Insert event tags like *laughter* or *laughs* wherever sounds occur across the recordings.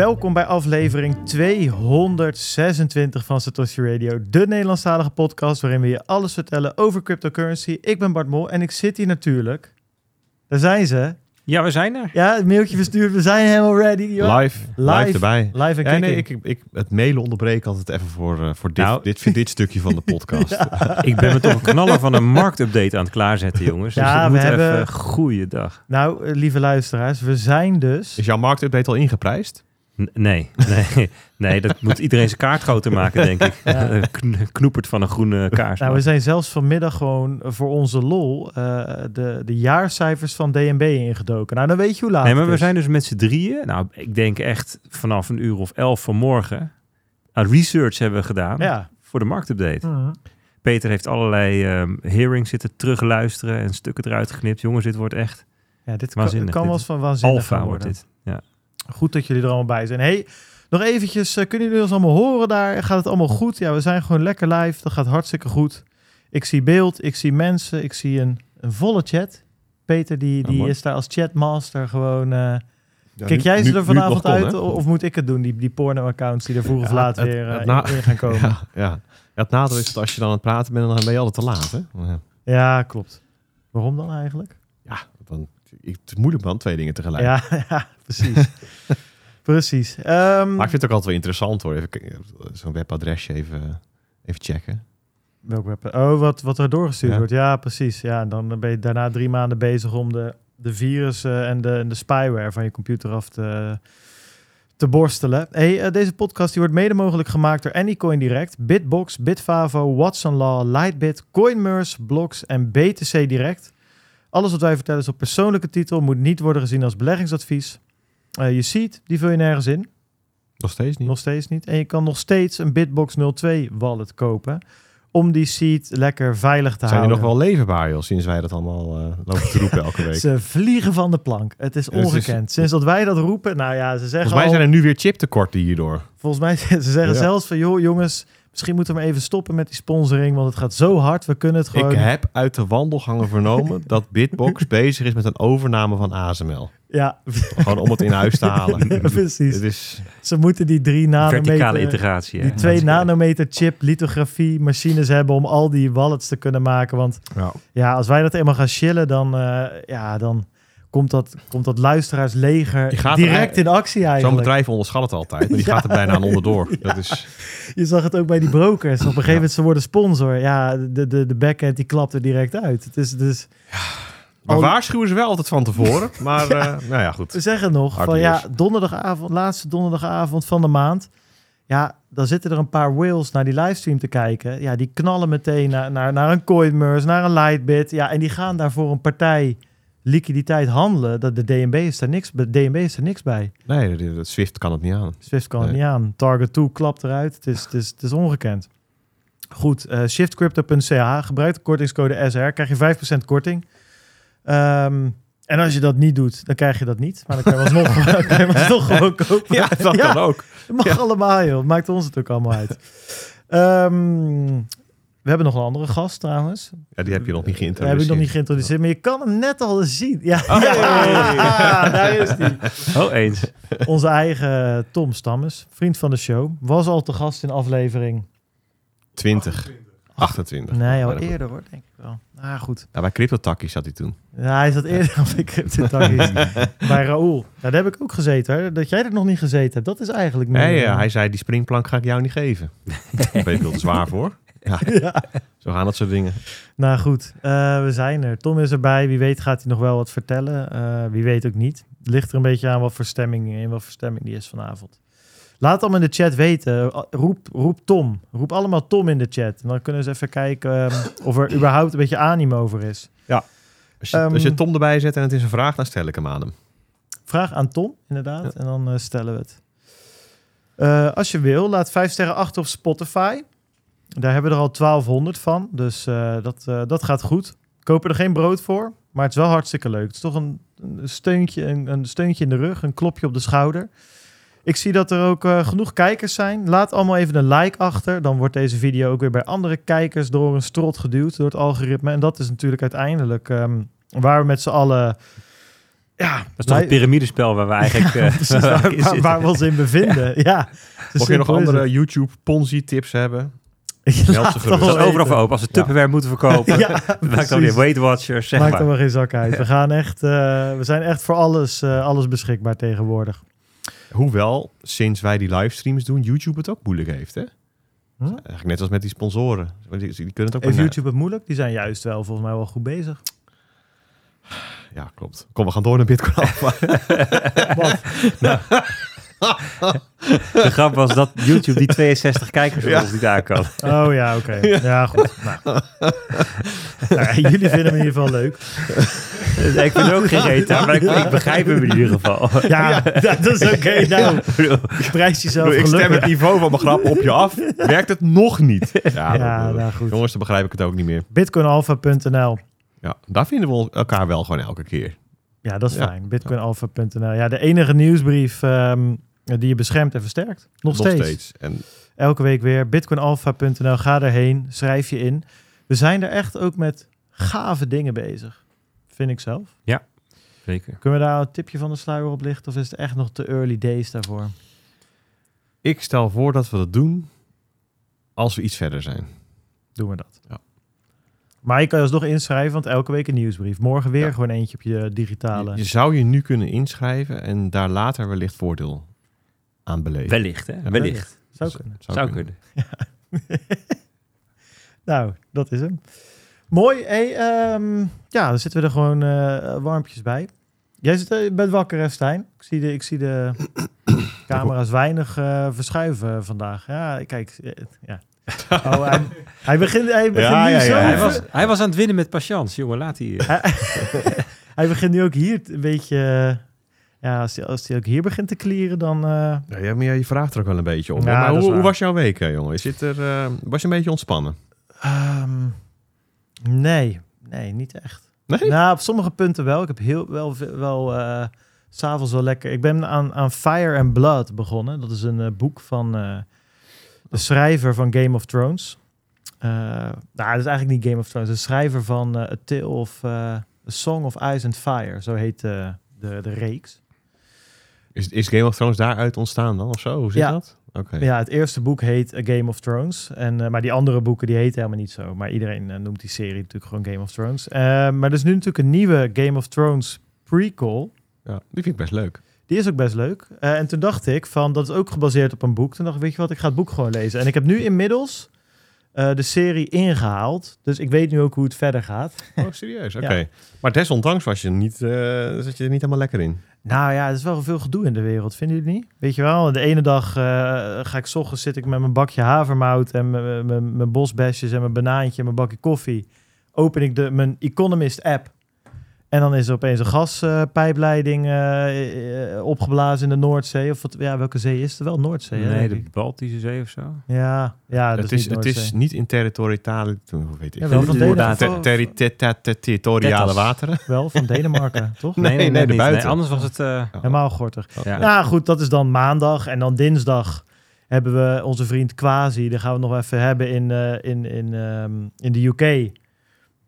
Welkom bij aflevering 226 van Satoshi Radio, de Nederlandstalige podcast waarin we je alles vertellen over cryptocurrency. Ik ben Bart Mol en ik zit hier natuurlijk. Daar zijn ze. Ja, we zijn er. Ja, het mailtje verstuurd. We zijn helemaal ready. Live, live, erbij. Live en Ja, nee, ik, ik, het mailen onderbreek altijd even voor, eh, voor dit, Nou. dit, dit stukje van de *laughs* podcast. Ik ben me toch een knaller van een marktupdate aan het klaarzetten, jongens. Dus Ja, het we moet hebben- even goeiedag. Nou, eh, lieve luisteraars, we zijn dus... Is jouw marktupdate al ingeprijsd? Nee, nee, *laughs* nee, dat moet iedereen zijn kaart groter maken, denk ik. Ja. *laughs* Knoepert van een groene kaars. Nou, we zijn zelfs vanmiddag gewoon voor onze lol eh, de, de jaarcijfers van DNB ingedoken. Nou, dan weet je hoe laat nee, maar we zijn dus met z'n drieën. Nou, ik denk echt vanaf een uur of elf vanmorgen. Aan research hebben we gedaan Ja. voor de marktupdate. Mhm. Peter heeft allerlei ehm, hearings zitten terugluisteren en stukken eruit geknipt. Jongens, dit wordt echt Ja, dit kan, Waanzinnig. kan wel eens van waanzinnig wordt dit. Goed dat jullie er allemaal bij zijn. Hey, nog eventjes, eh, kunnen jullie ons allemaal horen daar? Gaat het allemaal goed? Ja, we zijn gewoon lekker live. Dat gaat hartstikke goed. Ik zie beeld, ik zie mensen, ik zie een, een volle chat. Peter, die, die is daar als chatmaster gewoon... eh, Ja, kijk jij ze er vanavond kon, uit hè? of moet ik het doen? Die, die porno-accounts die er vroeg of laat het- weer eh, het in, in gaan komen. *laughs* Ja. Ja, het nadeel is dat als je dan aan het praten bent, dan ben je altijd te laat. Hè? Ja, klopt. Waarom dan eigenlijk? ja dan, ik, het is moeilijk man, twee dingen tegelijk. Ja *laughs* precies. *laughs* precies. Ehm, Maar ik vind het ook altijd wel interessant hoor. Even Zo'n webadresje even, even checken. Welk web? Oh, wat, wat er doorgestuurd Ja. wordt. Ja, precies. Ja, dan ben je daarna drie maanden bezig om de, de virussen en de, en de spyware van je computer af te, te borstelen. Hey, eh, deze podcast die wordt mede mogelijk gemaakt door Anycoin Direct, Bitbox, Bitfavo, Watson Law, Lightbit, CoinMers, Blocks en BTC Direct. Alles wat wij vertellen is op persoonlijke titel, moet niet worden gezien als beleggingsadvies. Eh, je ziet, die vul je nergens in. Nog steeds niet. Nog steeds niet. En je kan nog steeds een Bitbox 02 wallet kopen. Om die seed lekker veilig te Zijn die houden. nog wel leverbaar joh, sinds wij dat allemaal eh, lopen te roepen elke week? *laughs* Ze vliegen van de plank. Het is het is- ongekend. Sinds dat wij dat roepen, nou ja, ze zeggen Volgens mij al- zijn er nu weer chiptekorten hierdoor. volgens mij *laughs* ze zeggen Ja. zelfs van, joh jongens, misschien moeten we maar even stoppen met die sponsoring, want het gaat zo hard. We kunnen het gewoon. Ik heb uit de wandelgangen vernomen *laughs* dat Bitbox bezig is met een overname van ASML. Ja, Gewoon om het in huis te halen. *laughs* precies. Het is, Ze moeten die drie Verticale nanometer, integratie. hè. die twee nanometer chip lithografie machines hebben om al die wallets te kunnen maken. Want ja. Ja, als wij dat eenmaal gaan chillen, dan, eh, ja, dan komt, dat, komt dat luisteraarsleger direct in actie Zo'n eigenlijk. bedrijf onderschat het altijd, maar die *laughs* gaat er bijna aan onderdoor. *laughs* Dat is, Je zag het ook bij die brokers. Op een gegeven moment, ze worden sponsor. Ja, de, de, de backend die klapt er direct uit. Het is dus, maar Al- waarschuwen ze wel altijd van tevoren. *laughs* Maar eh, nou ja, we goed. zeggen nog Hard van ja, donderdagavond, laatste donderdagavond van de maand. Ja, dan zitten er een paar whales naar die livestream te kijken. Ja, die knallen meteen naar, naar, naar een CoinMers, naar een Lightbit. Ja, en die gaan daar voor een partij liquiditeit handelen. Dat de DNB is daar niks, de DNB is er niks bij. Nee, Swift kan het niet aan. Swift kan het niet aan. Target 2 klapt eruit. Het is, het is, het is ongekend. Goed, eh shiftcrypto.ch. Gebruik de kortingscode SR. Krijg je 5% korting. Ehm, en als je dat niet doet, dan krijg je dat niet. Maar dan kan je *laughs* dan kan je gewoon kopen. Ja, dat Ja. kan ook. Het mag Ja. allemaal, joh. Het maakt ons natuurlijk allemaal uit. *laughs* Ehm, we hebben nog een andere gast trouwens. Ja, die heb je nog niet We hebben geïntroduceerd. ik nog niet geïntroduceerd, maar je kan hem net al zien. Ja, Oh, ja, *laughs* daar is hij. Oh, eens. Onze eigen Tom Stammes, vriend van de show, was al te gast in aflevering. 20. 28. Nee, al dat- eerder hoor, denk ik wel. Ah, goed. Ja, bij CryptoTakkies zat hij toen. Ja, hij zat eerder heb dit al eens. bij Raoul. Ja, daar heb ik ook gezeten. Hoor. Dat jij er nog niet gezeten hebt, dat is eigenlijk. Nee, ja, eh, hij zei, die springplank ga ik jou niet geven. Daar *laughs* ben ik veel te zwaar voor. Ja, *laughs* ja. zo gaan dat soort dingen. Nou goed, eh, we zijn er. Tom is erbij. Wie weet gaat hij nog wel wat vertellen. Eh, wie weet ook niet. Het ligt er een beetje aan wat voor stemming, in wat voor stemming die is vanavond. Laat het allemaal in de chat weten. Roep, roep Tom. Roep allemaal Tom in de chat. En dan kunnen ze even kijken ehm, of er überhaupt een beetje animo over is. Als je, Ehm, als je Tom erbij zet en het is een vraag, dan stel ik hem aan hem. Vraag aan Tom, inderdaad. En dan eh, stellen we het. Als je wil, laat vijf sterren achter op Spotify. Daar hebben we er al 1200 van. Dus eh, dat, eh, dat gaat goed. Kopen er geen brood voor. Maar het is wel hartstikke leuk. Het is toch een, een, steuntje, een, een steuntje in de rug. Een klopje op de schouder. Ik zie dat er ook eh, genoeg kijkers zijn. Laat allemaal even een like achter. Dan wordt deze video ook weer bij andere kijkers door een strot geduwd door het algoritme. En dat is natuurlijk uiteindelijk ehm, waar we met z'n allen Ja, Dat is toch het piramidespel waar we *laughs* eigenlijk... eh, precies *laughs* waar we waar, waar, ons in bevinden. Ja, zo Mocht je nog andere YouTube Ponzi tips hebben? Ze overal voor open. Als we Tupperware moeten verkopen, Ja, *laughs* maakt dan weer Weight Watchers, zeg Maakt maar. er maar geen zak uit. We, gaan echt, eh, we zijn echt voor alles, eh, alles beschikbaar tegenwoordig. Hoewel, sinds wij die livestreams doen, YouTube het ook moeilijk heeft, hè? Hm? Eigenlijk net als met die sponsoren. Die, die kunnen het ook Heeft maar- YouTube het moeilijk? Die zijn juist wel volgens mij wel goed bezig. Ja, klopt. Kom, we gaan door naar Bitcoin Alpha. *laughs* Wat? De grap was dat YouTube die 62 kijkers Ja. ons niet aan kan. Oh ja, oké. Ja, goed. Nou. Nou jullie vinden hem in ieder geval leuk. Ik vind ook geen reet maar ik, ik begrijp hem in ieder geval. Ja, dat is oké. Nou, prijs jezelf ik stem het niveau van mijn grap op je af. Werkt het nog niet? Ja, Ja, dat- nou goed. jongens, dan begrijp ik het ook niet meer. Bitcoinalpha.nl. Ja, daar vinden we elkaar wel gewoon elke keer. Ja, dat is Ja. fijn. Bitcoinalpha.nl. Ja, de enige nieuwsbrief ehm, die je beschermt en versterkt. Nog, steeds. En Elke week weer. Bitcoinalpha.nl. Ga erheen. Schrijf je in. We zijn er echt ook met gave dingen bezig. Vind ik zelf. Zeker. Kunnen we daar een tipje van de sluier op lichten? Of is het echt nog te early days daarvoor? ik stel voor dat we dat doen als we iets verder zijn. Doen we dat. Ja. Maar je kan je alsnog inschrijven, want elke week een nieuwsbrief. Morgen weer Ja. gewoon eentje op je digitale. Je, je zou je nu kunnen inschrijven en daar later wellicht voordeel aan beleven. Wellicht, hè? Wellicht. Zou Z- kunnen. Zou kunnen. *laughs* Nou, dat is hem. Mooi. Hey, ehm, ja, dan zitten we er gewoon eh, warmpjes bij. Jij zit, je bent wakker, hè, Stijn? Ik zie de, ik zie de *coughs* camera's weinig eh, verschuiven vandaag. Ja, kijk. ja. *laughs* Oh, hij, hij begint, hij begint Ja, nu ja, zo... ja. Hij was, hij was aan het winnen met patience, jongen. Laat hij... *laughs* hij, hij begint nu ook hier een beetje... eh, ja, als hij, als ook hier begint te klieren, dan... eh, Ja, ja, maar je vraagt er ook wel een beetje om. Ja, maar dat is hoe, was jouw week, hè, jongen? Je zit er, eh, was je een beetje ontspannen? ehm, nee, nee, niet echt. Nee? Nou, op sommige punten wel. Ik heb heel wel, wel eh, s s'avonds wel lekker. Ik ben aan, aan Fire and Blood begonnen. Dat is een eh, boek van eh, de schrijver van Game of Thrones. Eh, nou, dat is eigenlijk niet Game of Thrones. De schrijver van eh, A Tale of eh, A Song of Ice and Fire. Zo heet eh, de, de reeks. Is, is Game of Thrones daaruit ontstaan dan of zo? Hoe zit Ja. dat? Ja, het eerste boek heet A Game of Thrones. En, eh, maar die andere boeken die heten helemaal niet zo. Maar iedereen eh, noemt die serie natuurlijk gewoon Game of Thrones. Eh, maar er is nu natuurlijk een nieuwe Game of Thrones prequel. Ja, die vind ik best leuk. Die is ook best leuk. En toen dacht ik van, dat is ook gebaseerd op een boek. Toen dacht ik, weet je wat, ik ga het boek gewoon lezen. En ik heb nu inmiddels eh, de serie ingehaald. Dus ik weet nu ook hoe het verder gaat. Oh, serieus? *laughs* Oké. Maar desondanks was je, niet, eh, zat je er niet helemaal lekker in. Nou ja, er is wel veel gedoe in de wereld, vinden jullie niet? Weet je wel, de ene dag eh, ga ik 's ochtends zit ik met mijn bakje havermout en mijn- bosbesjes en mijn banaantje en mijn bakje koffie. Open ik de, mijn Economist app. En dan is er opeens een gaspijpleiding eh, eh, opgeblazen in de Noordzee. Of wat, ja, welke zee is het? Wel Noordzee, Nee, de. Baltische Zee of zo. Ja, ja dat het, is, is, niet het is niet in territoriale... Hoe weet ik? Ja, wel van. Denemarken. Ter- terri- ter- ter- ter- Territoriale wateren. Wel, van *laughs* Denemarken, toch? Nee, nee, niet. buiten. anders was het... eh, Helemaal gortig. ja. Nou goed, dat is dan maandag. En dan dinsdag hebben we onze vriend Quasi. Daar gaan we het nog even hebben in, eh, in, in, ehm, in de UK.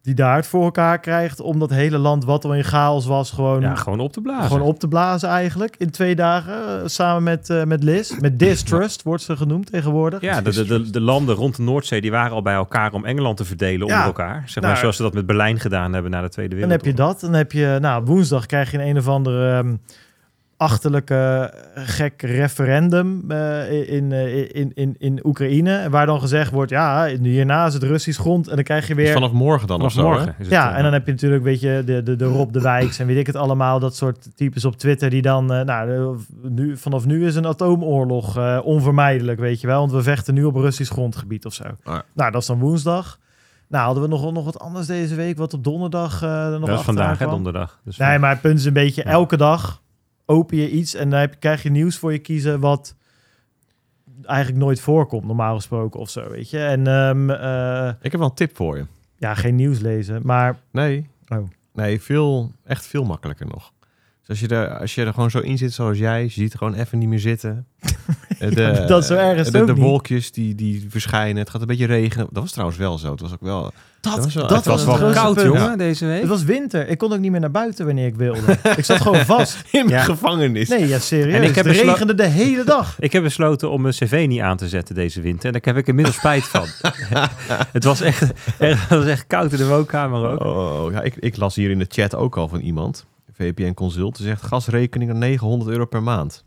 Die daar het voor elkaar krijgt om dat hele land wat al in chaos was gewoon, ja, gewoon op te blazen. gewoon op te blazen eigenlijk. In twee dagen eh, samen met, eh, met Liz. Met Distrust wordt ze genoemd tegenwoordig. Ja, de, de, de, de landen rond de Noordzee die waren al bij elkaar om Engeland te verdelen Ja. onder elkaar. Zeg maar Nou, zoals ze dat met Berlijn gedaan hebben na de Tweede Dan heb Wereldoorlog. je dat. Dan heb je, nou, woensdag krijg je een een of andere ehm, achterlijke eh, gek referendum eh, in, eh, in, in, in Oekraïne. Waar dan gezegd wordt, ja, hierna is het Russisch grond. En dan krijg je Dus weer... vanaf morgen dan Vanaf of zo, hè? morgen. is het, Ja, en dan heb je natuurlijk, weet je, de, de, de Rob de Wijks en weet ik het allemaal, dat soort types op Twitter die dan, nou, nu, vanaf nu is een atoomoorlog eh, onvermijdelijk, weet je wel, want we vechten nu op Russisch grondgebied of zo. ja. Nou, dat is dan woensdag. Nou, hadden we nog, nog wat anders deze week, wat op donderdag eh er nog dat is achteraan vandaag, hè, donderdag. Dus Nee, maar het punt is een beetje, Ja. elke dag open je iets en dan heb, krijg je nieuws voor je kiezen wat eigenlijk nooit voorkomt, normaal gesproken of zo, weet je. En ehm, eh, Ik heb wel een tip voor je. ja, geen nieuws lezen, maar Nee. Oh. Nee, veel, echt veel makkelijker nog. Dus als je, er, als je er gewoon zo in zit zoals jij, je ziet er gewoon even niet meer zitten. *laughs* De, Dat zo erg is de, ook de wolkjes die, die verschijnen. Het gaat een beetje regenen. Dat was trouwens wel zo. Het was ook wel... Dat, was wel- dat het was het wel grootste Koud, punt. jongen, deze week. Het was winter. Ik kon ook niet meer naar buiten wanneer ik wilde. *laughs* ik zat gewoon vast. In Ja. gevangenis. Nee, ja, serieus. En ik heb het regende de hele dag. *laughs* Ik heb besloten om mijn cv niet aan te zetten deze winter. En daar heb ik inmiddels spijt van. het, was echt, het was echt koud in de woonkamer ook. Oh, ja, ik, ik las hier in de chat ook al van iemand. VPN Consult. Die zegt gasrekening 900 euro per maand.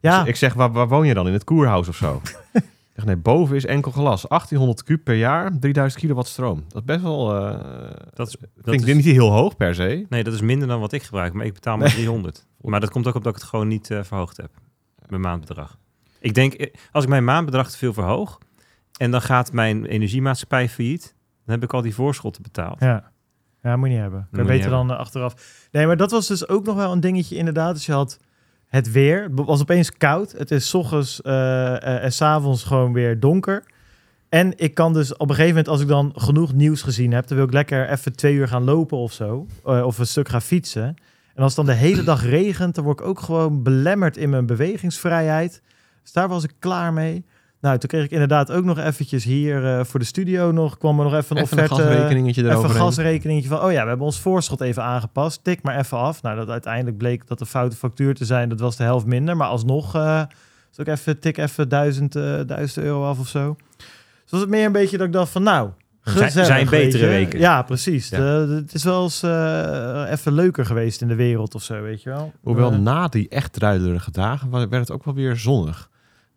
Ja, Dus ik zeg, waar, waar woon je dan? In het koerhuis of zo? *laughs* ik zeg, nee, boven is enkel glas. 1800 kub per jaar, 3000 kilowatt stroom. Dat is best wel... eh Dat is, dat vind ik is- niet heel hoog per se. nee, dat is minder dan wat ik gebruik. Maar ik betaal maar 300. *laughs* Maar dat komt ook omdat ik het gewoon niet eh, verhoogd heb. Mijn maandbedrag. Ik denk, eh, als ik mijn maandbedrag te veel verhoog... en dan gaat mijn energiemaatschappij failliet... dan heb ik al die voorschotten betaald. ja. Ja, moet je niet hebben. Kan je beter dan eh, achteraf. Nee, maar dat was dus ook nog wel een dingetje inderdaad. Dus je had het weer. Het was opeens koud. Het is ochtends eh, eh, en 's avonds gewoon weer donker. En ik kan dus op een gegeven moment, als ik dan genoeg nieuws gezien heb, dan wil ik lekker even twee uur gaan lopen of zo. of een stuk gaan fietsen. En als het dan de hele dag regent, dan word ik ook gewoon belemmerd in mijn bewegingsvrijheid. Dus daar was ik klaar mee. Nou, toen kreeg ik inderdaad ook nog eventjes hier eh, voor de studio nog, kwam er nog even een Even een offerte. gasrekeningetje Even een gasrekeningetje van, oh ja, we hebben ons voorschot even aangepast. Tik maar even af. Nou, dat uiteindelijk bleek dat de foute factuur te zijn. Dat was de helft minder. Maar alsnog uh, ook even, tik even duizend, eh, duizend euro af of zo. Dus was het meer een beetje dat ik dacht van, nou, Zijn- gezellig, zijn betere weken. Ja, precies. Ja. De- de- het is wel eens even leuker geweest in de wereld of zo, weet je wel. Hoewel na die echt druilerige dagen werd het ook wel weer zonnig.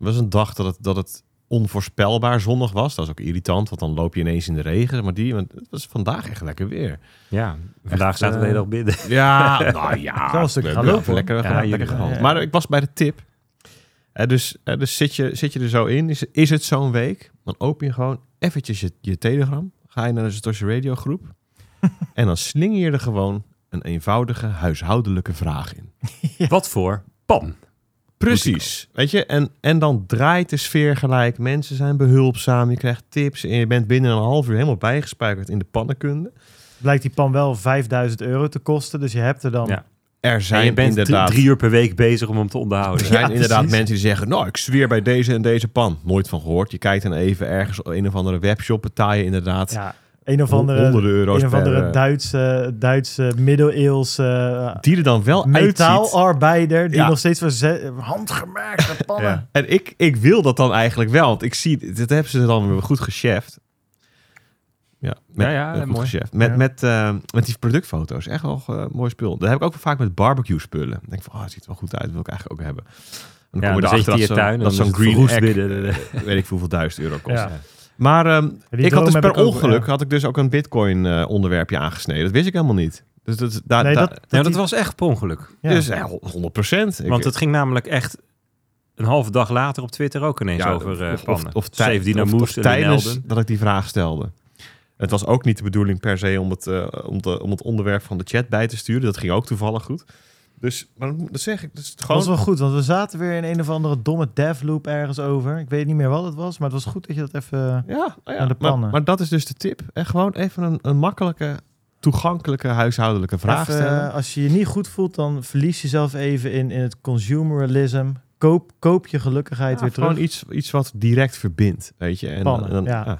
Was een dag dat het, dat het onvoorspelbaar zonnig was. Dat is ook irritant, want dan loop je ineens in de regen. Maar die, want het was vandaag echt lekker weer. Ja, vandaag Echt, zaten we de eh, hele dag binnen. *laughs* Ja, *laughs* nou ja. Wel een stukje we- gaan lopen. Lekker, Ja, lekker. Ja. Maar ik was bij de tip. Eh, dus eh, dus zit, je, zit je er zo in. Is, is het zo'n week? Dan open je gewoon eventjes je, je telegram. Ga je naar de Satoshi Radio groep. *laughs* en dan slinger je er gewoon een eenvoudige huishoudelijke vraag in. Wat voor pan? Precies. Weet je, en, en dan draait de sfeer gelijk. Mensen zijn behulpzaam. Je krijgt tips. En je bent binnen een half uur helemaal bijgespijkerd in de pannenkunde. Blijkt die pan wel 5000 euro te kosten. Dus je hebt er dan... Ja. Er En zijn je bent drie, inderdaad, drie uur per week bezig om hem te onderhouden. er zijn *laughs* Ja, inderdaad precies. mensen die zeggen... Nou, ik zweer bij deze en deze pan. Nooit van gehoord. Je kijkt dan even ergens op een of andere webshop. Betaal je inderdaad Ja, een of andere, honderden euro's een of andere eh, Duitse, Duitse middeleeuwse eh, die er dan wel uitziet. metaalarbeider die Ja. nog steeds voor ze- handgemerkte *laughs* pannen. Ja. En ik, ik wil dat dan eigenlijk wel. Want ik zie... Dit hebben ze dan weer goed gecheft. Ja, met, Ja, ja, goed mooi. gecheft. Met, Ja. met, eh, met die productfoto's. Echt wel mooi spul. Dat heb ik ook vaak met barbecue spullen. Dan denk ik van, oh, het ziet er wel goed uit. Dat wil ik eigenlijk ook hebben. En Ja, kom je dan erachter dat tuin zo'n- en dat dan zo'n is het green egg, binnen. *laughs* weet ik hoeveel duizend euro kost. Maar ehm, Die ik had dus per ik ook, ongeluk ja. had ik dus ook een bitcoin eh, onderwerpje aangesneden. Dat wist ik helemaal niet. Dus dat, daar, Nee, dat, Ja, dat die- was echt per ongeluk. ja. dus eh, 100 procent. Want het ging namelijk echt een halve dag later op Twitter ook ineens over uh, of, pannen. of, of, tij- 17 of- of tijdens dat ik die vraag stelde. Het was ook niet de bedoeling per se om het, eh, om, de, om het onderwerp van de chat bij te sturen. Dat ging ook toevallig goed. Dus, maar dat zeg ik. Dat gewoon, was wel goed, want we zaten weer in een of andere domme devloop ergens over. Ik weet niet meer wat het was, maar het was goed dat je dat even... ja, nou ja, Aan de pannen. maar dat is dus de tip. En gewoon even een, een makkelijke, toegankelijke huishoudelijke vraag even, stellen. eh, als je je niet goed voelt, dan verlies jezelf even in, in het consumerism. Koop, koop je gelukkigheid Ja, weer terug. gewoon iets, iets wat direct verbindt, weet je. En, Pannen, dan- ja.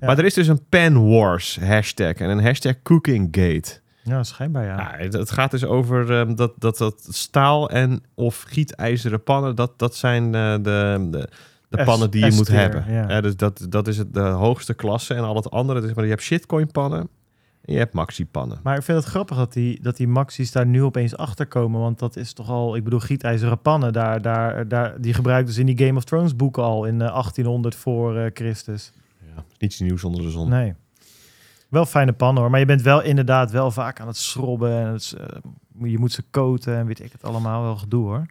Maar er is dus een pen wars hashtag en een hashtag cookinggate. Ja, schijnbaar ja. Ja, het, het gaat dus over ehm, dat, dat, dat staal en of gietijzeren pannen, dat, dat zijn eh, de, de, de pannen die je moet hebben. ja. Ja, dus dat, dat is het, de hoogste klasse en al het andere. Dus, maar je hebt shitcoin pannen en je hebt maxi pannen. Maar ik vind het grappig dat die, dat die maxi's daar nu opeens achter komen. Want dat is toch al, ik bedoel, gietijzeren pannen. Daar, daar, daar, die gebruikten ze in die Game of Thrones boeken al in eh, 1800 voor eh, Christus. Ja, niets nieuws onder de zon. Nee. Wel fijne pannen hoor. Maar je bent wel inderdaad wel vaak aan het schrobben. En het, eh, je moet ze koten en weet ik het allemaal. Wel gedoe hoor.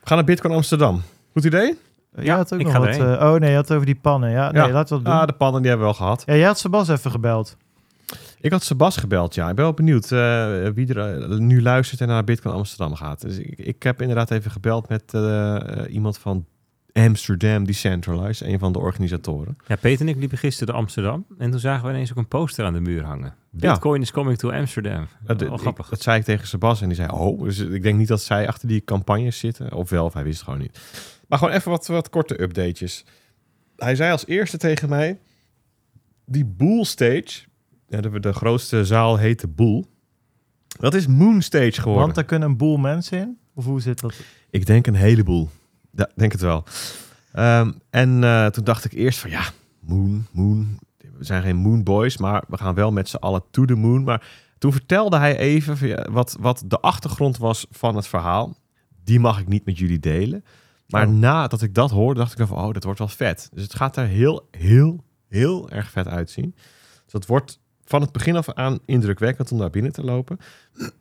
We gaan naar Bitcoin Amsterdam. Goed idee? Eh, Ja, jij had ook ik nog ga wat. eh, oh nee, je had het over die pannen. Ja, nee, Ja. laten we dat doen. Ah, de pannen die hebben we wel gehad. Ja, jij had Sebas even gebeld. Ik had Sebas gebeld, ja. Ik ben wel benieuwd eh, wie er nu luistert en naar Bitcoin Amsterdam gaat. Dus ik, ik heb inderdaad even gebeld met iemand van Amsterdam Decentralized, een van de organisatoren. Ja, Peter en ik liepen gisteren door Amsterdam. En toen zagen we ineens ook een poster aan de muur hangen. Ja. Bitcoin is coming to Amsterdam. Dat, ik- grappig. dat zei ik tegen Sebas en die zei, oh, dus ik denk niet dat zij achter die campagnes zitten. Of wel, of hij wist het gewoon niet. Maar gewoon even wat, wat korte updates. Hij zei als eerste tegen mij... Die Boel Stage... Ja, de, de grootste zaal heet de Boel. Dat is Moon Stage geworden. Want daar kunnen een boel mensen in? Of hoe zit dat? Ik denk een heleboel. Ja, denk het wel. Ehm, en eh, toen dacht ik eerst van ja, Moon, Moon. We zijn geen Moon Boys, maar we gaan wel met z'n allen to the moon. Maar toen vertelde hij even wat, wat de achtergrond was van het verhaal. Die mag ik niet met jullie delen. Maar Oh. nadat ik dat hoorde, dacht ik van, oh, dat wordt wel vet. Dus het gaat er heel, heel, heel erg vet uitzien. Dus dat wordt van het begin af aan indrukwekkend om daar binnen te lopen.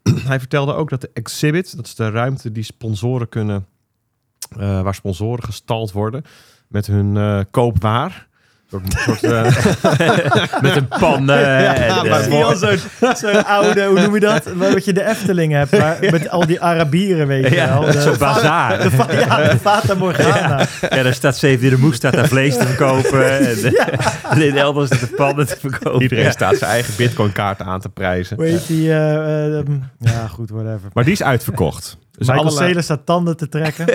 *clears throat* hij vertelde ook dat de exhibit, dat is de ruimte die sponsoren kunnen, waar sponsoren gestald worden met hun eh, koopwaar. Een soort, soort, eh, *laughs* Met een pan. eh, Ja, en, maar al zo'n zo'n oude, hoe noem je dat? *laughs* Wat je de Efteling hebt, maar met al die Arabieren, weet je wel. ja, De- zo'n bazaar. de fa- ja, de Fata Morgana. Ja, daar staat Zeven de Moes staat daar vlees te verkopen. *laughs* En, en in elders staat de pannen te verkopen. iedereen Ja. staat zijn eigen bitcoin kaart aan te prijzen. Hoe heet die? um, ja, goed, whatever. Maar die is uitverkocht. Dus Michael Saylor staat tanden te trekken.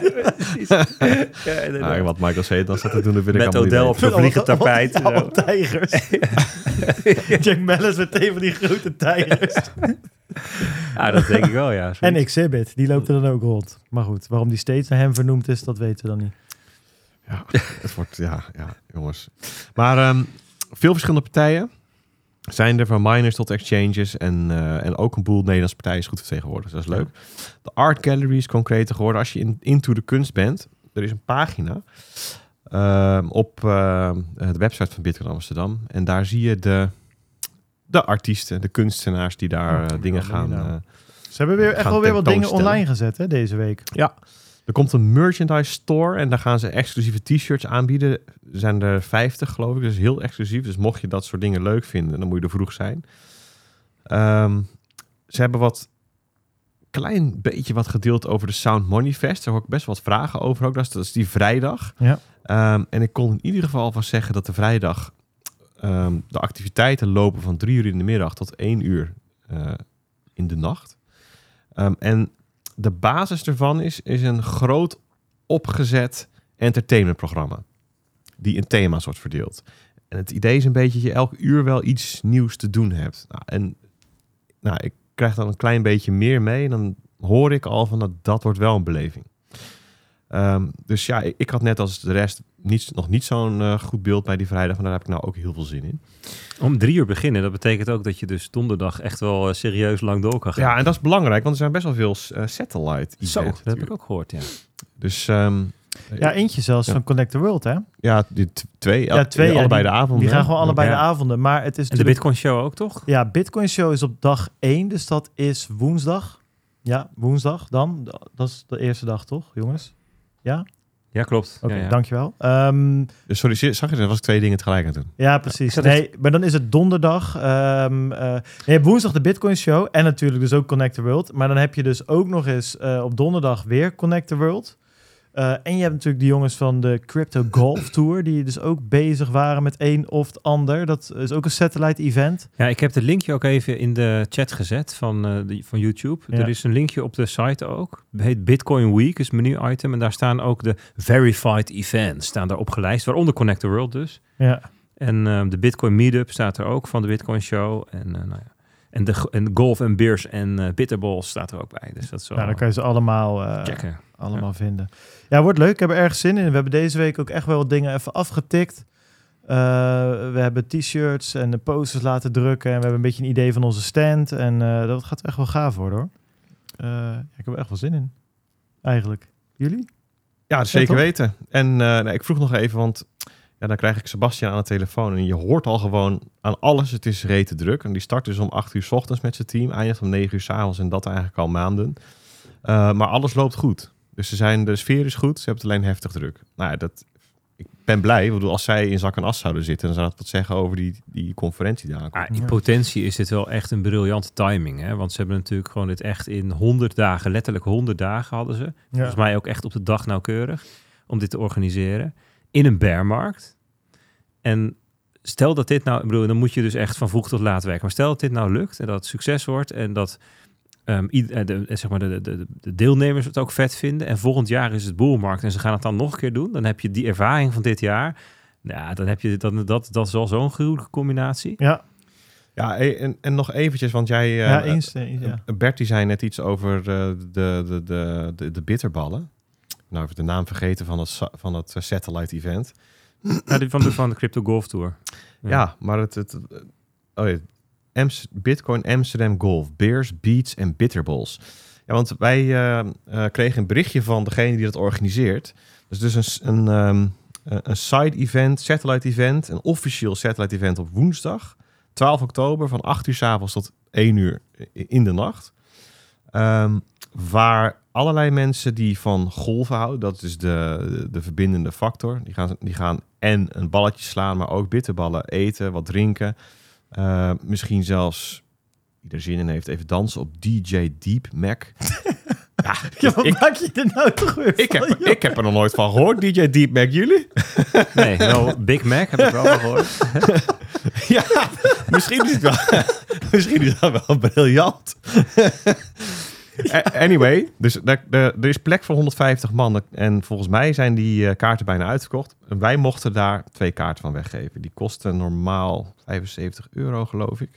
Ja, precies. Ja, inderdaad. Nou, wat Michael Saylor dan staat te doen, ik Met Odell op zo'n vliegend tapijt. Ja, allemaal tijgers. Jack Mellis met een van die grote tijgers. Ja, dat denk ik wel, ja. *laughs* En. Exhibit, die loopt er dan ook rond. Maar goed, waarom die steeds naar hem vernoemd is, dat weten we dan niet. Ja, het wordt, ja, ja, jongens. Maar ehm, veel verschillende partijen zijn er, van miners tot exchanges. En, eh, en ook een boel Nederlandse partijen is goed vertegenwoordigd. Dus dat is leuk. De art gallery is concreter geworden. Als je in, into de kunst bent, er is een pagina ehm, op ehm, de website van Bitcoin Amsterdam. En daar zie je de, de artiesten, de kunstenaars die daar Oh, eh, dingen je gaan... nou? eh, Ze hebben weer echt wel weer wat dingen online gezet hè, deze week. Ja, er komt een merchandise store en daar gaan ze exclusieve t-shirts aanbieden. Er zijn er 50 geloof ik, dus heel exclusief. Dus mocht je dat soort dingen leuk vinden, dan moet je er vroeg zijn. Ehm, ze hebben wat klein beetje wat gedeeld over de Sound Money Fest. Daar hoor ik best wel wat vragen over ook. Dat is, dat is die vrijdag. Ja. Ehm, en ik kon in ieder geval van zeggen dat de vrijdag ehm, de activiteiten lopen van drie uur in de middag tot één uur eh, in de nacht. En de basis ervan is, is een groot opgezet entertainmentprogramma. Die in thema's wordt verdeeld. En het idee is een beetje dat je elk uur wel iets nieuws te doen hebt. Nou, en nou, ik krijg dan een klein beetje meer mee. En dan hoor ik al van dat dat wordt wel een beleving. Ehm, dus ja, ik, ik had net als de rest niet, nog niet zo'n eh, goed beeld bij die vrijdag. Maar daar heb ik nou ook heel veel zin in. Om drie uur beginnen, dat betekent ook dat je dus donderdag echt wel eh, serieus lang door kan gaan. Ja, en dat is belangrijk, want er zijn best wel veel eh, satellite events. Zo, dat heb ik ook gehoord, ja. Dus ehm, Ja, eentje zelfs Ja. van Connect the World, hè? ja, die twee, Ja, twee, ja, allebei die- de avonden. Die gaan gewoon allebei Ja. de avonden. Maar het is En de. Bitcoin Show ook, toch? Ja, Bitcoin Show is op dag 1, dus dat is woensdag. Ja, woensdag dan. Dat is de eerste dag, toch, jongens? Ja? Ja, klopt. Oké, ja, ja. dankjewel. Ehm, Dus sorry, zag je, dat was ik twee dingen tegelijk aan het doen. ja, precies. Ja, Nee, maar dan is het donderdag. ehm eh, je hebt woensdag de Bitcoin Show en natuurlijk dus ook Connect the World. Maar dan heb je dus ook nog eens eh, op donderdag weer Connect the World. Eh, en je hebt natuurlijk de jongens van de Crypto Golf Tour, die dus ook bezig waren met een of het ander. Dat is ook een satellite event. Ja, ik heb het linkje ook even in de chat gezet van, eh, die, van YouTube. Ja. Er is een linkje op de site ook. Het heet Bitcoin Week, is menu-item. En daar staan ook de verified events staan daar opgelijst. Waaronder Connect the World dus. Ja, En ehm, de Bitcoin Meetup staat er ook van de Bitcoin Show. En, eh, nou ja. en, de, en golf en beers en bitterballs staat er ook bij. Dus dat wel nou, dan kan je ze allemaal, checken. Allemaal vinden. Ja, wordt leuk. Ik heb er erg zin in. We hebben deze week ook echt wel wat dingen even afgetikt. Eh, we hebben t-shirts en de posters laten drukken. En we hebben een beetje een idee van onze stand. En eh, dat gaat echt wel gaaf worden hoor. Eh, ik heb er echt wel zin in. Eigenlijk. Jullie? Ja, zeker weten. En ik vroeg nog even, want ja, dan krijg ik Sebastian aan de telefoon. En je hoort al gewoon aan alles, het is rete druk. En die start dus om 8 uur 's ochtends met zijn team. Eindigt om 9 uur 's avonds en dat eigenlijk al maanden. Maar alles loopt goed. Dus ze zijn, de sfeer is goed, ze hebben het alleen heftig druk. Nou ja, dat, ik ben blij. Ik bedoel, als zij in zak en as zouden zitten, dan zou dat wat zeggen over die, die conferentie die aankomt. Ah, in Ja. potentie is dit wel echt een briljante timing. Hè? Want ze hebben natuurlijk gewoon dit echt in 100 dagen, letterlijk 100 dagen hadden ze. Volgens mij ook echt op de dag nauwkeurig om dit te organiseren. In een bearmarkt. En stel dat dit nou, ik bedoel, dan moet je dus echt van vroeg tot laat werken. Maar stel dat dit nou lukt en dat het succes wordt en dat ehm, ied- eh, de, eh, zeg maar de, de, de, de deelnemers het ook vet vinden. En volgend jaar is het boelmarkt en ze gaan het dan nog een keer doen. Dan heb je die ervaring van dit jaar. Ja, dan heb je dan, dat, dat is wel zo'n gruwelijke combinatie. Ja, Ja, e- en, en nog eventjes, want jij... eh, ja eens. eens, ja. Bertie zei net iets over eh, de, de, de, de, de bitterballen. Nou, even de naam vergeten van het, van het satellite event. Ja, die van, de, van de Crypto Golf Tour. Ja, maar het... het het- oh ja, Ams- Bitcoin Amsterdam Golf. Beers, Beats en Bitterballs. Ja, want wij eh, eh, kregen een berichtje van degene die dat organiseert. Dus dus een, een, ehm, eh, een side event, satellite event, een officieel satellite event op woensdag, 12 oktober, van 8 uur s avonds tot 1 uur in de nacht. Ehm, waar allerlei mensen die van golven houden, dat is de, de, de verbindende factor, die gaan, die gaan en een balletje slaan, maar ook bitterballen eten, wat drinken. Eh, misschien zelfs, wie er zin in heeft, even dansen op DJ Deep Mac. *laughs* ja, Ja, wat ik, maak je er nou toch weer ik, van, heb, joh? ik heb er nog nooit van gehoord, DJ Deep Mac. Jullie? *laughs* Nee, wel Big Mac heb ik wel gehoord. *laughs* ja, misschien is het wel, misschien is dat wel briljant. Anyway, dus er, is plek voor 150 man. En volgens mij zijn die eh, kaarten bijna uitverkocht. En wij mochten daar twee kaarten van weggeven. Die kosten normaal 75 euro, geloof ik.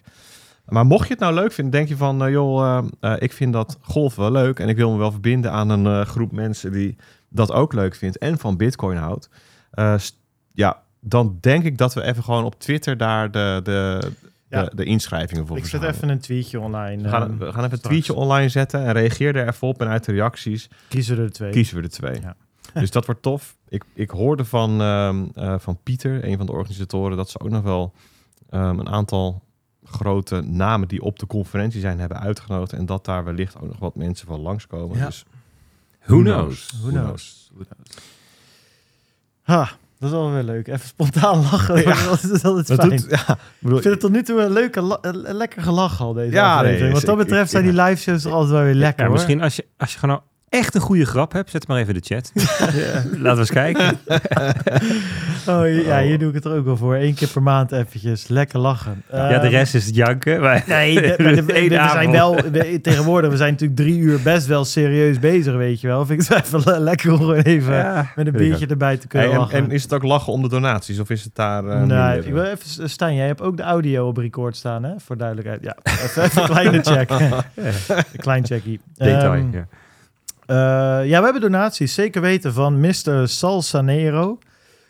Maar mocht je het nou leuk vinden, denk je van... eh, joh, eh, ik vind dat golf wel leuk... en ik wil me wel verbinden aan een groep mensen... die dat ook leuk vindt en van bitcoin houdt. Ja, dan denk ik dat we even gewoon op Twitter... daar de, de, Ja. de, de inschrijvingen voor Ik zet even een tweetje online. We gaan, ehm, we gaan even een tweetje online zetten en reageer er even op. En uit de reacties Kiezen we er twee. kiezen we de twee. Ja. *laughs* Dus dat wordt tof. Ik, ik hoorde van, ehm, eh, van Pieter, een van de organisatoren, dat ze ook nog wel ehm, een aantal grote namen die op de conferentie zijn hebben uitgenodigd. En dat daar wellicht ook nog wat mensen van langskomen. Ja. Dus Who knows? Who knows? Who knows? Ha, dat is wel weer leuk. Even spontaan lachen. Ja. dat is altijd dat fijn. doet, ja, ik bedoel, Ik vind het tot nu toe een leuke, lekker gelach al, deze Ja, aflevering. nee, Wat dat betreft ik- zijn die live shows altijd wel weer lekker, Ja, hoor. misschien als je, als je gewoon echt een goede grap hebt, zet maar even in de chat. *laughs* *laughs* Laten we eens kijken. *laughs* Oh, ja, hier doe ik het er ook wel voor. Eén keer per maand eventjes. Lekker lachen. ja, de Ehm, rest is het janken. Maar Nee, de- de- de- we, zijn wel we- tegenwoordig. We zijn natuurlijk drie uur best wel serieus bezig, weet je wel. Vind ik het wel even le- lekker om gewoon even Ja. met een biertje erbij te kunnen Hey, en, lachen. en is het ook lachen om de donaties? Of is het daar... eh, nee, ik wil even Stijn, jij hebt ook de audio op record staan, hè? Voor duidelijkheid. Ja, even, even een kleine check. een klein checkie. Detail. Ehm, ja. Eh, ja, we hebben donaties. Zeker weten van Mr. Salsanero.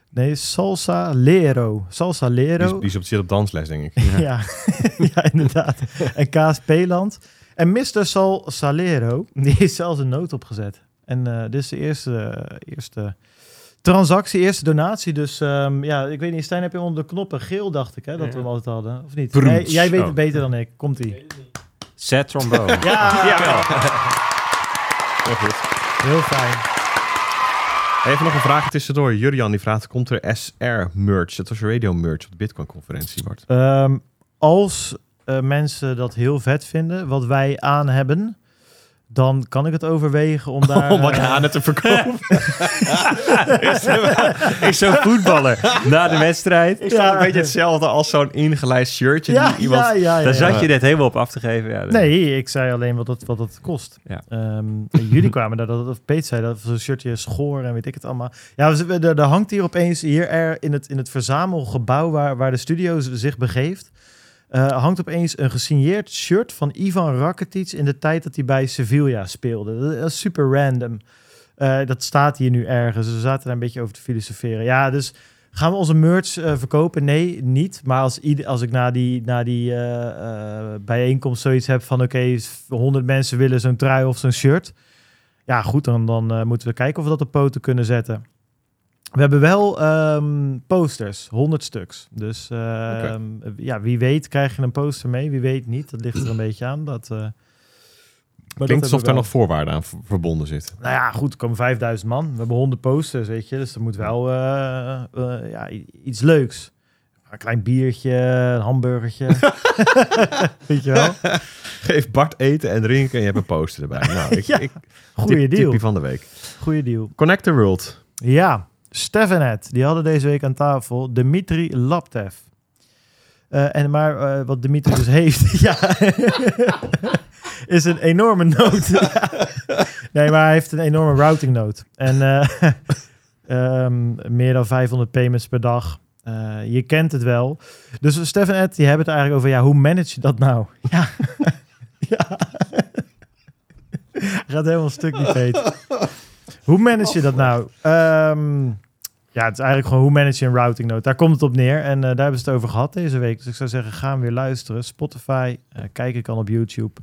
Nee, Salsa Lero. Salsa Lero. die is op, zit op dansles, denk ik. *laughs* Ja, *laughs* ja inderdaad. En Kaas Peeland. En Mr. Sal Salero, die heeft zelfs een noot opgezet. En eh, dit is de eerste, eerste transactie, eerste donatie. Dus ehm, ja, ik weet niet, Stijn, heb je onder de knoppen geel, dacht ik, hè, dat Ja. we hem altijd hadden, of niet? Nee, jij weet Oh. het beter dan ik. Komt-ie. Set trombone. Ja, Jawel. Heel goed. heel fijn. Even nog een vraag tussendoor. Jurjan die vraagt, komt er SR-merch, dat was radio-merch op de Bitcoin-conferentie, Bart? Ehm, als eh, mensen dat heel vet vinden, wat wij aan hebben, dan kan ik het overwegen om daar... *laughs* Om wat eh, aan het te verkopen. *laughs* is zo'n voetballer na de wedstrijd. Is dat een beetje hetzelfde als zo'n ingelijst shirtje? ja, die iemand... ja, ja, ja, Daar ja. zat je net helemaal op af te geven. Ja, Nee, ik zei alleen wat het, wat het kost. Ja. Ehm, en jullie *laughs* kwamen daar, dat, of Peet zei dat, zo'n shirtje schoor en weet ik het allemaal. Ja, er, er hangt hier opeens, hier er, in, het, in het verzamelgebouw waar, waar de studio zich begeeft, eh, hangt opeens een gesigneerd shirt van Ivan Rakitic in de tijd dat hij bij Sevilla speelde. Dat is super random. Eh, dat staat hier nu ergens. Dus we zaten daar een beetje over te filosoferen. Ja, dus gaan we onze merch eh, verkopen? Nee, niet. Maar als, als ik na die, na die bijeenkomst zoiets heb van... oké, 100 mensen willen zo'n trui of zo'n shirt. Ja, goed, dan, dan moeten we kijken of we dat op poten kunnen zetten. We hebben wel ehm, posters, 100 stuks. Dus ehm, ja, wie weet krijg je een poster mee. Wie weet niet, dat ligt er een beetje aan. Dat, maar Klinkt dat alsof daar nog voorwaarden aan verbonden zitten. nou ja, goed, er komen 5000 man. We hebben 100 posters, weet je. Dus er moet wel eh, eh, ja, iets leuks. Een klein biertje, een hamburgertje. *laughs* weet je wel? Geef Bart eten en drinken en je hebt een poster erbij. Nou, ik, *laughs* Ja, ik, Goeie tip- deal. tipje van de week. Goeie deal. Connect the World. Ja, Stefanet, die hadden deze week aan tafel Dimitri Laptev. Eh, en maar eh, wat Dimitri dus *laughs* heeft, ja, *laughs* is een enorme nood. *laughs* nee, maar hij heeft een enorme routing nood. En eh, ehm, meer dan 500 payments per dag. Je kent het wel. Dus Stef en die hebben het eigenlijk over, ja, hoe manage je dat nou? Ja, ja. Gaat helemaal stuk, die Peter. Hoe manage je dat nou? Ehm, ja, het is eigenlijk gewoon hoe manage je een routing node. Daar komt het op neer. En eh, daar hebben ze het over gehad deze week. Dus ik zou zeggen, ga hem weer luisteren. Spotify, eh kijken kan op YouTube.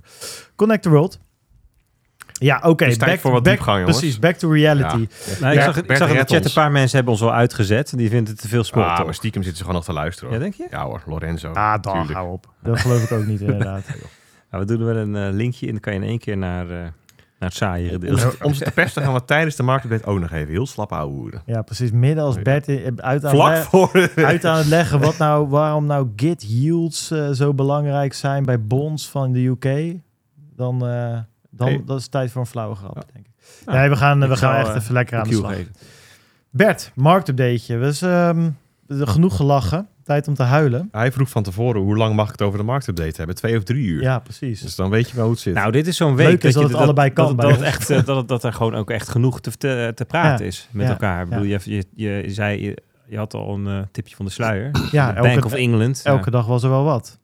Connect the World. Ja, oké. Tijd back- voor wat back- diepgang, jongens. Precies, back to reality. Ja. Nou, ik Ja, zag, ik zag in de chat een paar mensen hebben ons al uitgezet. Die vinden het te veel sport. Ah, maar stiekem zitten ze gewoon nog te luisteren. ja, Hoor. denk je? Ja hoor, Lorenzo. Ah, dan hou op. Dat geloof ik ook niet, *laughs* inderdaad. Nou, we doen er wel een eh, linkje en dan kan je in één keer naar, eh, naar het saaie Om, gedeelte. ze- om ze te pesten gaan we tijdens de marktbed ook nog even heel slap houden. Ja, precies. Midden als Bert in- uit aan, Vlak voor... *laughs* uit aan het leggen wat *laughs* nou, waarom nou git yields eh, zo belangrijk zijn bij bonds van de UK. Dan, eh dan Hey. dat is tijd voor een flauwe grap, denk ik. Nou, nee, we gaan, ik we gaan echt eh, even lekker aan de Q slag. geven. Bert, marktupdateje. Dus ehm, genoeg gelachen. Tijd om te huilen. Hij vroeg van tevoren, hoe lang mag ik het over de marktupdate hebben? Twee of drie uur. Ja, precies. Dus dan weet je wel hoe het zit. Nou, dit is zo'n week Leuk is dat je het allebei kan Dat, bij dat, ons. echt, eh, dat, het- dat er gewoon ook echt genoeg te, te, te praten Ja, is met ja, elkaar. Ik bedoel, je, je, je zei, je, je had al een eh, tipje van de sluier. ja, De Bank of England. elke dag was er wel wat.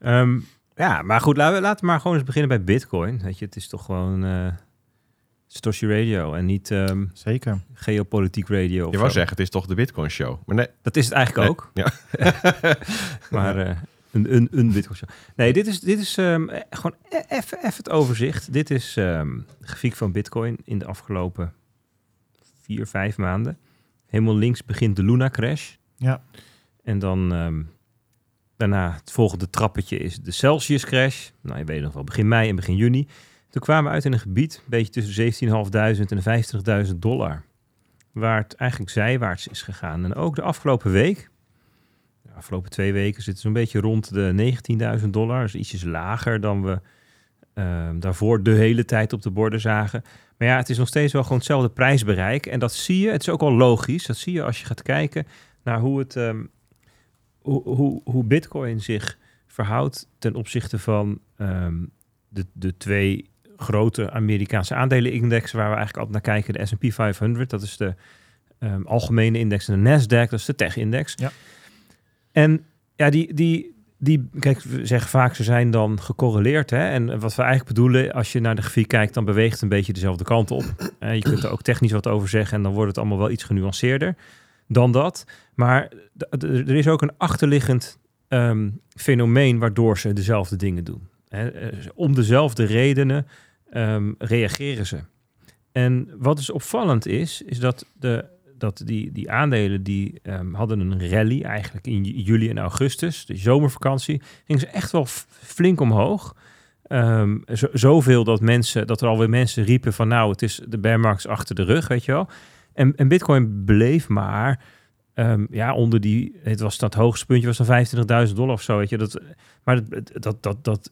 Ja. Ehm, ja, maar goed, laten we, laten we maar gewoon eens beginnen bij Bitcoin. Weet je, het is toch gewoon eh Satoshi Radio en niet ehm, Zeker. geopolitiek radio. of je wou zo. zeggen, het is toch de Bitcoin show. Maar nee, Dat is het eigenlijk ook. Ja. *laughs* maar eh, een, een, een Bitcoin show. Nee, dit is, dit is ehm, eh, gewoon e- even even het overzicht. Dit is ehm de grafiek van Bitcoin in de afgelopen vier, vijf maanden. Helemaal links begint de Luna crash. Ja. En dan ehm, daarna het volgende trappetje is de Celsius crash. Nou, je weet nog wel, begin mei en begin juni. Toen kwamen we uit in een gebied, een beetje tussen 17.500 en de 50.000 dollar. Waar het eigenlijk zijwaarts is gegaan. En ook de afgelopen week, de afgelopen twee weken, zit het zo'n beetje rond de 19.000 dollar. Dus ietsjes lager dan we ehm, daarvoor de hele tijd op de borden zagen. Maar ja, het is nog steeds wel gewoon hetzelfde prijsbereik. En dat zie je, het is ook wel logisch. Dat zie je als je gaat kijken naar hoe, het, ehm, hoe, hoe, hoe Bitcoin zich verhoudt ten opzichte van ehm, de, de twee grote Amerikaanse aandelenindexen waar we eigenlijk altijd naar kijken. De S&P 500, dat is de ehm, algemene index. En de Nasdaq, dat is de tech-index. Ja. En ja, die, die, die, kijk, we zeggen vaak ze zijn dan gecorreleerd. Hè? En wat we eigenlijk bedoelen, als je naar de grafiek kijkt, dan beweegt het een beetje dezelfde kant op. Je kunt er ook technisch wat over zeggen en dan wordt het allemaal wel iets genuanceerder dan dat. Maar er is ook een achterliggend ehm, fenomeen waardoor ze dezelfde dingen doen. Hè? Eh, Om dezelfde redenen ehm, reageren ze. En wat dus opvallend is, is dat, de, dat die, die aandelen die ehm, hadden een rally eigenlijk in ju- juli en augustus, de zomervakantie, gingen ze echt wel flink omhoog. Ehm, zo, zoveel dat, mensen, dat er alweer mensen riepen van nou, het is de bear achter de rug, weet je wel. En, en Bitcoin bleef maar ja, onder die, het was dat hoogste puntje was dan 25.000 dollar of zo, weet je. Dat, maar dat, dat, dat, dat,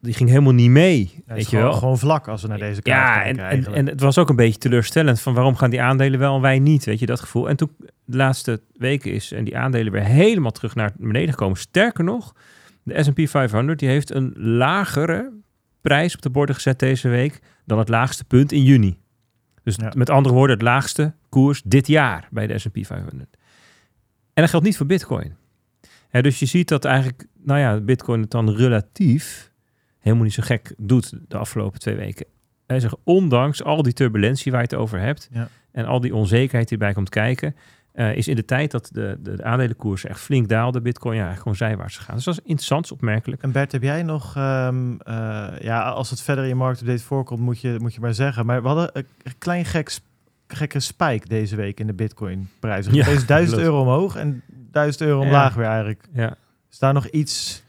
die ging helemaal niet mee, Ja, weet je gewoon, wel. gewoon vlak als we naar deze kaart Ja, kijken en, en, het was ook een beetje teleurstellend van waarom gaan die aandelen wel en wij niet, weet je dat gevoel. En toen de laatste weken is en die aandelen weer helemaal terug naar beneden gekomen. Sterker nog, de S&P 500 die heeft een lagere prijs op de borden gezet deze week dan het laagste punt in juni. Dus Ja. met andere woorden, het laagste koers dit jaar bij de S&P 500. En dat geldt niet voor Bitcoin. Dus je ziet dat eigenlijk, nou ja, Bitcoin het dan relatief helemaal niet zo gek doet de afgelopen twee weken. Hij zegt, ondanks al die turbulentie waar je het over hebt Ja. en al die onzekerheid die erbij komt kijken, eh, is in de tijd dat de, de, de aandelenkoers echt flink daalde, Bitcoin ja, gewoon zijwaarts gegaan. Dus dat is interessant, opmerkelijk. En Bert, heb jij nog, ehm, eh, ja, als het verder in je marktupdate voorkomt, moet je, moet je maar zeggen. Maar we hadden een klein gek, gekke spike deze week in de bitcoin prijs. Ja, Deze 1000 *laughs* klopt. euro omhoog en 1000 euro Ja. omlaag weer eigenlijk. Ja. Is daar nog iets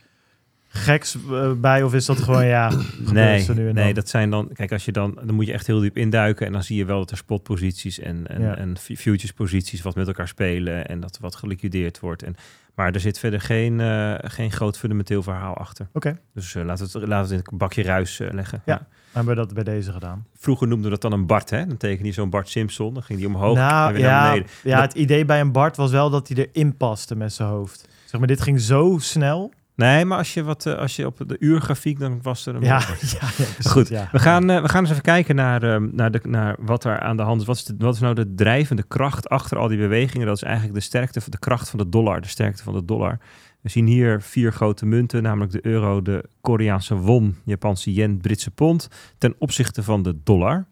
geks eh, bij of is dat gewoon, ja, *clears throat* Nee, en nee, dat zijn dan. Kijk, als je dan, dan moet je echt heel diep induiken en dan zie je wel dat er spotposities en, en, Ja. en fu- futures-posities wat met elkaar spelen en dat wat geliquideerd wordt. En, maar er zit verder geen, eh, geen groot fundamenteel verhaal achter. Oké. Dus eh, laten, we het, laten we het in het bakje ruis leggen. Ja. Hebben we dat bij deze gedaan? Vroeger noemden we dat dan een Bart, hè? Dan teken je zo'n Bart Simpson, dan ging die omhoog en nou, weer naar ja, beneden. ja, het idee bij een Bart was wel dat hij erin paste met zijn hoofd. Zeg maar, dit ging zo snel. Nee, maar als je, wat, eh, als je op de uurgrafiek, dan was er een... Ja, *laughs* ja, Goed, ja. We gaan, eh, we gaan eens even kijken naar, ehm, naar, de, naar wat er aan de hand is. Wat is, de, wat is nou de drijvende kracht achter al die bewegingen? Dat is eigenlijk de sterkte van de kracht van de dollar. De sterkte van de dollar. We zien hier vier grote munten, namelijk de euro, de Koreaanse won, Japanse yen, Britse pond, ten opzichte van de dollar.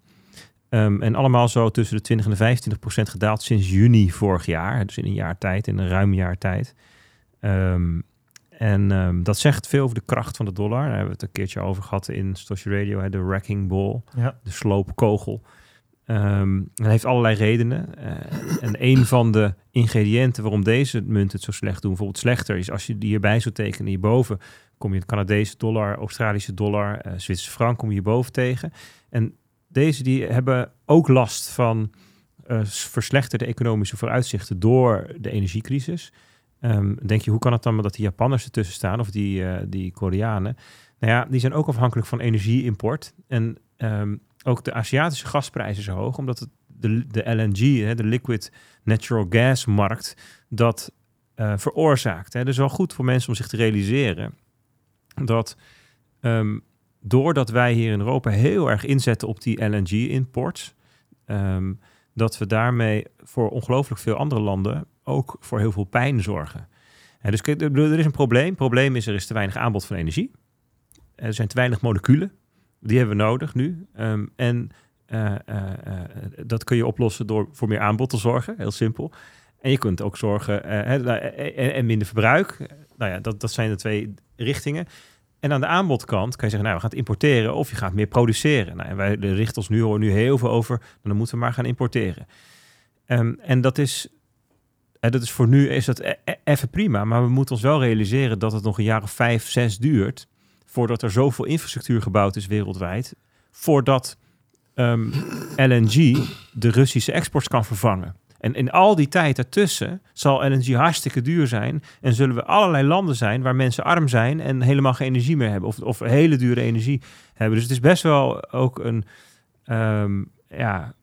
Ehm, en allemaal zo tussen de 20 en de 25 procent gedaald sinds juni vorig jaar. Dus in een jaar tijd, in een ruim jaar tijd. Ehm, en ehm, dat zegt veel over de kracht van de dollar. Daar hebben we het een keertje over gehad in Stoshi Radio, hè, de wrecking ball, Ja. de sloopkogel. Ehm dat heeft allerlei redenen. Eh, en een van de ingrediënten waarom deze munten het zo slecht doen, bijvoorbeeld slechter, is als je die hierbij zou tekenen, hierboven kom je het Canadese dollar, Australische dollar, eh Zwitserse frank, kom je hierboven tegen. En deze die hebben ook last van eh, verslechterde economische vooruitzichten door de energiecrisis. Ehm, denk je, hoe kan het dan dat die Japanners ertussen staan of die, eh, die Koreanen? Nou ja, die zijn ook afhankelijk van energieimport. En ehm, ook de Aziatische gasprijzen zijn hoog, omdat het de, de LNG, hè, de liquid natural gas markt, dat eh, veroorzaakt. Hè. Dus wel goed voor mensen om zich te realiseren dat ehm, doordat wij hier in Europa heel erg inzetten op die LNG-imports, ehm, dat we daarmee voor ongelooflijk veel andere landen ook voor heel veel pijn zorgen. Hè, dus er is een probleem. Het probleem is er is te weinig aanbod van energie. Er zijn te weinig moleculen. Die hebben we nodig nu. Ehm, en eh, eh, eh, dat kun je oplossen door voor meer aanbod te zorgen. Heel simpel. En je kunt ook zorgen eh, nou, eh, en, minder verbruik. Nou ja, dat, dat zijn de twee richtingen. En aan de aanbodkant kan je zeggen, nou, we gaan het importeren of je gaat meer produceren. Nou, en wij richten ons nu, nu heel veel over, dan moeten we maar gaan importeren. Ehm, en dat is, dat is voor nu is dat e- e- even prima, maar we moeten ons wel realiseren dat het nog een jaar of vijf, zes duurt voordat er zoveel infrastructuur gebouwd is wereldwijd, voordat ehm, LNG de Russische exports kan vervangen. En in al die tijd ertussen zal LNG hartstikke duur zijn. En zullen we allerlei landen zijn waar mensen arm zijn en helemaal geen energie meer hebben. Of, of hele dure energie hebben. Dus het is best wel ook een ehm, ja,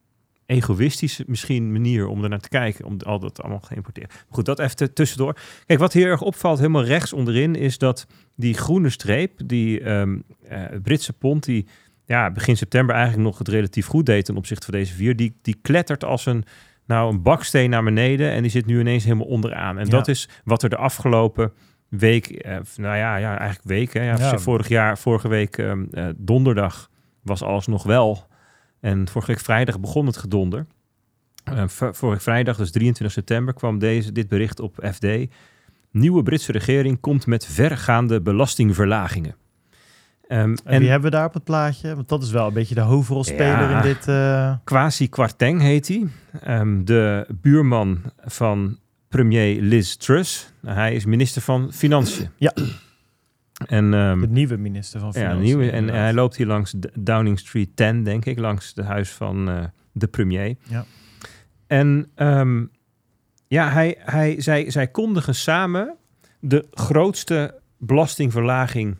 egoïstische misschien manier om er naar te kijken. Om al dat allemaal geïmporteerd. Maar goed, dat even tussendoor. Kijk, wat heel erg opvalt, helemaal rechts onderin, is dat die groene streep, die ehm, eh, Britse pond, die ja, begin september eigenlijk nog het relatief goed deed ten opzichte van deze vier, die, die klettert als een, nou, een baksteen naar beneden en die zit nu ineens helemaal onderaan. En Ja. dat is wat er de afgelopen week, eh, nou ja, ja, eigenlijk week, hè, ja, Ja. vorig jaar, vorige week ehm, eh, donderdag was alles nog wel. En vorige week vrijdag begon het gedonder. V- vorige vrijdag, dus 23 september, kwam deze, dit bericht op FD. Nieuwe Britse regering komt met vergaande belastingverlagingen. Ehm, En, en wie hebben we daar op het plaatje? Want dat is wel een beetje de hoofdrolspeler Ja. in dit... eh, Kwasi Kwarteng heet hij. Ehm, de buurman van premier Liz Truss. Nou, hij is minister van Financiën. Ja. En, ehm, de nieuwe minister van ja, Financiën. nieuwe, en hij loopt hier langs Downing Street 10, denk ik. Langs het huis van eh, de premier. Ja. En ehm, ja, hij, hij, zij, zij kondigen samen de grootste belastingverlaging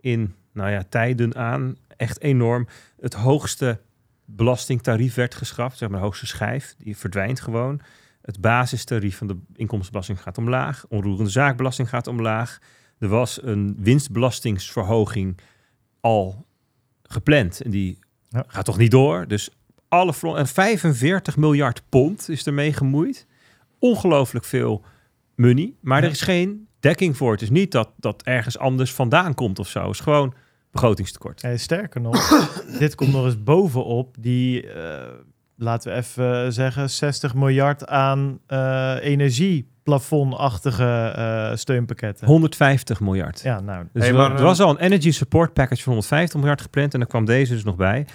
in nou ja, tijden aan. Echt enorm. Het hoogste belastingtarief werd geschrapt, zeg maar de hoogste schijf. Die verdwijnt gewoon. Het basistarief van de inkomstenbelasting gaat omlaag. Onroerende zaakbelasting gaat omlaag. Er was een winstbelastingsverhoging al gepland. En die Ja. gaat toch niet door. Dus alle en 45 miljard pond is ermee gemoeid. Ongelooflijk veel money. Maar Ja. er is geen dekking voor. Het is niet dat dat ergens anders vandaan komt of zo. Het is gewoon begrotingstekort. Eh, sterker nog, *coughs* dit komt nog eens bovenop die, eh, laten we even zeggen, 60 miljard aan eh energieplafondachtige eh steunpakketten. 150 miljard. Ja, nou, Dus Hey, er- maar, er eh, was al een energy support package van 150 miljard gepland en dan kwam deze dus nog bij.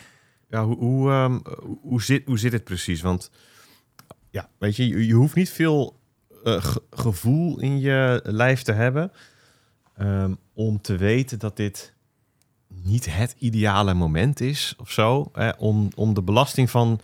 Ja, hoe, hoe, ehm, hoe, zit, hoe zit het precies? Want ja, weet je, je, je hoeft niet veel eh, ge- gevoel in je lijf te hebben ehm, om te weten dat dit niet het ideale moment is of zo, hè, om, om de belasting van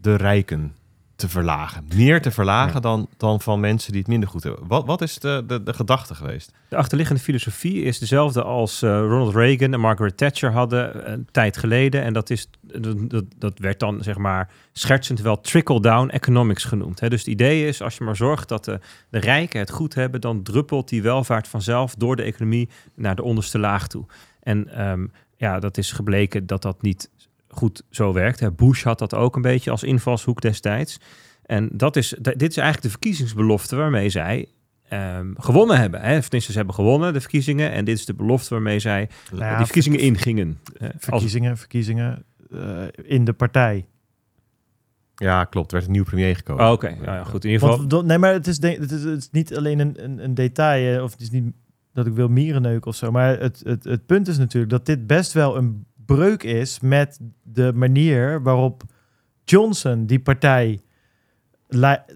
de rijken te verlagen. Meer te verlagen dan, dan van mensen die het minder goed hebben. Wat, wat is de, de, de gedachte geweest? De achterliggende filosofie is dezelfde als eh, Ronald Reagan en Margaret Thatcher hadden een tijd geleden. En dat, is, dat, dat, dat werd dan zeg maar schertsend wel trickle-down economics genoemd. Hè. Dus het idee is, als je maar zorgt dat de, de rijken het goed hebben, dan druppelt die welvaart vanzelf door de economie naar de onderste laag toe. En ehm, ja, dat is gebleken dat dat niet goed zo werkt. Hè. Bush had dat ook een beetje als invalshoek destijds. En dat is, dit is eigenlijk de verkiezingsbelofte waarmee zij ehm, gewonnen hebben. Hè. Tenminste, ze hebben gewonnen, de verkiezingen. En dit is de belofte waarmee zij Nou ja, die verkiezingen ingingen. Als, Verkiezingen, verkiezingen eh, in de partij. Ja, klopt. Er werd een nieuw premier gekozen. Oh, Oké, nou ja, goed. In ieder geval, Want, nee, maar het is, het is, het is niet alleen een, een, een detail, eh, of het is niet dat ik wil mierenneuken of zo, maar het, het, het punt is natuurlijk dat dit best wel een breuk is met de manier waarop Johnson die partij...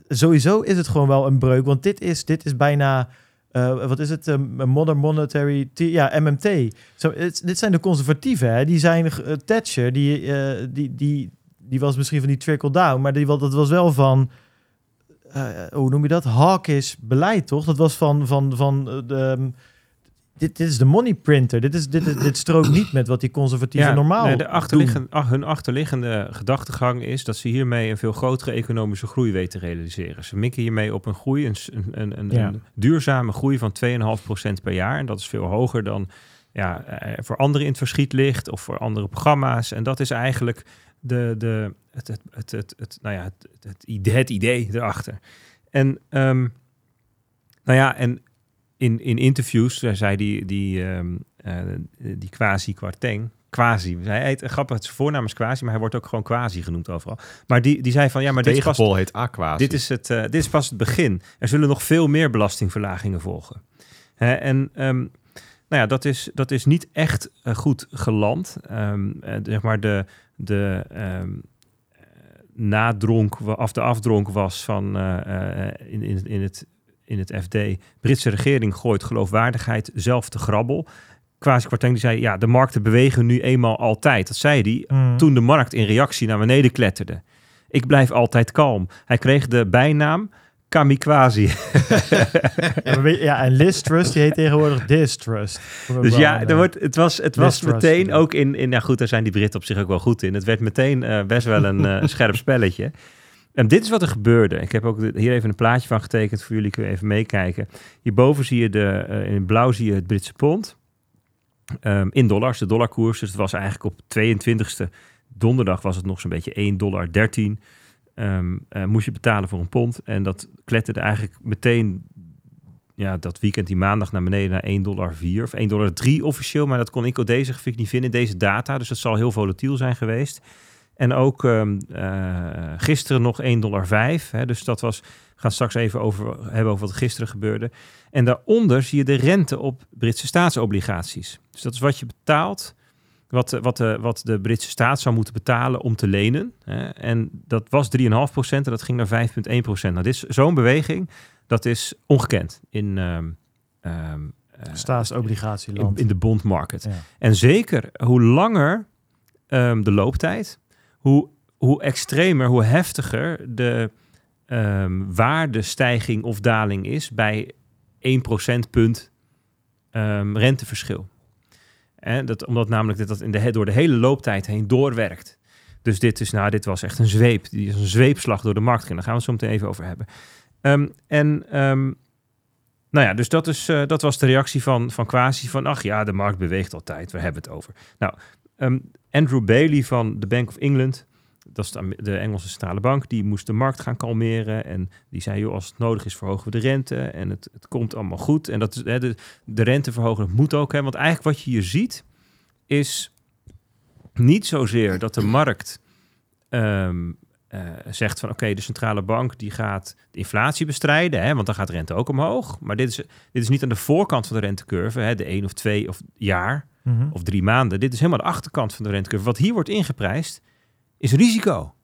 Sowieso is het gewoon wel een breuk, want dit is, dit is bijna... eh, wat is het? Een modern monetary... ja, MMT. Het, dit zijn de conservatieven, hè? Die zijn... eh, Thatcher, die, eh, die, die, die was misschien van die trickle-down, maar die, dat was wel van... eh, hoe noem je dat? Hawkish beleid, toch? Dat was van... van, van eh, de, ehm, dit, dit is de money printer. Dit, is, dit, dit strookt niet met wat die conservatieven normaal nee, de doen. achterliggende, ach, hun achterliggende gedachtegang is dat ze hiermee een veel grotere economische groei weten te realiseren. Ze mikken hiermee op een groei, een, een, een, een, Ja. een duurzame groei van 2,5% per jaar. En dat is veel hoger dan ja, eh, voor anderen in het verschiet ligt of voor andere programma's. En dat is eigenlijk de, de, het, het, het, het, het, nou ja, het, het, idee, het idee erachter. En, ehm, nou ja, en in, in interviews eh, zei die, die, ehm, eh, die quasi Kwarteng, quasi, hij heet, grappig, het zijn voornaam is quasi, maar hij wordt ook gewoon quasi genoemd overal. Maar die, die zei van, ja, maar dit is, pas, Tegenpol heet Aqua. dit, is het, eh, dit is pas het begin. Er zullen nog veel meer belastingverlagingen volgen. Hè, en ehm, nou ja, dat is, dat is niet echt eh, goed geland. Ehm, eh, zeg maar de, de eh, nadronk, of de afdronk was van eh, eh, in, in, in, het, in het FD. Britse regering gooit geloofwaardigheid zelf te grabbel. Kwasi Kwarteng die zei, ja, de markten bewegen nu eenmaal altijd. Dat zei hij Mm. toen de markt in reactie naar beneden kletterde. Ik blijf altijd kalm. Hij kreeg de bijnaam Kamikaze. *laughs* Ja, en Liz Trust, die heet tegenwoordig Distrust. Dus ja, een, er eh, wordt, het was, het was meteen ja. ook in, in... Ja goed, daar zijn die Britten op zich ook wel goed in. Het werd meteen eh, best wel een eh, *laughs* scherp spelletje. En dit is wat er gebeurde. Ik heb ook hier even een plaatje van getekend voor jullie. Kun je even meekijken. Hierboven zie je de, eh, in blauw zie je het Britse pond. Ehm, in dollars, de dollarkoers. Dus het was eigenlijk op 22e donderdag was het nog zo'n beetje 1,13 dollar. Ehm, eh, moest je betalen voor een pond. En dat kletterde eigenlijk meteen ja, dat weekend, die maandag, naar beneden naar 1,04 dollar of 1,3 dollar officieel. Maar dat kon ik op deze grafiek niet vinden, deze data. Dus dat zal heel volatiel zijn geweest. En ook ehm, eh, gisteren nog 1,05 dollar. Hè, dus dat was, we gaan straks even over hebben over wat er gisteren gebeurde. En daaronder zie je de rente op Britse staatsobligaties. Dus dat is wat je betaalt, wat, de- wat, de, wat de Britse staat zou moeten betalen om te lenen. Hè. En dat was 3,5% en dat ging naar 5,1% Nou, dit is zo'n beweging, dat is ongekend in, eh, in, Staatsobligatieland. in de bondmarket. Ja. En zeker hoe langer de looptijd, hoe, hoe extremer, hoe heftiger de ehm, waardestijging of daling is bij 1 procentpunt ehm, renteverschil. En dat, omdat namelijk dit dat in de, door de hele looptijd heen doorwerkt. Dus dit, is, nou, dit was echt een zweep. Die is een zweepslag door de markt. En daar gaan we het zo meteen even over hebben. Ehm, en nou ja, dus dat, is, eh, dat was de reactie van, van Quasi van... ach ja, de markt beweegt altijd, we hebben het over. Nou, ehm, Andrew Bailey van de Bank of England... dat is de, Engelse centrale bank... die moest de markt gaan kalmeren. En die zei, joh, als het nodig is verhogen we de rente... en het, het komt allemaal goed. En dat is, de, de rente verhogen, moet ook. Hè, want eigenlijk wat je hier ziet... is niet zozeer dat de markt... ehm, eh, zegt van oké, de centrale bank die gaat de inflatie bestrijden, hè, want dan gaat de rente ook omhoog. Maar dit is, dit is niet aan de voorkant van de rentecurve, hè, de één of twee of jaar Mhm. of drie maanden. Dit is helemaal de achterkant van de rentecurve. Wat hier wordt ingeprijsd is risico.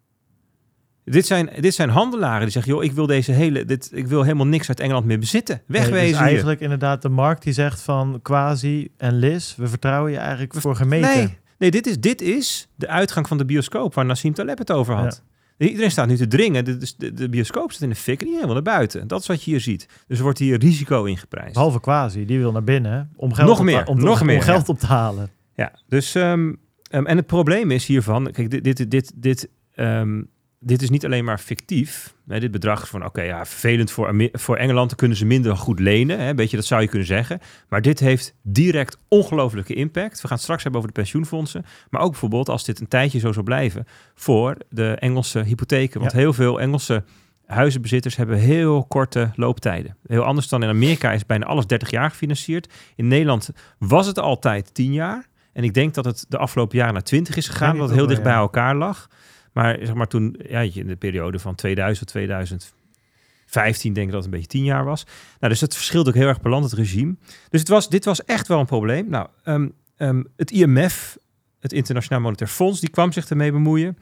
Dit zijn, dit zijn handelaren die zeggen, joh, ik wil deze hele, dit, ik wil helemaal niks uit Engeland meer bezitten. Nee, Wegwezen dus hier. eigenlijk inderdaad de markt die zegt van Quasi en Liz, we vertrouwen je eigenlijk voor gemeten. Nee, nee dit, is, dit is de uitgang van de bioscoop waar Nassim Taleb het over had. Iedereen staat nu te dringen. De, de, de bioscoop staat in de fik en iedereen wil naar buiten. Dat is wat je hier ziet. Dus er wordt hier risico ingeprijsd. Behalve quasi, die wil naar binnen om geld, Nog op, meer, om, nog om meer, geld ja. op te halen. Ja, dus ehm, ehm, en het probleem is hiervan, kijk, dit, dit, dit, dit, ehm, dit is niet alleen maar fictief. Hè, dit bedrag is van, oké, ja, vervelend voor, voor Engeland, dan kunnen ze minder goed lenen. Hè, beetje, dat zou je kunnen zeggen. Maar dit heeft direct ongelofelijke impact. We gaan het straks hebben over de pensioenfondsen. Maar ook bijvoorbeeld, als dit een tijdje zo zou blijven, voor de Engelse hypotheken. Want Ja. heel veel Engelse huizenbezitters hebben heel korte looptijden. Heel anders dan in Amerika is bijna alles 30 jaar gefinancierd. In Nederland was het altijd 10 jaar. En ik denk dat het de afgelopen jaren naar 20 is gegaan, wat heel dicht bij elkaar lag. Maar zeg maar toen, ja, in de periode van 2000 2015 denk ik dat het een beetje 10 jaar was. Nou, dus het verschilt ook heel erg per land, het regime. Dus het was, dit was echt wel een probleem. Nou, ehm, ehm, het IMF, het Internationaal Monetair Fonds, die kwam zich ermee bemoeien.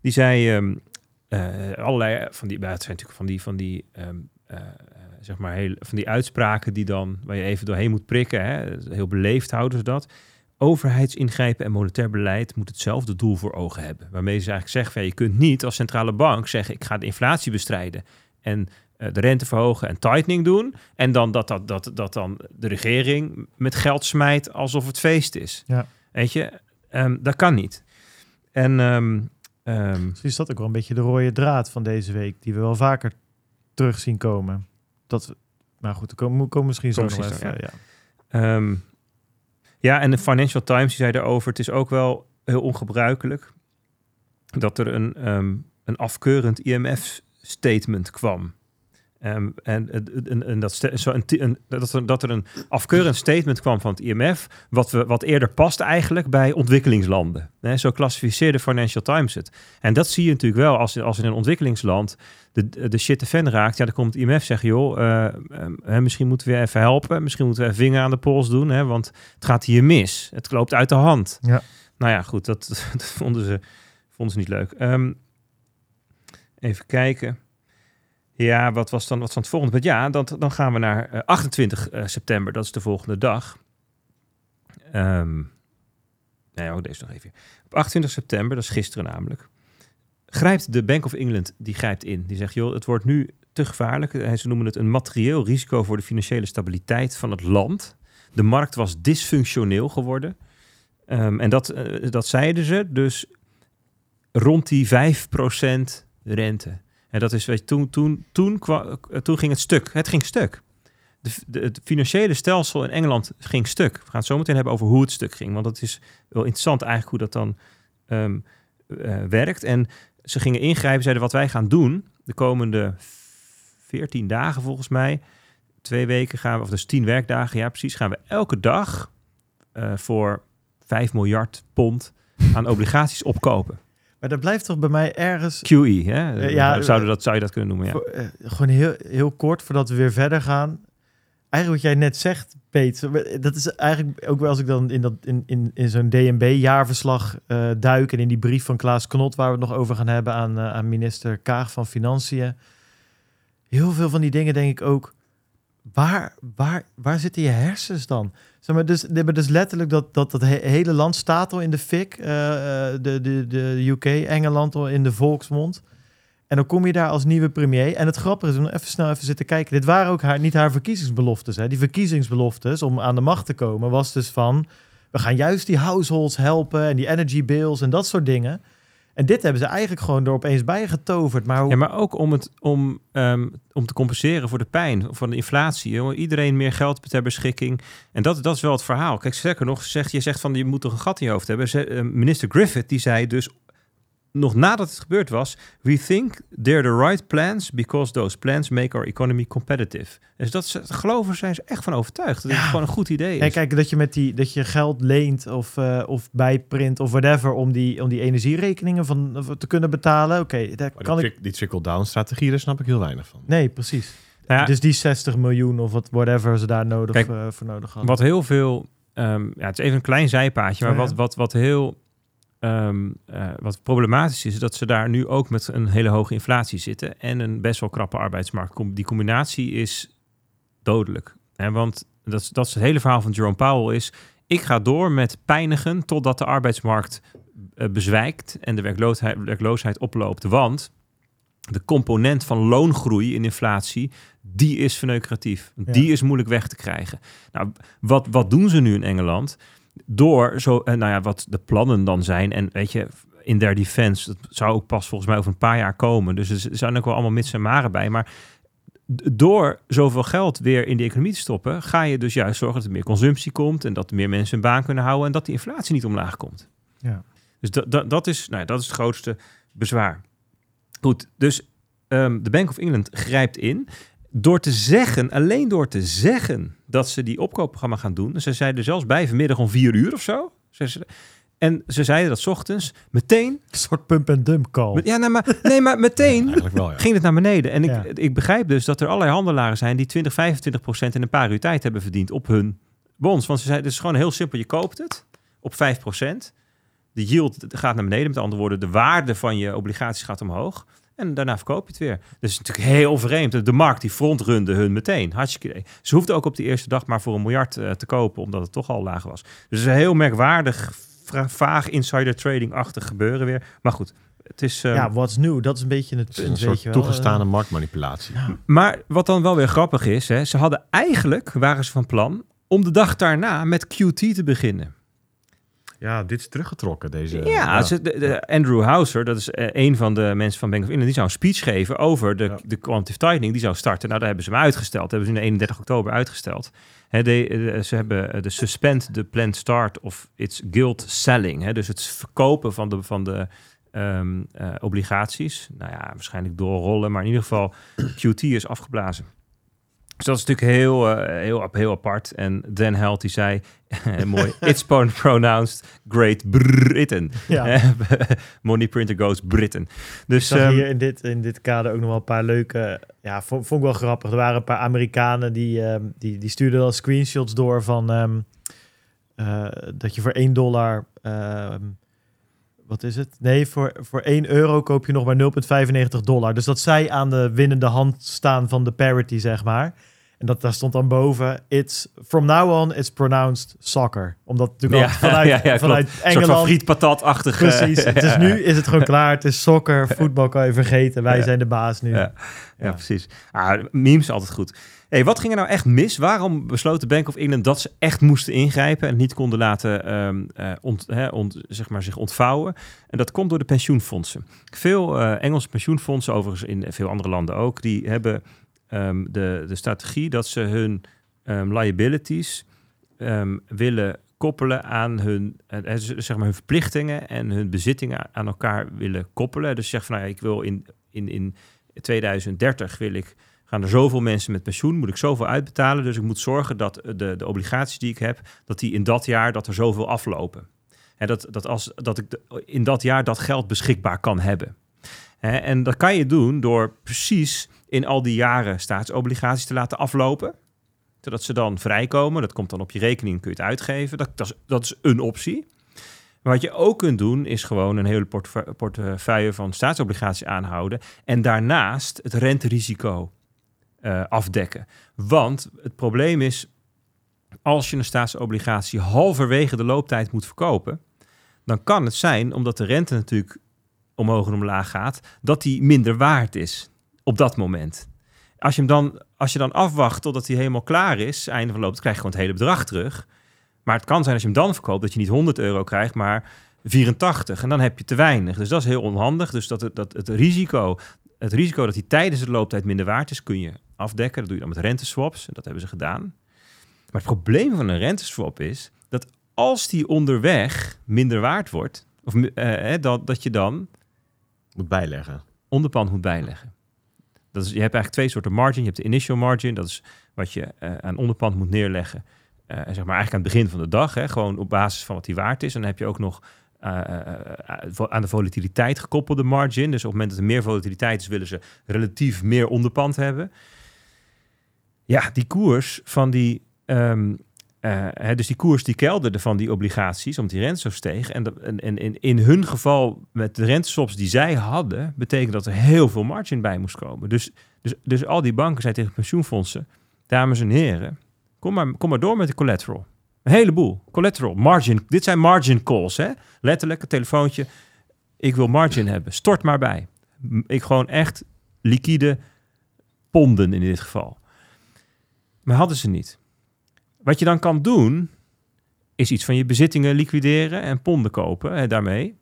Die zei ehm, eh, allerlei van die, zijn natuurlijk van die, van die, eh, eh, zeg maar, heel, van die uitspraken die dan, waar je even doorheen moet prikken. Hè? Heel beleefd houden ze dat. Overheidsingrijpen en monetair beleid moet hetzelfde doel voor ogen hebben. Waarmee ze eigenlijk zeggen, van, ja, je kunt niet als centrale bank zeggen, ik ga de inflatie bestrijden en eh, de rente verhogen en tightening doen. En dan dat, dat, dat, dat dan de regering met geld smijt alsof het feest is. Ja. Weet je, Ehm, dat kan niet. En ehm, Misschien is dat ook wel een beetje de rode draad van deze week, die we wel vaker terug zien komen. Dat, maar goed, komen, misschien zo nog even. zo, ja. Ja, en de Financial Times die zei daarover: het is ook wel heel ongebruikelijk dat er een, ehm, een afkeurend IMF-statement kwam. Ehm, en, en, en, dat, zo een, een, dat, er, dat er een afkeurend statement kwam van het IMF, wat, we, wat eerder past eigenlijk bij ontwikkelingslanden. Zo klassificeerde Financial Times het. En dat zie je natuurlijk wel als, als in een ontwikkelingsland de, de shit te fan raakt. Ja, dan komt het IMF zeggen, joh, eh, ehm, misschien moeten we even helpen. Misschien moeten we even vinger aan de pols doen, hè, want het gaat hier mis. Het loopt uit de hand. Ja. Nou ja, goed, dat, *laughs* dat vonden, ze, vonden ze niet leuk. Ehm, even kijken. Ja, wat was dan wat van het volgende punt? Ja, dan, dan gaan we naar eh, 28 eh, september. Dat is de volgende dag. Ehm nee, oh, deze nog even. Op 28 september, dat is gisteren namelijk, grijpt de Bank of England die grijpt in. Die zegt, joh, het wordt nu te gevaarlijk. Eh, Ze noemen het een materieel risico voor de financiële stabiliteit van het land. De markt was dysfunctioneel geworden. Ehm, en dat, eh, dat zeiden ze dus rond die 5% rente. En dat is, weet je, toen, toen, toen, eh, toen ging het stuk. Het ging stuk. De, het financiële stelsel in Engeland ging stuk. We gaan het zo meteen hebben over hoe het stuk ging. Want dat is wel interessant eigenlijk hoe dat dan ehm, eh, werkt. En ze gingen ingrijpen, zeiden wat wij gaan doen de komende 14 dagen volgens mij. Twee weken gaan we, of dus 10 werkdagen, ja precies, gaan we elke dag eh, voor 5 miljard pond aan obligaties opkopen. Maar dat blijft toch bij mij ergens... QE, hè? Eh, ja, Zouden dat, zou je dat kunnen noemen, ja. voor- eh, gewoon heel, heel kort, voordat we weer verder gaan. Eigenlijk wat jij net zegt, Peter, dat is eigenlijk ook wel als ik dan in, dat, in, in, in zo'n DNB-jaarverslag eh duik en in die brief van Klaas Knot, waar we het nog over gaan hebben aan, eh, aan minister Kaag van Financiën. Heel veel van die dingen denk ik ook, waar, waar, waar zitten je hersens dan? Zeg dus, maar dus letterlijk dat, dat, dat he- hele land staat al in de fik, eh, eh, de, de, de UK, Engeland al in de volksmond. En dan kom je daar als nieuwe premier. En het grappige is, om even snel even zitten kijken. Dit waren ook haar, niet haar verkiezingsbeloftes. Hè. Die verkiezingsbeloftes om aan de macht te komen was dus van... we gaan juist die households helpen en die energy bills en dat soort dingen. En dit hebben ze eigenlijk gewoon er opeens bij getoverd. Maar hoe... Ja, maar ook om, het, om, ehm, om te compenseren voor de pijn van de inflatie. Jongen. Iedereen meer geld ter beschikking. En dat, dat is wel het verhaal. Kijk, sterker nog, zegt, je zegt van je moet toch een gat in je hoofd hebben. Eh, minister Griffith die zei dus nog nadat het gebeurd was... We think they're the right plans because those plans make our economy competitive. Dus dat ze, geloven zijn ze echt van overtuigd. Dat het Ja. gewoon een goed idee is. Ja, kijk, dat je met die dat je geld leent of, eh, of bijprint of whatever om die, om die energierekeningen van, te kunnen betalen. Oké, daar Maar kan die, ik. die trickle-down strategie, daar snap ik heel weinig van. Nee, precies. Nou ja, Dus die 60 miljoen of wat, whatever ze daar nodig Kijk, eh, voor nodig hadden. Wat heel veel, ehm, ja, het is even een klein zijpaadje, maar Oh, ja. wat, wat, wat heel ehm, eh, wat problematisch is, is dat ze daar nu ook met een hele hoge inflatie zitten en een best wel krappe arbeidsmarkt. Die combinatie is dodelijk. Hè, want dat, is- dat is het hele verhaal van Jerome Powell is, ik ga door met pijnigen totdat de arbeidsmarkt eh, bezwijkt en de werkloosheid, werkloosheid oploopt. Want de component van loongroei in inflatie, die is verneukeratief. Ja. Die is moeilijk weg te krijgen. Nou, wat, wat doen ze nu in Engeland? Door zo, eh, nou ja, wat de plannen dan zijn. En weet je, in their defense, dat zou ook pas volgens mij over een paar jaar komen. Dus er zijn ook wel allemaal mits en maren bij. Maar door zoveel geld weer in de economie te stoppen, ga je dus juist zorgen dat er meer consumptie komt en dat er meer mensen hun baan kunnen houden en dat die inflatie niet omlaag komt. Ja. Dus dat, dat, dat, is, nou ja, dat is het grootste bezwaar. Goed, dus ehm, de Bank of England grijpt in door te zeggen, alleen door te zeggen dat ze die opkoopprogramma gaan doen. Ze zeiden zelfs bij vanmiddag om vier uur of zo. Ze- ze- En ze zeiden dat 's ochtends meteen. Een soort pump-and-dump call. Ja, nee, maar, nee, maar meteen *laughs* Eigenlijk wel, ja. ging het naar beneden. En ik, Ja. ik begrijp dus dat er allerlei handelaren zijn die 20, 25 procent in een paar uur tijd hebben verdiend op hun bonds. Want ze zeiden, het is gewoon heel simpel. Je koopt het op 5 procent. De yield gaat naar beneden. Met andere woorden, de waarde van je obligaties gaat omhoog. En daarna verkoop je het weer. Dus het is natuurlijk heel vreemd. De markt die frontrunde hun meteen. Hartstikke idee. Ze hoefden ook op de eerste dag maar voor een miljard eh, te kopen, omdat het toch al laag was. Dus het is een heel merkwaardig, vaag insider trading-achtig gebeuren weer. Maar goed, het is... ehm, Ja, what's new? Dat is een beetje het Het is punt, een weet soort je wel. toegestane marktmanipulatie. Maar wat dan wel weer grappig is, hè, ze hadden eigenlijk, waren ze van plan, om de dag daarna met QT te beginnen. Ja, dit is teruggetrokken, deze... ja, Ze, de, de- Andrew Houser, dat is eh, een van de mensen van Bank of England, die zou een speech geven over de, Ja. de quantitative tightening. Die zou starten. Nou, daar hebben ze hem uitgesteld. Dat hebben ze in 31 oktober uitgesteld. De, de- ze hebben eh, de suspend the planned start of its gilt selling. Dus het verkopen van de, van de ehm, eh, obligaties. Nou ja, waarschijnlijk doorrollen, maar in ieder geval *clears throat* QT is afgeblazen. Dus dat is natuurlijk heel, eh, heel, heel apart. En Dan Held die zei, *laughs* mooi, *laughs* it's pron- pronounced Great Britain. Ja. *laughs* Money printer goes Britain. Dus ehm, hier in dit, in dit kader ook nog wel een paar leuke... Ja, vond, vond ik wel grappig. Er waren een paar Amerikanen die, ehm, die, die stuurden al screenshots door van... ehm, eh, dat je voor 1 dollar... wat is het? Nee, voor, voor 1 euro koop je nog maar 0,95 dollar. Dus dat zij aan de winnende hand staan van de parity, zeg maar. En dat, daar stond dan boven... It's, from now on, it's pronounced soccer. Omdat natuurlijk Ja, vanuit, *laughs* ja, ja, vanuit een soort van Engeland... frietpatat-achtig. Precies. *laughs* Dus nu is het gewoon klaar. Het is soccer. *laughs* Voetbal kan je vergeten. Wij zijn de baas nu. Ja, precies. Ah, memes altijd goed. Hey, wat ging er nou echt mis? Waarom besloot de Bank of England dat ze echt moesten ingrijpen en niet konden laten ehm, eh, ont, hè, ont- zeg maar zich ontvouwen? En dat komt door de pensioenfondsen. Veel eh, Engelse pensioenfondsen, overigens in veel andere landen ook, die hebben ehm, de, de strategie dat ze hun ehm, liabilities ehm, willen koppelen aan hun, eh, eh, zeg maar hun verplichtingen en hun bezittingen aan elkaar willen koppelen. Dus zeg van, nou ja, ik wil in, in, in 2030 wil ik gaan er zoveel mensen met pensioen, moet ik zoveel uitbetalen. Dus ik moet zorgen dat de, de obligaties die ik heb, dat die in dat jaar dat er zoveel aflopen. En dat, dat, als, dat ik in dat jaar dat geld beschikbaar kan hebben. En dat kan je doen door precies in al die jaren staatsobligaties te laten aflopen. Zodat ze dan vrijkomen. Dat komt dan op je rekening, kun je het uitgeven. Dat, dat, is, een optie. Wat je ook kunt doen, is gewoon een hele portefeu- portefeuille van staatsobligaties aanhouden. En daarnaast het renterisico eh, afdekken. Want het probleem is, als je een staatsobligatie halverwege de looptijd moet verkopen, dan kan het zijn, omdat de rente natuurlijk omhoog en omlaag gaat, dat die minder waard is op dat moment. Als je, hem dan, als je dan afwacht totdat hij helemaal klaar is, einde van de looptijd, krijg je gewoon het hele bedrag terug. Maar het kan zijn als je hem dan verkoopt, dat je niet 100 euro krijgt, maar 84. En dan heb je te weinig. Dus dat is heel onhandig. Dus dat, het- dat het risico, het risico dat hij tijdens de looptijd minder waard is, kun je afdekken. Dat doe je dan met renteswaps. En dat hebben ze gedaan. Maar het probleem van een renteswap is dat als die onderweg minder waard wordt, of eh, eh, dat, dat je dan Moet bijleggen. onderpand moet bijleggen. Je hebt eigenlijk twee soorten margin. Je hebt de initial margin, dat is wat je eh, aan onderpand moet neerleggen. eh, zeg maar eigenlijk aan het begin van de dag, hè, gewoon op basis van wat die waard is. En dan heb je ook nog eh, aan de volatiliteit gekoppelde margin. Dus op het moment dat er meer volatiliteit is, willen ze relatief meer onderpand hebben. Ja, die koers van die. ehm, eh, hè, dus die koers die kelderde van die obligaties, omdat die rente zo steeg. En, en, in hun geval, met de renteswaps die zij hadden, betekent dat er heel veel margin bij moest komen. Dus, dus, dus al die banken zeiden tegen pensioenfondsen, dames en heren, kom maar, kom maar door met de collateral. Een heleboel. Collateral, margin. Dit zijn margin calls, hè? Letterlijk, een telefoontje. Ik wil margin hebben. Stort maar bij. Ik gewoon echt liquide ponden in dit geval. Maar hadden ze niet. Wat je dan kan doen, is iets van je bezittingen liquideren en ponden kopen hè, daarmee.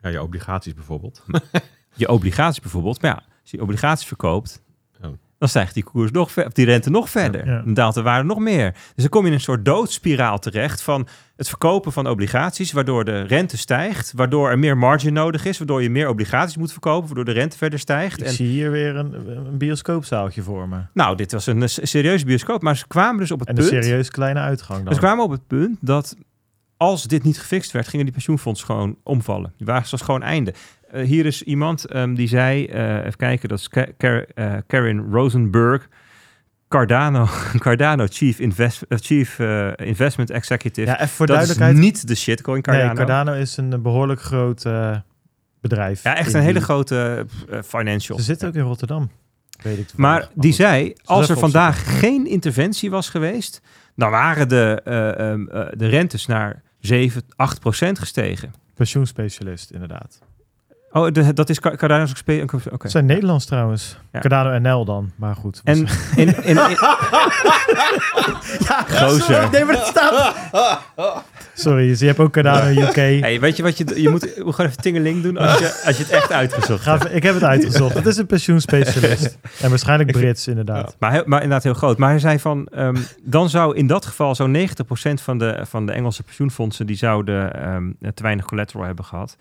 Ja, je obligaties bijvoorbeeld. *laughs* Je obligaties bijvoorbeeld. Maar ja, als je obligaties verkoopt. Dan stijgt die koers nog ver, die rente nog verder. Ja. Dan daalt de waarde nog meer. Dus dan kom je in een soort doodspiraal terecht van het verkopen van obligaties, waardoor de rente stijgt, waardoor er meer margin nodig is, waardoor je meer obligaties moet verkopen, waardoor de rente verder stijgt. Ik En, zie hier weer een, een bioscoopzaaltje voor me. nou, dit was een eh, serieuze bioscoop, maar ze kwamen dus op het En een punt. serieus kleine uitgang dan. Ze kwamen op het punt dat als dit niet gefixt werd, gingen die pensioenfondsen gewoon omvallen. Die waren zoals gewoon einde. Eh, hier is iemand ehm, die zei, eh, even kijken, dat is Ka- eh, Karen Rosenberg, Cardano, *laughs* Cardano Chief, Invest, Chief Investment Executive. ja, even voor dat is duidelijkheid. niet de shitcoin Cardano. Nee, Cardano is een behoorlijk groot bedrijf. Ja, echt een hele die- grote financial. Ze zitten ook in Rotterdam. Weet ik. Maar die zei, als er vandaag geen interventie was geweest, dan waren de, eh, ehm, eh, de rentes naar 7, 8 procent gestegen. Pensioenspecialist, inderdaad. Oh, de, dat is Car- Cardano's gespe- Oké. Het zijn Nederlands trouwens. Ja. Cardano NL dan, maar goed. En *laughs* in, in, in- *laughs* ja, Gozer. Nee, maar dat staat... Sorry, dus je hebt ook Cardano UK. *laughs* hey, weet je wat je... Je moet, gewoon even tingeling doen als je, als je het echt uitgezocht hebt. ik heb het uitgezocht. Het is een pensioenspecialist. En waarschijnlijk Brits, inderdaad. Maar, maar inderdaad heel groot. Maar hij zei van, ehm, dan zou in dat geval zo'n 90% van de, van de Engelse pensioenfondsen, die zouden ehm, te weinig collateral hebben gehad.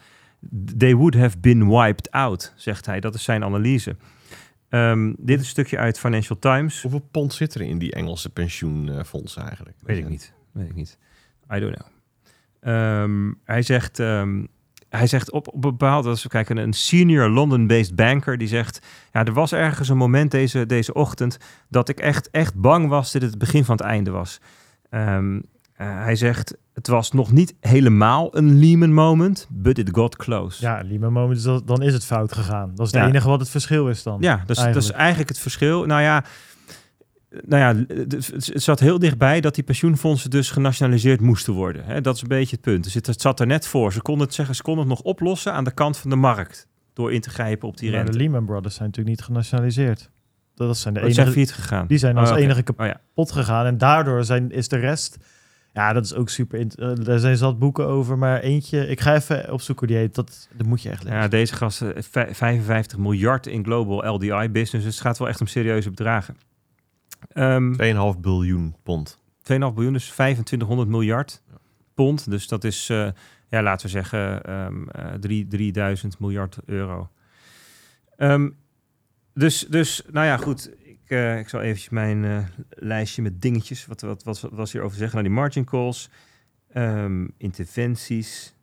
They would have been wiped out, zegt hij. Dat is zijn analyse. Ehm, dit is een stukje uit Financial Times. Hoeveel pond zit er in die Engelse pensioenfondsen eigenlijk? Weet ik niet. Weet ik niet. I don't know. Ehm, hij zegt, ehm, hij zegt op, op een bepaald, als we kijken, een senior London-based banker die zegt, ja, er was ergens een moment deze, deze ochtend dat ik echt, echt bang was dat het het begin van het einde was. Eh, hij zegt, het was nog niet helemaal een Lehman moment, but it got close. Ja, Lehman Moment, is dat- dan is het fout gegaan. Dat is het Ja. enige wat het verschil is dan. Ja, dus dat is Eigenlijk. eigenlijk het verschil. Nou ja, nou ja, het zat heel dichtbij dat die pensioenfondsen dus genationaliseerd moesten worden. Dat is een beetje het punt. Dus het, zat er net voor. Ze konden het zeggen, ze konden het nog oplossen aan de kant van de markt. Door in te grijpen op die Maar de rente. Lehman Brothers zijn natuurlijk niet genationaliseerd. Dat zijn de Dat zijn enige, gegaan. die zijn als Oh, oké. enige kapot Oh ja. gegaan. En daardoor zijn, is de rest... Ja, dat is ook super... int- eh, daar zijn zat boeken over, maar eentje... Ik ga even opzoeken hoe die heet. Dat, dat moet je echt lezen. ja, deze gasten, vij- 55 miljard in global LDI business. Dus het gaat wel echt om serieuze bedragen. Ehm 2,5 biljoen pond. 2,5 biljoen, dus 2500 miljard pond. Dus dat is, eh, ja, laten we zeggen, ehm eh, drie- 3000 miljard euro. Ehm, dus, dus, nou ja, goed. Eh, ik zal eventjes mijn eh, lijstje met dingetjes. Wat, wat, wat, was hierover zeggen? Nou, die margin calls, ehm, interventies.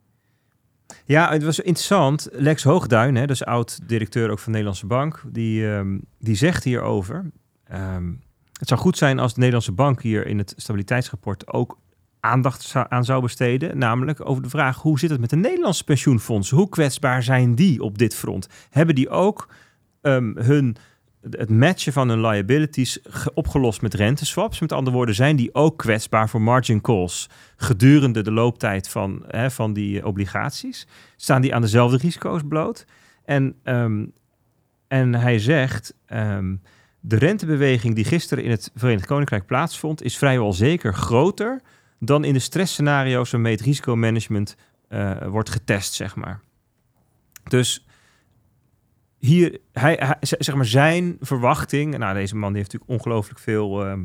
Ja, het was interessant. Lex Hoogduin, hè, dat is oud-directeur ook van de Nederlandse Bank, die, ehm, die zegt hierover... ehm, het zou goed zijn als de Nederlandse bank hier in het stabiliteitsrapport ook aandacht aan zou besteden. Namelijk over de vraag hoe zit het met de Nederlandse pensioenfondsen? Hoe kwetsbaar zijn die op dit front? Hebben die ook hun, het matchen van hun liabilities ge- opgelost met renteswaps? Met andere woorden, zijn die ook kwetsbaar voor margin calls gedurende de looptijd van, hè, van die obligaties? Staan die aan dezelfde risico's bloot? En, ehm, en hij zegt. ehm, de rentebeweging die gisteren in het Verenigd Koninkrijk plaatsvond, is vrijwel zeker groter dan in de stressscenario's waarmee het risicomanagement eh, wordt getest, zeg maar. Dus hier, hij, zeg maar zijn verwachting, nou deze man die heeft natuurlijk ongelooflijk veel ehm,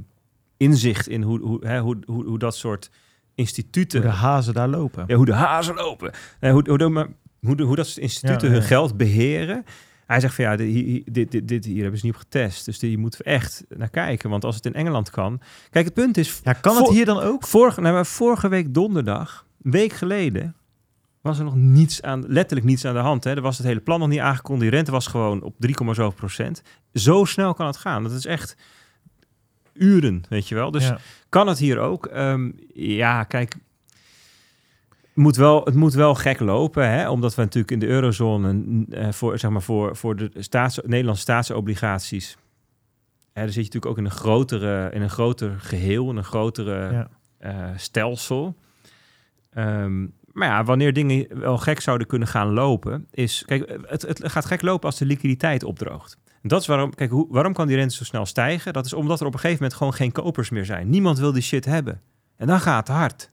inzicht in hoe, hoe, hè, hoe, hoe, hoe dat soort instituten, Hoe de hazen daar lopen. ja, hoe de hazen lopen. Eh, hoe, hoe, de- hoe, de- hoe dat soort instituten Ja, hun ja. geld beheren. Hij zegt van ja, dit, hier- dit, dit, dit hier hebben ze niet op getest. Dus hier moeten we echt naar kijken. Want als het in Engeland kan. Kijk, het punt is. Ja, kan het hier dan ook? Vorige, nou, maar vorige week donderdag, een week geleden, was er nog niets aan, letterlijk niets aan de hand. Hè. Er was het hele plan nog niet aangekondigd. Die rente was gewoon op 3,7 procent. Zo snel kan het gaan. Dat is echt uren, weet je wel. Dus Ja. kan het hier ook? Ehm, ja, kijk. Moet wel, het moet wel gek lopen, hè? omdat we natuurlijk in de eurozone eh, voor, zeg maar voor, voor de staats, Nederlandse staatsobligaties. Hè, dan zit je natuurlijk ook in een, grotere, in een groter geheel, in een grotere Ja. eh, stelsel. Ehm, maar ja, wanneer dingen wel gek zouden kunnen gaan lopen, is. Kijk, het, het gaat gek lopen als de liquiditeit opdroogt. En dat is waarom, kijk, hoe, waarom kan die rente zo snel stijgen? Dat is omdat er op een gegeven moment gewoon geen kopers meer zijn. Niemand wil die shit hebben. En dan gaat het hard.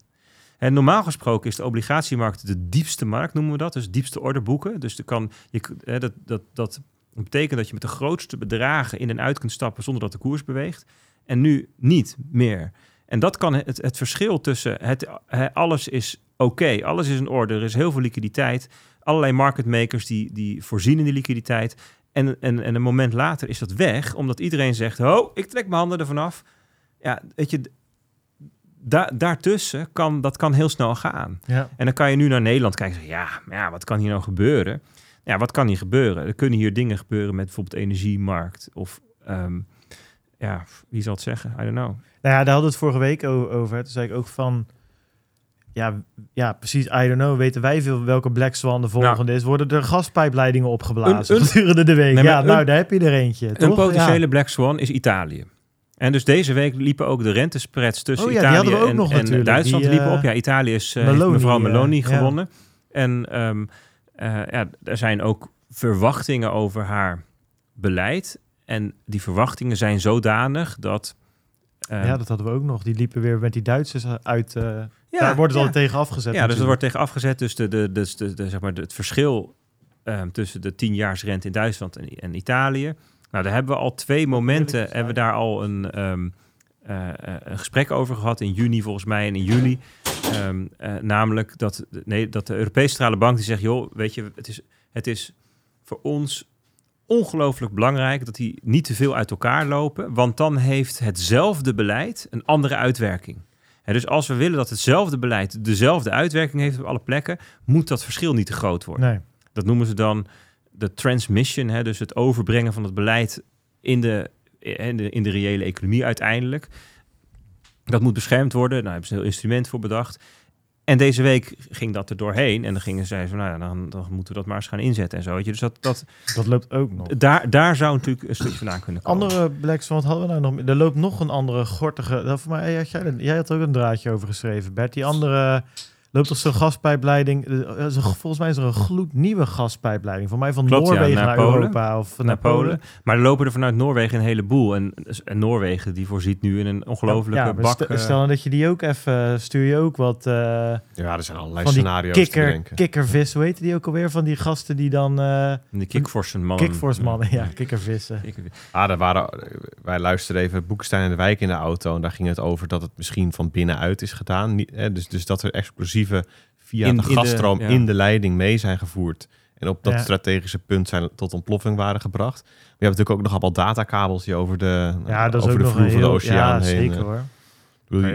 En normaal gesproken is de obligatiemarkt de diepste markt, noemen we dat. Dus diepste orderboeken. Dus er kan, je, dat, dat, dat betekent dat je met de grootste bedragen in en uit kunt stappen zonder dat de koers beweegt. En nu niet meer. En dat kan het, het verschil tussen het, alles is oké, alles is in orde, er is heel veel liquiditeit. Allerlei market makers die, die voorzien in die liquiditeit. En, en, en een moment later is dat weg, omdat iedereen zegt: Oh, ik trek mijn handen ervan af. Ja, weet je, da daartussen kan dat kan heel snel gaan. Ja. En dan kan je nu naar Nederland kijken en zeggen: Ja, maar ja, wat kan hier nou gebeuren? Ja, wat kan hier gebeuren? Er kunnen hier dingen gebeuren met bijvoorbeeld energiemarkt. Of ehm, ja, wie zal het zeggen? I don't know. Nou ja, daar hadden we het vorige week over. Toen zei ik ook van... Ja, ja, precies. I don't know. Weten wij veel welke Black Swan de volgende is? Worden er gaspijpleidingen opgeblazen Een- een- gedurende de week? Nee, ja, een- nou, daar heb je er eentje. Een toch? potentiële Ja. Black Swan is Italië. En dus deze week liepen ook de rentespreads tussen Oh ja, Italië hadden we ook en, nog en. Duitsland Die, liepen eh, op. Ja, Italië is uh, Meloni, mevrouw eh, Meloni gewonnen. En ehm, eh, ja, er zijn ook verwachtingen over haar beleid. En die verwachtingen zijn zodanig dat... ehm, Ja, dat hadden we ook nog. Die liepen weer met die Duitsers uit. eh ja, daar worden ze ja. al tegen afgezet. Ja, dus er wordt tegen afgezet. Dus, de, de, dus de, de, zeg maar, het verschil ehm, tussen de 10-jaarsrente in Duitsland en, en Italië. Nou, daar hebben we al twee momenten, hebben we daar al een, ehm, eh, eh, een gesprek over gehad. In juni volgens mij en in juli. Namelijk dat, nee, dat de Europese Centrale Bank die zegt... joh, weet je, het is, het is voor ons ongelooflijk belangrijk... dat die niet te veel uit elkaar lopen. Want dan heeft hetzelfde beleid een andere uitwerking. Hè, dus als we willen dat hetzelfde beleid dezelfde uitwerking heeft op alle plekken, moet dat verschil niet te groot worden. Nee. Dat noemen ze dan de transmission, hè, dus het overbrengen van het beleid in de, in de, in de reële economie uiteindelijk. Dat moet beschermd worden. Nou, daar hebben ze een heel instrument voor bedacht. En deze week ging dat er doorheen. En dan gingen zij van, nou ja, dan, dan moeten we dat maar eens gaan inzetten en zo. Weet je. Dus dat, dat, Dat loopt ook nog. daar, daar zou natuurlijk een stukje vandaan kunnen komen. Andere Black Swan, wat hadden we nou nog? meer? Er loopt nog een andere gortige... Dat voor mij, jij, jij had ook een draadje over geschreven, Bert. Die andere loopt toch zo'n gaspijpleiding. eh, eh, Volgens mij is er een gloednieuwe gaspijpleiding. Voor mij van Klopt, ja, Noorwegen naar naar, Polen. Europa of naar, naar Polen. Polen. Maar er lopen er vanuit Noorwegen een heleboel. En, en Noorwegen die voorziet nu in een ongelofelijke ja, bak. stel- eh, Stel nou dat je die ook even... Stuur je ook wat... eh, Ja, er zijn allerlei van die scenario's te kikker, kikkervis, hoe heet die ook alweer? Van die gasten die dan... eh de Kickforsen mannen. Kickforce mannen, ja, kikkervissen. Ah, daar waren, wij luisterden even Boekestein en de Wijk in de auto. En daar ging het over dat het misschien van binnenuit is gedaan. Niet, hè, dus, dus dat er explosieven via In- de in de- gasstroom ja. in de leiding mee zijn gevoerd. En op dat Ja. strategische punt zijn tot ontploffing waren gebracht. Maar je hebt natuurlijk ook nog allemaal datakabels die over de, Ja, dat is over ook de nog vloer van de oceaan Ja, heen. zeker eh. hoor.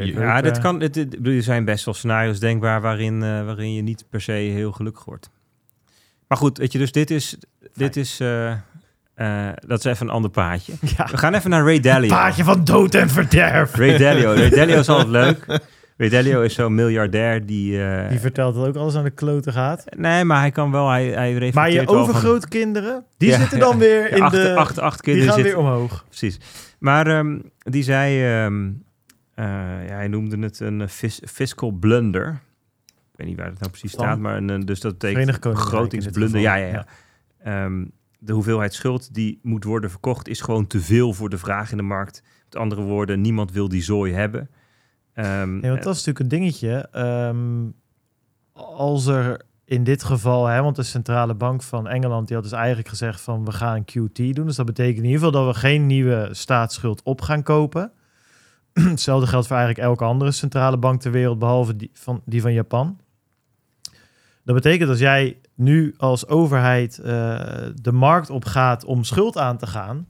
Ja, dit eh, kan, dit, dit- er zijn best wel scenario's denkbaar waarin, eh, waarin je niet per se heel gelukkig wordt. Maar goed, weet je, dus dit is, dit is, eh, eh, dat is even een ander paadje. *laughs* Ja, We gaan even naar Ray Dalio. paadje van dood en verderf. Ray Dalio. Ray Dalio is altijd leuk. *laughs* Ray Dalio is zo'n miljardair die... eh, Die vertelt dat ook alles aan de kloten gaat. nee, maar hij kan wel, hij, hij reflecteert Maar je van- overgrootkinderen, die Ja, zitten ja. dan weer in acht, de... acht, acht die kinderen gaan zitten, weer omhoog. Precies. Maar ehm, die zei, ehm, eh, ja, hij noemde het een eh, fis- fiscal blunder. Ik weet niet waar het nou precies Van? staat, maar een, dus dat betekent begrotingsblunder. Ja, ja, ja. Ehm, de hoeveelheid schuld die moet worden verkocht is gewoon te veel voor de vraag in de markt. Met andere woorden, niemand wil die zooi hebben. Ehm, Nee, want dat is natuurlijk een dingetje. Ehm, als er in dit geval, hè, want de centrale bank van Engeland die had dus eigenlijk gezegd van we gaan QT doen. Dus dat betekent in ieder geval dat we geen nieuwe staatsschuld op gaan kopen. *clears throat* Hetzelfde geldt voor eigenlijk elke andere centrale bank ter wereld, behalve die van, die van Japan. Dat betekent als jij nu als overheid eh, de markt op gaat om schuld aan te gaan,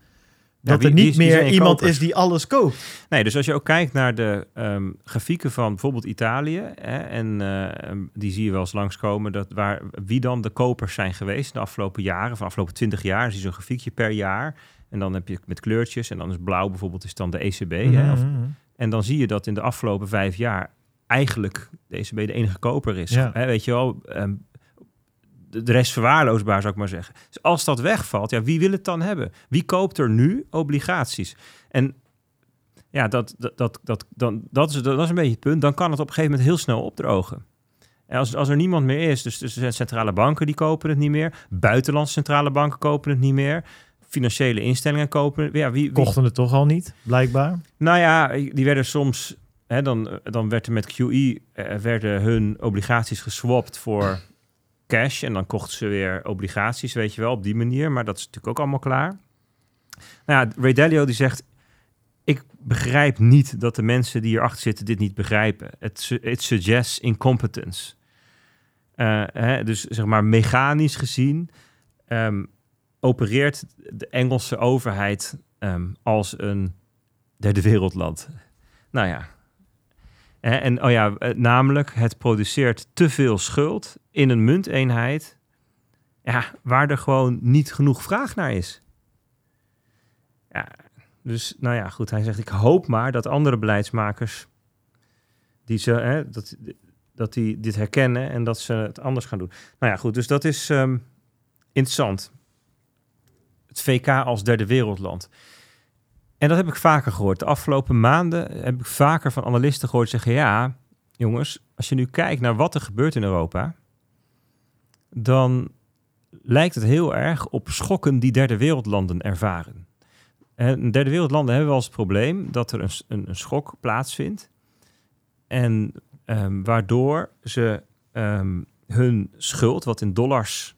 dat er niet meer iemand kopers? is die alles koopt. Nee, dus als je ook kijkt naar de ehm, grafieken van bijvoorbeeld Italië, hè, en eh, die zie je wel eens langskomen, dat waar, wie dan de kopers zijn geweest de afgelopen jaren, of de afgelopen 20 jaar, zie je zo'n grafiekje per jaar. En dan heb je met kleurtjes, en dan is blauw bijvoorbeeld is dan de ECB. Hè, of- Mhm. en dan zie je dat in de afgelopen vijf jaar eigenlijk de ECB de enige koper is. Ja. Hè, weet je wel, ehm, de, rest verwaarloosbaar zou ik maar zeggen. Dus als dat wegvalt, ja, wie wil het dan hebben? Wie koopt er nu obligaties? En ja, dat, dat, dat, dat, dan, dat, is, dat is een beetje het punt. Dan kan het op een gegeven moment heel snel opdrogen. En als, als er niemand meer is, dus, dus er zijn centrale banken die kopen het niet meer, buitenlandse centrale banken kopen het niet meer. financiële instellingen kopen. Ja, wie, wie, Kochten het toch al niet, blijkbaar. Nou ja, die werden soms, hè, dan, dan werd er met QE, eh, werden hun obligaties geswapt voor cash. En dan kochten ze weer obligaties, weet je wel, op die manier. Maar dat is natuurlijk ook allemaal klaar. Nou ja, Ray Dalio die zegt, ik begrijp niet dat de mensen die hierachter zitten dit niet begrijpen. Het it suggests incompetence. Eh, hè, dus zeg maar mechanisch gezien ehm, opereert de Engelse overheid ehm, als een derde wereldland. Nou ja. En oh ja, eh, namelijk het produceert te veel schuld in een munteenheid ja, waar er gewoon niet genoeg vraag naar is. Ja, dus nou ja, goed. Hij zegt, ik hoop maar dat andere beleidsmakers die ze, hè, dat, dat die dit herkennen en dat ze het anders gaan doen. Nou ja, goed. Dus dat is ehm, interessant. Het VK als derde wereldland. En dat heb ik vaker gehoord. De afgelopen maanden heb ik vaker van analisten gehoord zeggen: ja, jongens, als je nu kijkt naar wat er gebeurt in Europa, dan lijkt het heel erg op schokken die derde wereldlanden ervaren. En derde wereldlanden hebben wel eens het probleem dat er een, een, een schok plaatsvindt. En ehm, waardoor ze ehm, hun schuld, wat in dollars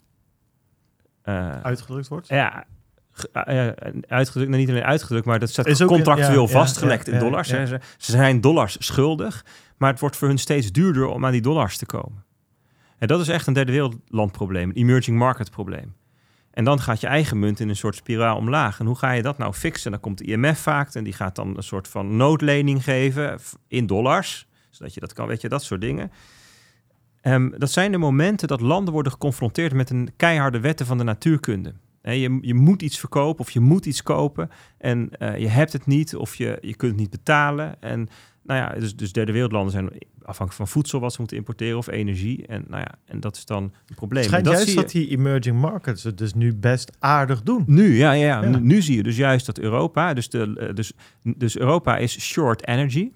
eh, Uitgedrukt wordt. ja, uitgedrukt, nou, niet alleen uitgedrukt, maar dat staat Is ook- contractueel ja, vastgelegd ja, in dollars. hè. Ze, ze zijn dollars schuldig, maar het wordt voor hun steeds duurder om aan die dollars te komen. En dat is echt een derde wereldlandprobleem, een emerging market probleem. En dan gaat je eigen munt in een soort spiraal omlaag. En hoe ga je dat nou fixen? Dan komt de IMF vaak en die gaat dan een soort van noodlening geven in dollars, zodat je dat kan, weet je, dat soort dingen. Ehm, dat zijn de momenten dat landen worden geconfronteerd met een keiharde wetten van de natuurkunde. Je, je moet iets verkopen of je moet iets kopen en eh, je hebt het niet of je, je kunt het niet betalen. En nou ja, dus, dus derde wereldlanden zijn afhankelijk van voedsel wat ze moeten importeren of energie. En, nou ja, en dat is dan een probleem. Schijnt dat juist dat die emerging markets het dus nu best aardig doen. nu, ja, ja, ja. Ja. Nu, nu zie je dus juist dat Europa, dus, de, eh, dus, dus Europa is short energy.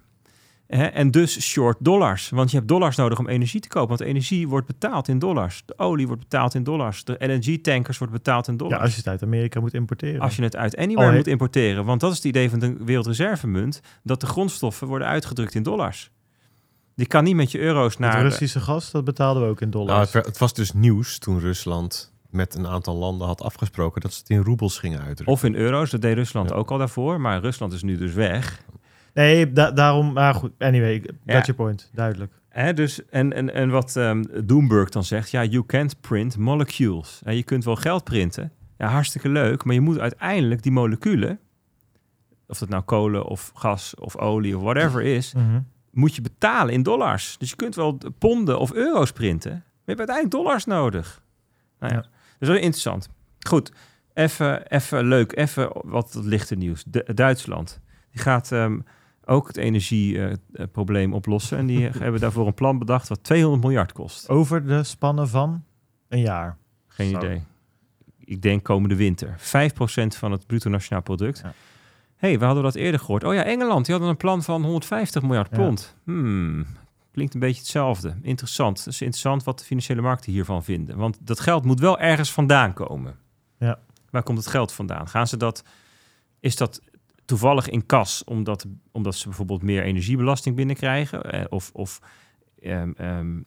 Hè, en dus short dollars. Want je hebt dollars nodig om energie te kopen. Want energie wordt betaald in dollars. De olie wordt betaald in dollars. De LNG-tankers wordt betaald in Ja, dollars. als je het uit Amerika moet importeren. Als je het uit anywhere Oh, moet importeren. Want dat is het idee van de wereldreservemunt. Dat de grondstoffen worden uitgedrukt in dollars. Je kan niet met je euro's Het naar... Russische gas, dat betaalden we ook in Nou, dollars. het, werd- het was dus nieuws toen Rusland met een aantal landen had afgesproken dat ze het in roebels gingen uitdrukken. Of in euro's, dat deed Rusland Ja. ook al daarvoor. Maar Rusland is nu dus weg. Nee, da- daarom... Maar goed, anyway, got Ja. your point. Duidelijk. Hè, dus, en, en, en wat ehm Doomberg dan zegt, ja, you can't print molecules. Hè, je kunt wel geld printen, ja, hartstikke leuk, maar je moet uiteindelijk die moleculen, of dat nou kolen of gas of olie of whatever is, Mhm. moet je betalen in dollars. Dus je kunt wel ponden of euro's printen, maar je hebt uiteindelijk dollars nodig. Nou ja, Ja. dus dat is interessant. Goed, even, even leuk, even wat lichter nieuws. Du- Duitsland, die gaat ehm, ook het energieprobleem oplossen. En die *laughs* hebben daarvoor een plan bedacht wat 200 miljard kost. Over de spannen van een jaar. Geen Zo. idee. Ik denk komende winter. 5% van het bruto nationaal product. Ja. hey, we hadden dat eerder gehoord. Oh ja, Engeland, die hadden een plan van 150 miljard Ja. pond. Hmm, klinkt een beetje hetzelfde. Interessant. Het is interessant wat de financiële markten hiervan vinden. Want dat geld moet wel ergens vandaan komen. Ja. Waar komt het geld vandaan? Gaan ze dat... Is dat toevallig in kas omdat, omdat ze bijvoorbeeld meer energiebelasting binnenkrijgen? Eh, of... of ehm, ehm,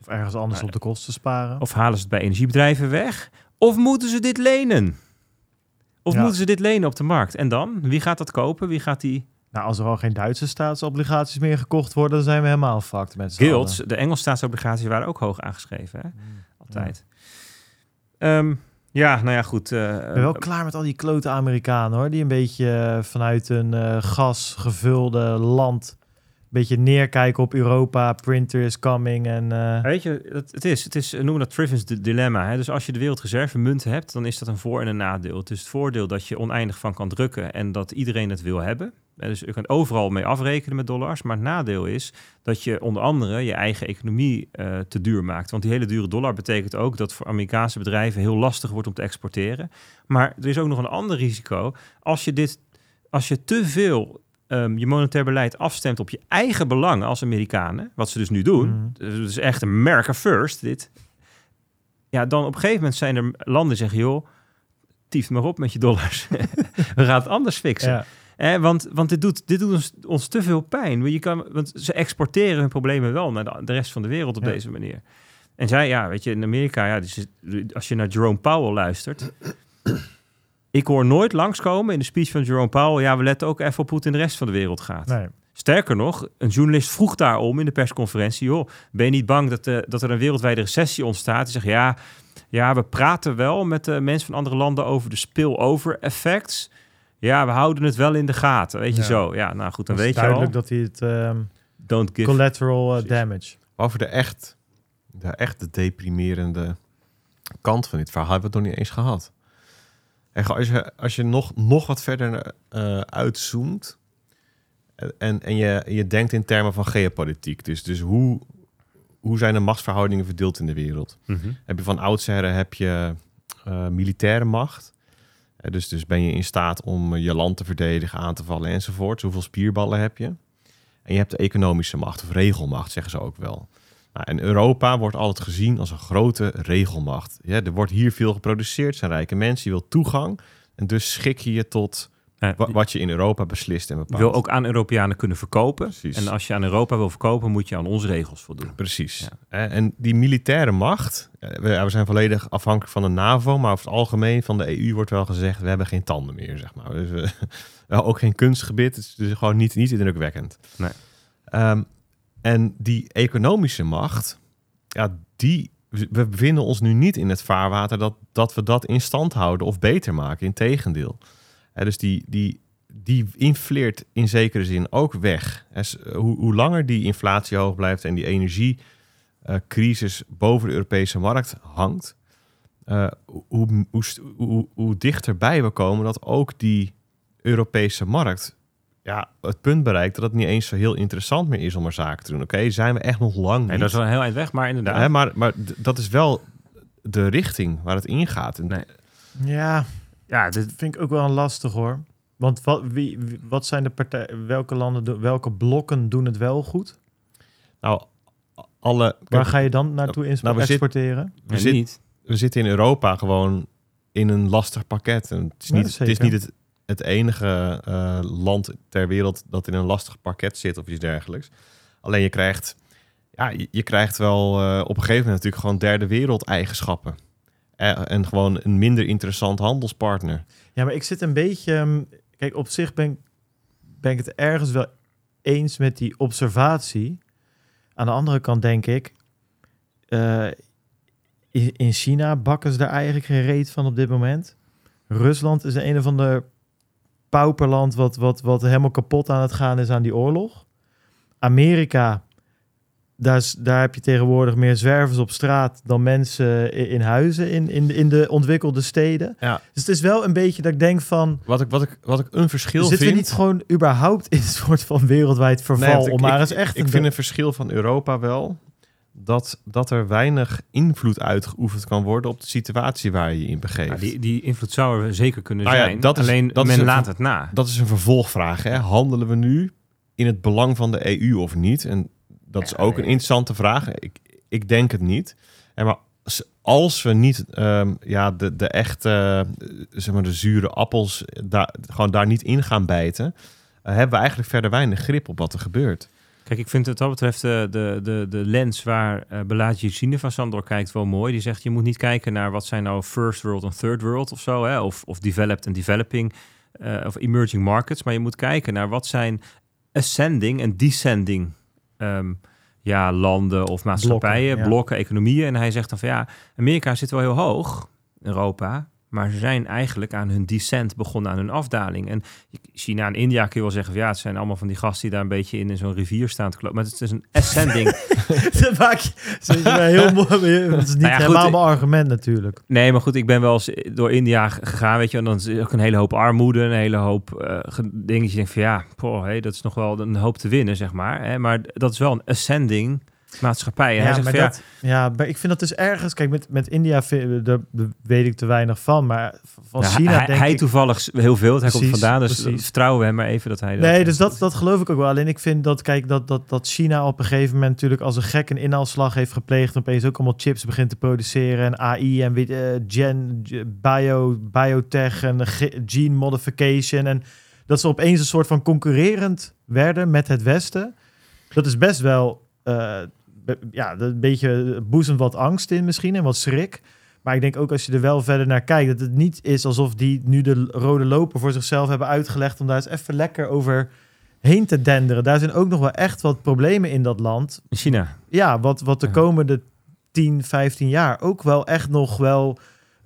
Of ergens anders Nou, op de kosten sparen. of halen ze het bij energiebedrijven weg? Of moeten ze dit lenen? Of Ja. moeten ze dit lenen op de markt? En dan? Wie gaat dat kopen? Wie gaat die... Nou, als er al geen Duitse staatsobligaties meer gekocht worden, dan zijn we helemaal fucked met z'n Guilds, de Engelse staatsobligaties waren ook hoog aangeschreven. Hè? Mm. Altijd. Ja. Ja, nou ja, goed. eh, Ik ben wel klaar met al die klote Amerikanen hoor. Die een beetje eh, vanuit een eh, gasgevulde land. Beetje neerkijken op Europa. Printer is coming. En eh, Weet je, het, is, het is, we noemen dat Triffins dilemma. Hè? Dus als je de wereldreservemunt hebt, dan is dat een voor- en een nadeel. Het is het voordeel dat je oneindig van kan drukken en dat iedereen het wil hebben. Hè, Dus je kunt overal mee afrekenen met dollars. Maar het nadeel is dat je onder andere je eigen economie eh, te duur maakt. Want die hele dure dollar betekent ook dat voor Amerikaanse bedrijven heel lastig wordt om te exporteren. Maar er is ook nog een ander risico. Als je, dit, als je te veel ehm, je monetair beleid afstemt op je eigen belangen als Amerikanen, wat ze dus nu doen, Mhm. dus het is echt America first, dit. Ja, dan op een gegeven moment zijn er landen die zeggen, joh, tief maar op met je dollars. *laughs* we gaan het anders fixen. Ja. Eh, want want dit, doet, dit doet ons, ons te veel pijn. Want, je kan, want ze exporteren hun problemen wel naar de, de rest van de wereld op Ja. deze manier. En zij, ja, weet je, in Amerika, ja, dus als je naar Jerome Powell luistert. Ik hoor nooit langskomen in de speech van Jerome Powell. Ja, we letten ook even op hoe het in de rest van de wereld gaat. Nee. Sterker nog, een journalist vroeg daarom in de persconferentie: joh, ben je niet bang dat, eh, dat er een wereldwijde recessie ontstaat? Die zegt ja, ja, we praten wel met de mensen van andere landen over de spillover effects. Ja, we houden het wel in de gaten, weet je Ja. zo. Ja, nou goed, dan weet je al. duidelijk dat hij het ehm, Don't give. collateral eh, damage. Over de echt, de echt deprimerende kant van dit verhaal hebben we het nog niet eens gehad. En als je, als je nog, nog wat verder eh, uitzoomt en, en je, je denkt in termen van geopolitiek, dus, dus hoe, hoe zijn de machtsverhoudingen verdeeld in de wereld? Mhm. Heb je van oudsher heb je eh, militaire macht. Eh, dus, dus ben je in staat om je land te verdedigen, aan te vallen enzovoort. Hoeveel spierballen heb je? En je hebt de economische macht, of regelmacht, zeggen ze ook wel. Nou, en Europa wordt altijd gezien als een grote regelmacht. Ja, er wordt hier veel geproduceerd, zijn rijke mensen, je wilt toegang. En dus schik je je tot Ja, je wat je in Europa beslist en bepaalt. wil ook aan Europeanen kunnen verkopen. Precies. En als je aan Europa wil verkopen, moet je aan onze regels voldoen. Precies. Ja. En die militaire macht, eh, we, zijn volledig afhankelijk van de NAVO, maar over het algemeen van de EU wordt wel gezegd, we hebben geen tanden meer, zeg maar. Dus we, *laughs* ook geen kunstgebied, het is dus gewoon niet, niet indrukwekkend. Nee. Ehm, en die economische macht, ja, die, we bevinden ons nu niet in het vaarwater dat, dat we dat in stand houden of beter maken, integendeel. Eh, dus die, die, die infleert in zekere zin ook weg. S- hoe, hoe langer die inflatie hoog blijft en die energiecrisis boven de Europese markt hangt, eh, hoe, hoe dichterbij we komen dat ook die Europese markt ja, het punt bereikt dat het niet eens zo heel interessant meer is om er zaken te doen. Oké, zijn we echt nog lang niet. Nee, dat is wel een heel eind weg, maar inderdaad. Hè, maar, maar dat is wel de richting waar het ingaat. En Nee. Ja, ja, dit, vind ik ook wel lastig hoor. Want wat, wie, wat zijn de partijen, welke landen, doen- welke blokken doen het wel goed? Nou, alle... Waar ga je dan naartoe ins- Nou, we zit- exporteren? we, zit- niet. we zitten in Europa gewoon in een lastig pakket. En het is Ja, niet, het, is niet het, het enige eh, land ter wereld dat in een lastig pakket zit of iets dergelijks. Alleen je krijgt, ja, je, krijgt wel eh, op een gegeven moment natuurlijk gewoon derde wereld eigenschappen. Eh, en gewoon een minder interessant handelspartner. Ja, maar ik zit een beetje... ehm, Kijk, op zich ben, ben ik het ergens wel eens met die observatie. Aan de andere kant denk ik... in, in China bakken ze daar eigenlijk geen reet van op dit moment. Rusland is een of ander pauperland wat, wat, wat helemaal kapot aan het gaan is aan die oorlog. Amerika, daar, is, daar heb je tegenwoordig meer zwervers op straat dan mensen in, in huizen in, in, in de ontwikkelde steden. Ja. Dus het is wel een beetje dat ik denk van... Wat ik, wat ik, wat ik een verschil Zitten vind... we niet gewoon überhaupt in een soort van wereldwijd verval? Nee, ik- maar eens echt Ik vind een verschil van Europa wel dat, dat er weinig invloed uitgeoefend kan worden op de situatie waar je je in begeeft. Ja, die, die invloed zou er zeker kunnen Nou ja, zijn. dat is- Alleen dat is men een- laat het na. Dat is een vervolgvraag. Hè? Handelen we nu in het belang van de EU of niet? En dat is ook een interessante vraag. Ik, ik denk het niet. En maar als- als we niet ehm, ja, de, de echte, eh, zeg maar de zure appels, daar, gewoon daar niet in gaan bijten, eh, hebben we eigenlijk verder weinig grip op wat er gebeurt. Kijk, ik vind het wat betreft de, de, de, de lens waar uh, Balaji Srinivasan door kijkt wel mooi. Die zegt, je moet niet kijken naar wat zijn nou first world en third world of zo. Hè? Of, of developed en developing uh, of emerging markets. Maar je moet kijken naar wat zijn ascending en descending um, ja, landen of maatschappijen, blokken, ja. blokken, economieën. En hij zegt dan van ja, Amerika zit wel heel hoog, Europa. Maar ze zijn eigenlijk aan hun descent begonnen, aan hun afdaling. En China en India kun je wel zeggen... Van, ja, het zijn allemaal van die gasten die daar een beetje in, in zo'n rivier staan te kloppen. Maar het is een ascending. *laughs* dat maak je heel mooi. Het is niet *laughs* nou ja, helemaal goed, mijn argument natuurlijk. Nee, maar goed, ik ben wel eens door India gegaan, weet je. En dan is ook een hele hoop armoede, een hele hoop uh, dingen. Je denkt van ja, poh, hey, dat is nog wel een hoop te winnen, zeg maar. Hè? Maar dat is wel een ascending maatschappij. En hij Ja, zegt maar van, dat, ja, maar ik vind dat dus ergens... Kijk, met, met India vind- daar weet ik te weinig van. Maar van nou, China hij, denk hij ik... toevallig heel veel. Hij komt vandaan, dus precies. vertrouwen we hem maar even dat hij... dat- Nee, dus dat, dat geloof ik ook wel. Alleen ik vind dat, kijk, dat, dat, dat China op een gegeven moment natuurlijk als een gek een inhaalslag heeft gepleegd. En opeens ook allemaal chips begint te produceren. En AI en weet, eh, gen, bio, biotech en ge- gene modification. En dat ze opeens een soort van concurrerend werden met het Westen. Dat is best wel, eh, ja, dat een beetje boezemt wat angst in misschien en wat schrik. Maar ik denk ook als je er wel verder naar kijkt, dat het niet is alsof die nu de rode loper voor zichzelf hebben uitgelegd om daar eens even lekker over heen te denderen. Daar zijn ook nog wel echt wat problemen in dat land. China. Ja, wat, wat de komende 10, 15 jaar ook wel echt nog wel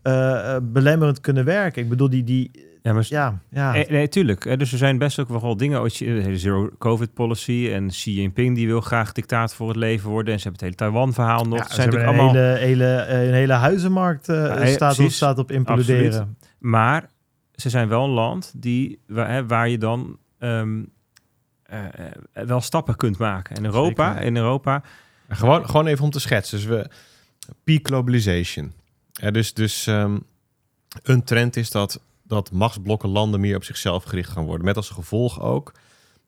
eh, eh, belemmerend kunnen werken. Ik bedoel, die, die Ja, maar ja, ja. Eh, nee, tuurlijk. Eh, Dus er zijn best ook wel dingen. ooit, eh, De hele zero-covid-policy en Xi Jinping die wil graag dictaat voor het leven worden. En ze hebben het hele Taiwan-verhaal nog. Ja, Het ze zijn natuurlijk een, allemaal... hele, hele, een hele huizenmarkt eh, Ja, staat, op, precies. staat op imploderen. Maar ze zijn wel een land die, waar, hè, waar je dan ehm, eh, eh, wel stappen kunt maken. En Europa, Zeker. in Europa Gewoon, gewoon even om te schetsen. Dus we, peak globalization. Ja, dus dus ehm, een trend is dat, dat machtsblokken landen meer op zichzelf gericht gaan worden. Met als gevolg ook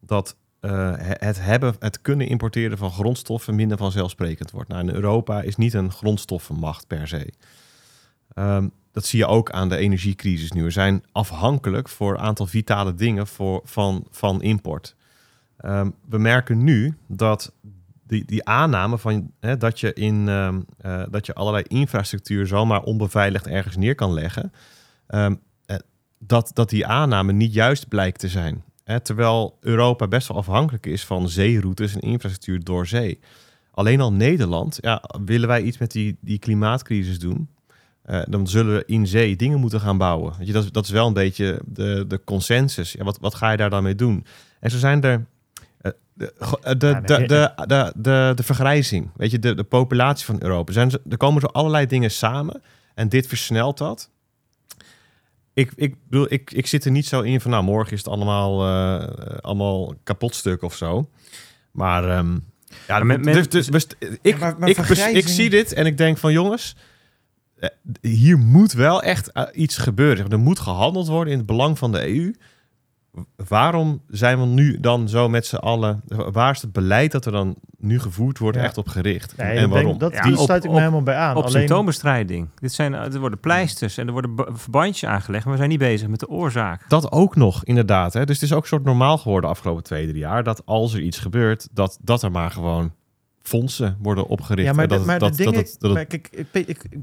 dat eh, he- het, hebben, het kunnen importeren van grondstoffen minder vanzelfsprekend wordt. Nou, in Europa is niet een grondstoffenmacht per se. Ehm, dat zie je ook aan de energiecrisis nu. We zijn afhankelijk voor een aantal vitale dingen voor, van, van import. Ehm, we merken nu dat die, die aanname van hè, dat, je in, ehm, eh, dat je allerlei infrastructuur zomaar onbeveiligd ergens neer kan leggen, dat, dat die aanname niet juist blijkt te zijn. Hè, terwijl Europa best wel afhankelijk is van zeeroutes en infrastructuur door zee. Alleen al Nederland, ja, willen wij iets met die, die klimaatcrisis doen, eh, dan zullen we in zee dingen moeten gaan bouwen. Weet je, dat, is- dat is wel een beetje de, de consensus. Ja, wat, wat ga je daar dan mee doen? En zo zijn er eh, de, eh, de, de, de, de, de, de vergrijzing, weet je, de, de populatie van Europa. Zijn, er komen zo allerlei dingen samen en dit versnelt dat. Ik, ik bedoel, ik, ik zit er niet zo in van, nou, morgen is het allemaal, eh, allemaal kapotstuk of zo. Maar, ehm, ja, men- dus, dus, dus- ik, maar- maar ik, ik zie dit en ik denk van, jongens, eh, hier moet wel echt eh, iets gebeuren. Er moet gehandeld worden in het belang van de EU. Waarom zijn we nu dan zo met z'n allen... Waar is het beleid dat er dan nu gevoerd wordt Ja. echt op gericht? Nee, en waarom? dat, Ja, die op- sluit ik me helemaal bij aan. op Alleen, symptoombestrijding. Dit zijn, er worden pleisters en er worden ba- verbandjes aangelegd, maar we zijn niet bezig met de oorzaak. Dat ook nog, inderdaad. Hè? Dus het is ook een soort normaal geworden de afgelopen twee, drie jaar... dat als er iets gebeurt, dat, dat er maar gewoon fondsen worden opgericht. Ja, maar, En dat, de, maar dat, de dingen, dat, dat, dat- maar kijk, ik, ik, ik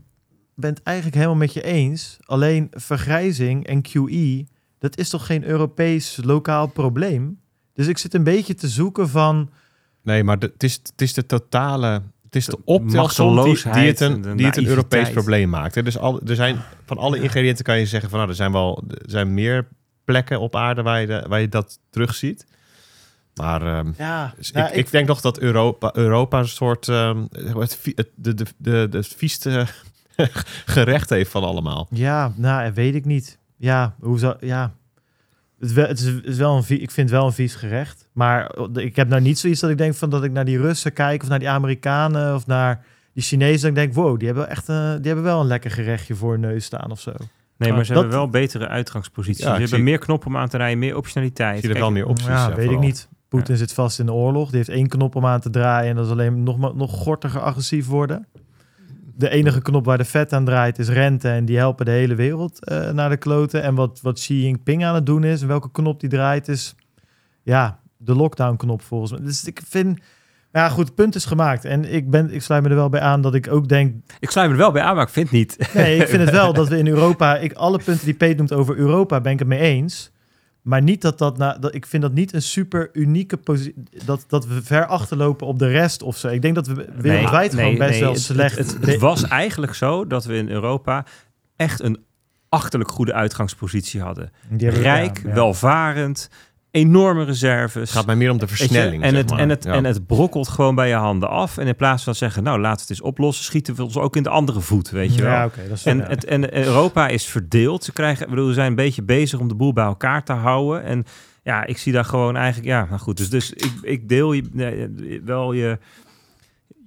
ben het eigenlijk helemaal met je eens. Alleen vergrijzing en QE, dat is toch geen Europees lokaal probleem? Dus ik zit een beetje te zoeken van... Nee, maar de, het, is, het is de totale... Het is de optelsom die, het een, die het een Europees probleem maakt. hè. Dus al, er zijn van alle ingrediënten kan je zeggen van nou, er zijn wel er zijn meer plekken op aarde waar je, de- waar je dat terugziet. Maar ehm, Ja, dus nou, ik, ik denk nog dat Europa, Europa een soort ehm, het, het, de, de, de, de vieste *laughs* gerecht heeft van allemaal. Ja, nou, weet ik niet. Ja, hoe zou... Ja, het, is wel- het is, het is wel een, ik vind het wel een vies gerecht. Maar ik heb nou niet zoiets dat ik denk van dat ik naar die Russen kijk... of naar die Amerikanen of naar die Chinezen... dat ik denk, wow, die hebben, wel echt, eh, die hebben wel een lekker gerechtje voor hun neus staan of zo. Nee, maar ze dat- hebben wel betere uitgangsposities. Ja, ze hebben zie- meer knoppen om aan te rijden, meer optionaliteit. Zie er Kijk, wel meer opties. ja, ja, weet vooral. ik niet. Poetin zit vast in de oorlog. Die heeft één knop om aan te draaien en dat is alleen nog, maar- nog gortiger agressief worden. De enige knop waar de vet aan draait is rente en die helpen de hele wereld eh, naar de kloten. En wat, wat Xi Jinping aan het doen is en welke knop die draait is, ja, de lockdown knop volgens mij. Dus ik vind, ja goed, het punt is gemaakt. En ik, ben, ik sluit me er wel bij aan dat ik ook denk, Ik sluit me er wel bij aan, maar ik vind het niet. Nee, ik vind het wel *laughs* dat we in Europa, ik, alle punten die Peet noemt over Europa, ben ik het mee eens. Maar niet dat dat, dat ik vind dat niet een super unieke positie, dat, dat we ver achterlopen op de rest of zo. Ik denk dat we wereldwijd Nee, gewoon nee, best nee, wel het- slecht. Het, het, het was eigenlijk zo dat we in Europa echt een achterlijk goede uitgangspositie hadden. Rijk, ja. welvarend, enorme reserves. Het gaat mij meer om de versnelling. en, zeg het, maar. en, het, Ja. en het brokkelt gewoon bij je handen af. En in plaats van zeggen, nou laten we het eens oplossen, schieten we ons ook in de andere voet, weet je wel. Ja, oké, dat is En, ja. het, en Europa is verdeeld. Ze krijgen, ik bedoel, we zijn een beetje bezig om de boel bij elkaar te houden. En ja, ik zie daar gewoon eigenlijk, ja, nou goed. Dus, dus ik, ik deel je, nee, wel je,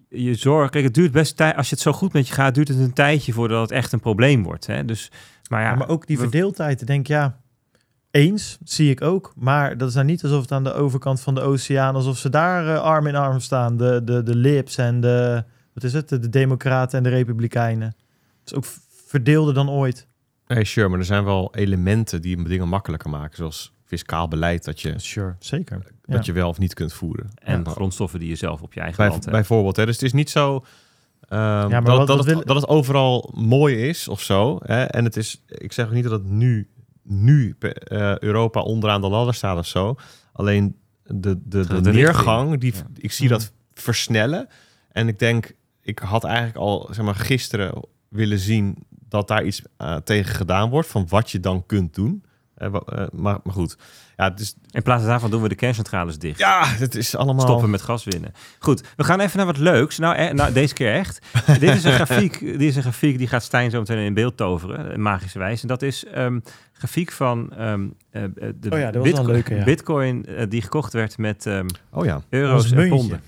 je zorg, kijk, het duurt best tijd. Als je het zo goed met je gaat, duurt het een tijdje voordat het echt een probleem wordt. Hè? Dus, maar ja, Ja, maar ook die verdeeldheid. Ik denk, ja, eens zie ik ook. Maar dat is nou niet alsof het aan de overkant van de oceaan, alsof ze daar eh, arm in arm staan. De, de, de Lips en de, wat is het, de, de Democraten en de Republikeinen. Het is ook verdeelder dan ooit. Hey, sure, maar er zijn wel elementen die dingen makkelijker maken. Zoals fiscaal beleid dat je, Sure, zeker. Ja. dat je wel of niet kunt voeren. en Ja. grondstoffen die je zelf op je eigen Bij, land hebt. bijvoorbeeld. Hè? Dus het is niet zo ehm, maar dat, wat- dat, wat het, wil- dat het overal mooi is of zo. Hè? En het is, ik zeg ook niet dat het nu, nu eh, Europa onderaan de ladder staat of zo. Alleen de, de, de, neergang, die, Ja. ik zie dat versnellen. En ik denk, ik had eigenlijk al zeg maar, gisteren willen zien dat daar iets eh, tegen gedaan wordt. Van wat je dan kunt doen. Eh, eh, maar, maar goed, ja, het is, In plaats daarvan doen we de kerncentrales dicht. ja, het is allemaal... Stoppen met gas winnen. Goed, we gaan even naar wat leuks. Nou, eh, nou deze keer echt. *laughs* dit is een grafiek. Dit is een grafiek die gaat Stijn zo meteen in beeld toveren, magische wijze. En dat is ehm grafiek van ehm, eh, de Oh ja, dat was wel Bitcoin, een leuke, ja. Bitcoin die gekocht werd met ehm, Oh ja, euro's en ponden.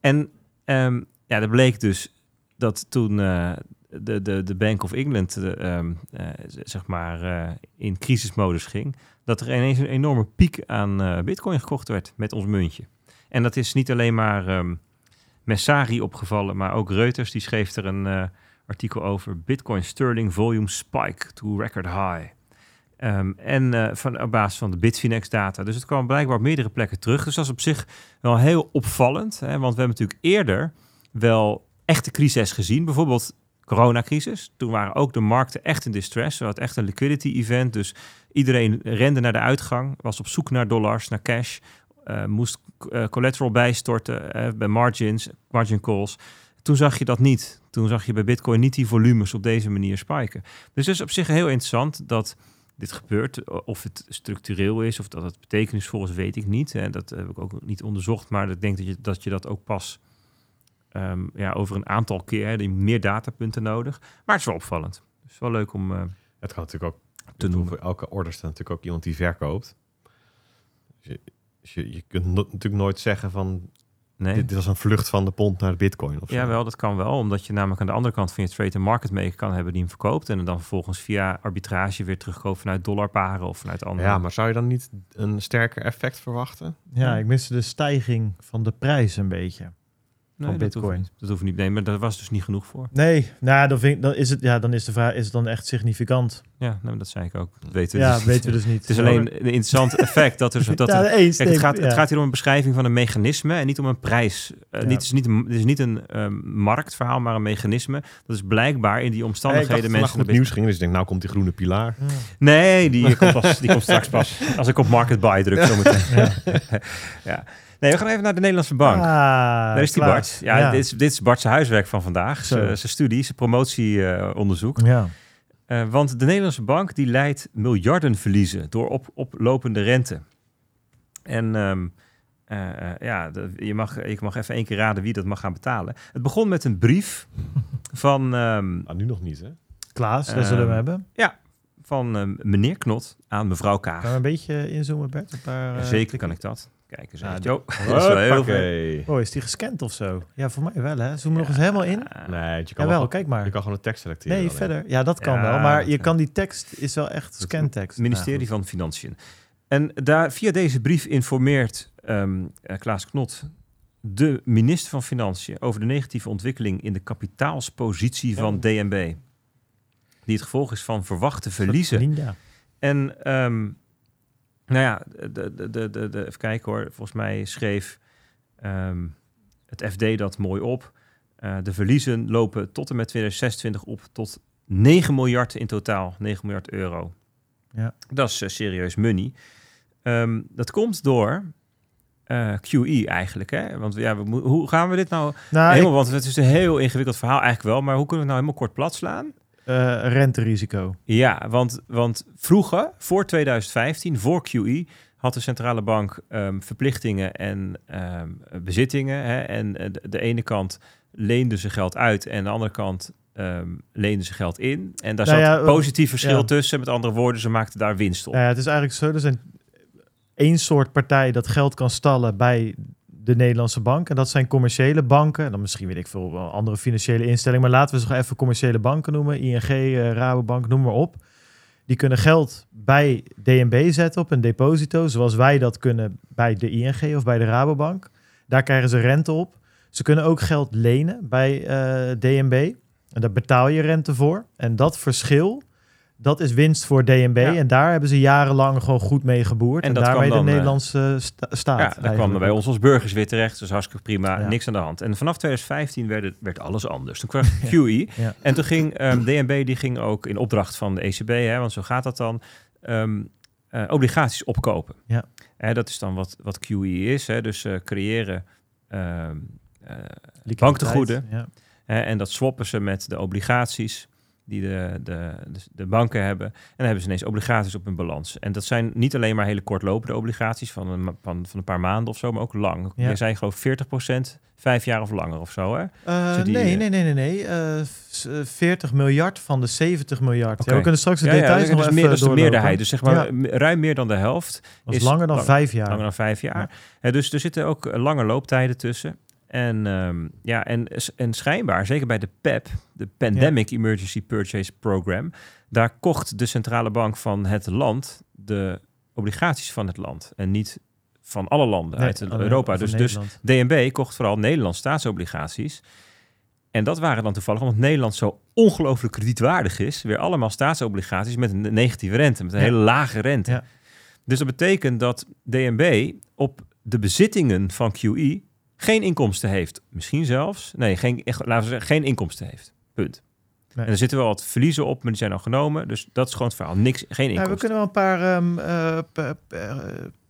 En ehm, ja, er bleek dus dat toen eh, de, de, de Bank of England eh, ehm, eh, zeg maar eh, in crisismodus ging, dat er ineens een enorme piek aan bitcoin gekocht werd met ons muntje. En dat is niet alleen maar ehm Messari opgevallen, maar ook Reuters die schreef er een artikel over Bitcoin Sterling Volume Spike to Record High. Ehm, en van, op basis van de Bitfinex data. Dus het kwam blijkbaar op meerdere plekken terug. Dus dat is op zich wel heel opvallend. Hè? Want we hebben natuurlijk eerder wel echte crises gezien. Bijvoorbeeld coronacrisis. Toen waren ook de markten echt in distress. We hadden echt een liquidity event. Dus iedereen rende naar de uitgang. Was op zoek naar dollars, naar cash. eh, moest eh, collateral bijstorten eh, bij margins, margin calls. Toen zag je dat niet. Toen zag je bij Bitcoin niet die volumes op deze manier spiken. Dus het is op zich heel interessant dat dit gebeurt. Of het structureel is, of dat het betekenisvol is, weet ik niet. Dat heb ik ook niet onderzocht. Maar ik denk dat, je dat ook pas ehm, ja, over een aantal keer... Hè, hebt meer datapunten nodig. Maar het is wel opvallend. Het is wel leuk om eh, het kan natuurlijk ook te noemen. Voor elke order staat natuurlijk ook iemand die verkoopt. Dus je, dus je, je kunt no- natuurlijk nooit zeggen van Nee. dit, dit was een vlucht van de pond naar de bitcoin. Of zo. Ja, wel, dat kan wel. Omdat je namelijk aan de andere kant van je trade en market maker kan hebben die hem verkoopt. En dan vervolgens via arbitrage weer terugkoopt vanuit dollarparen of vanuit andere. Ja, maar zou je dan niet een sterker effect verwachten? Ja, ik miste de stijging van de prijs een beetje. Nee, van dat hoeft Bitcoin. Dat hoeft niet. Nee, maar daar was dus niet genoeg voor. Nee, nou, dan, vind ik, dan, is het, ja, dan is de vraag, is het dan echt significant? Ja, nou, dat zei ik ook. Dat weten we Ja, dus weten we dus niet. Het is alleen een interessant effect dat er... *laughs* Dat ja, er Kijk, het, gaat, het gaat hier om een beschrijving van een mechanisme en niet om een prijs. Niet, het, is niet een, het is niet een ehm, marktverhaal, maar een mechanisme. Dat is blijkbaar in die Hey, omstandigheden dat mensen... het nieuws ging, dus ik denk, nou komt die groene pilaar. Nee, die *laughs* komt, pas, die komt straks pas. Als ik op market buy druk zometeen. ja. *laughs* Nee, we gaan even naar de Nederlandse bank. Ah, Daar is die. Bart. Ja, Dit, is, dit is Bart's huiswerk van vandaag. Zijn zijn studie, zijn promotieonderzoek. Ja. Eh, want de Nederlandse bank die leidt miljardenverliezen door op, oplopende rente. En ehm, eh, eh, ja, de- je, mag, je mag even één keer raden wie dat mag gaan betalen. Het begon met een brief *laughs* van, ehm, Ah, nu nog niet, hè? Klaas, daar zullen we Ehm, hebben. van ehm, meneer Knot aan mevrouw Kaag. Kan we een beetje inzoomen, Bert? Een paar, eh, Zeker kan ik dat. Kijk eens Ja, dat- Jo, *laughs* dat is wel heel veel. Hoppakee. Oh, is die gescand of zo? Ja, voor mij wel, hè? Zoom nog eens helemaal in. Ja, Nee, je kan, Jawel, wel, kijk maar. je kan gewoon een tekst selecteren. Nee, alleen. verder. Ja, dat kan Ja, wel. Maar je kan. kan die tekst, is wel echt scantekst. Het ministerie Nou, van Financiën. En daar, via deze brief informeert ehm, eh, Klaas Knot de minister van Financiën over de negatieve ontwikkeling in de kapitaalspositie van Ja. DNB. Die het gevolg is van verwachte verliezen. Ninja. En ehm, nou ja, de, de, de, de, even kijken hoor. Volgens mij schreef ehm, het FD dat mooi op. Eh, de verliezen lopen tot en met 2026 op tot 9 miljard in totaal. 9 miljard euro. Ja. Dat is eh, serieus money. Ehm, dat komt door eh, QE eigenlijk. Hè? Want ja, we hoe gaan we dit nou... Nou, helemaal, want het is een heel ingewikkeld verhaal eigenlijk wel. Maar hoe kunnen we het nou helemaal kort plat slaan? Eh, renterisico. Ja, want, want vroeger, voor 2015, voor QE, had de centrale bank ehm, verplichtingen en ehm, bezittingen. Hè? En eh, de, de ene kant leende ze geld uit en de andere kant ehm leende ze geld in. En daar Nou zat ja, een positief verschil ja. tussen. Met andere woorden, ze maakten daar winst op. Nou ja, het is eigenlijk zo, er zijn één soort partij dat geld kan stallen bij de Nederlandse bank. En dat zijn commerciële banken. Dan misschien weet ik veel andere financiële instellingen. Maar laten we ze even commerciële banken noemen. ING, eh, Rabobank, noem maar op. Die kunnen geld bij DNB zetten op een deposito. Zoals wij dat kunnen bij de ING of bij de Rabobank. Daar krijgen ze rente op. Ze kunnen ook geld lenen bij eh, DNB. En daar betaal je rente voor. En dat verschil, dat is winst voor DNB. Ja. En daar hebben ze jarenlang gewoon goed mee geboerd. En En, daarmee de dan, eh, Nederlandse sta- staat. Ja, daar kwamen bij ons als burgers weer terecht. Dus hartstikke prima, Ja. niks aan de hand. En vanaf 2015 werd, het, werd alles anders. Toen *laughs* kwam QE. Ja. En toen ging ehm, DNB, die ging ook in opdracht van de ECB, hè, want zo gaat dat dan, ehm, eh, obligaties opkopen. Ja. Hè, dat is dan wat, wat QE is. Hè, dus eh, creëren ehm, eh, banktegoeden. En dat swappen ze met de obligaties die de, de, de, banken hebben. En dan hebben ze ineens obligaties op hun balans. En dat zijn niet alleen maar hele kortlopende obligaties van een, van, van een paar maanden of zo, maar ook lang. Ja. Je zei geloof ik 40%, vijf jaar of langer of zo. Hè? Eh, die, nee, eh, nee, nee, nee, nee. Eh, eh, 40 miljard van de 70 miljard. Oké. Ja, we kunnen straks de Ja, details nog is, even meer, dat is de doorlopen. meerderheid. Dus zeg maar ruim meer dan de helft. Dat is langer dan lang- vijf jaar. Langer dan vijf jaar. Dus er zitten ook eh, lange looptijden tussen. En, ehm, ja, en, en schijnbaar, zeker bij de PEP, de Pandemic Emergency Purchase Program, daar kocht de centrale bank van het land de obligaties van het land. En niet van alle landen Nee, uit Europa. Dus, dus. DNB kocht vooral Nederlands staatsobligaties. En dat waren dan toevallig, omdat Nederland zo ongelooflijk kredietwaardig is, weer allemaal staatsobligaties met een negatieve rente, met een Ja. hele lage rente. Ja. Dus dat betekent dat DNB op de bezittingen van QE geen inkomsten heeft. Misschien zelfs, nee, geen, echt, laten we zeggen, geen inkomsten heeft. Punt. Nee. En er zitten wel wat verliezen op, maar die zijn al genomen. Dus dat is gewoon het verhaal. Niks, geen Ja, inkomsten. we kunnen wel een paar... ehm, eh, p- p- eh,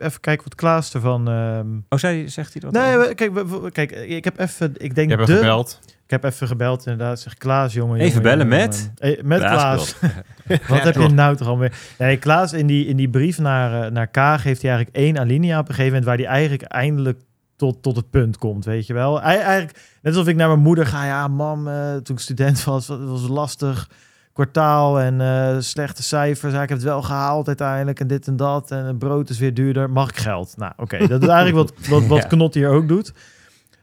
even kijken wat Klaas ervan... ehm Oh, zei, zegt hij dat? Nee, we- kijk, we- kijk, ik heb even... Ik denk Je hebt de... gebeld. Ik heb even gebeld inderdaad. Zeg Klaas, jongen. Even jongen, bellen jongen, met? jongen. Met Klaas. *laughs* *laughs* Wat Ja, heb je nou toch al meer? Nee, Klaas in die, in die brief naar, naar Kaag heeft hij eigenlijk één alinea op een gegeven moment waar hij eigenlijk eindelijk tot, tot het punt komt, weet je wel. Hij, eigenlijk, net alsof ik naar mijn moeder ga, ja mam, eh, toen ik student was, het was lastig kwartaal en eh, slechte cijfers. Ja, ik heb het wel gehaald uiteindelijk en dit en dat en het brood is weer duurder. Mag ik geld? Nou, oké, dat is *laughs* eigenlijk wat, wat, wat Ja. Knot hier ook doet.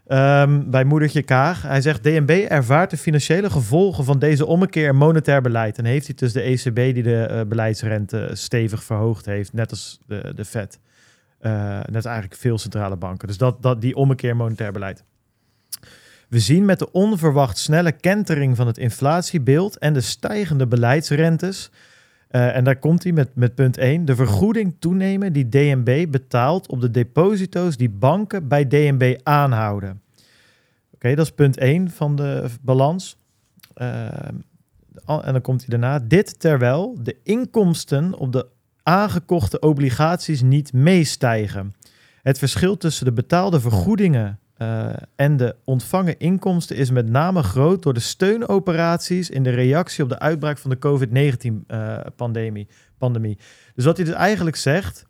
Ehm, bij moedertje Kaag. Hij zegt, DNB ervaart de financiële gevolgen van deze ommekeer in monetair beleid. En heeft hij dus de ECB die de eh, beleidsrente stevig verhoogd heeft, net als de, de Fed. Eh, net eigenlijk veel centrale banken. Dus dat, dat, die ommekeer monetair beleid. We zien met de onverwacht snelle kentering van het inflatiebeeld en de stijgende beleidsrentes. eh, en daar komt hij met, met punt 1. De vergoeding toenemen die DNB betaalt op de deposito's die banken bij DNB aanhouden. Oké, dat is punt 1 van de balans. Eh, en dan komt hij daarna. Dit terwijl de inkomsten op de aangekochte obligaties niet meestijgen. Het verschil tussen de betaalde vergoedingen eh, en de ontvangen inkomsten is met name groot door de steunoperaties in de reactie op de uitbraak van de COVID-19-pandemie. pandemie. Dus wat hij dus eigenlijk zegt,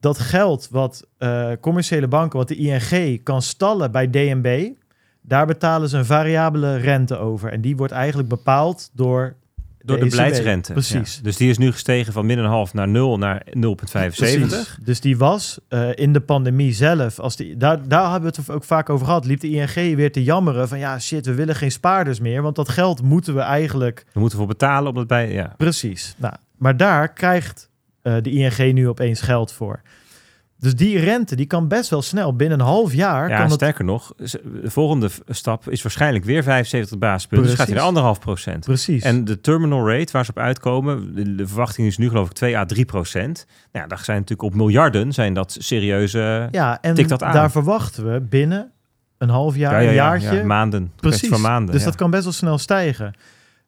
dat geld wat eh, commerciële banken, wat de ING kan stallen bij DNB, daar betalen ze een variabele rente over. En die wordt eigenlijk bepaald door Door de ECB. beleidsrente. Precies. Ja. Dus die is nu gestegen van min een half naar 0 naar 0,75. Precies. Dus die was eh, in de pandemie zelf, als die, daar, daar hebben we het ook vaak over gehad, liep de ING weer te jammeren van ja shit, we willen geen spaarders meer, want dat geld moeten we eigenlijk We moeten voor betalen om het bij... Ja. precies. Nou, maar daar krijgt eh, de ING nu opeens geld voor. Dus die rente, die kan best wel snel, binnen een half jaar, Ja, kan sterker nog, de volgende stap is waarschijnlijk weer 75 basispunten. Dus gaat hij Precies. naar anderhalf procent. precies. En de terminal rate waar ze op uitkomen, de, de verwachting is nu geloof ik 2 à 3 procent. Nou, ja, dat zijn natuurlijk op miljarden, zijn dat serieuze... ja, en tikt dat aan. daar verwachten we binnen een half jaar, Ja, ja, een ja, jaartje, ja, maanden. Kwestie van maanden. Dus dat kan best wel snel stijgen.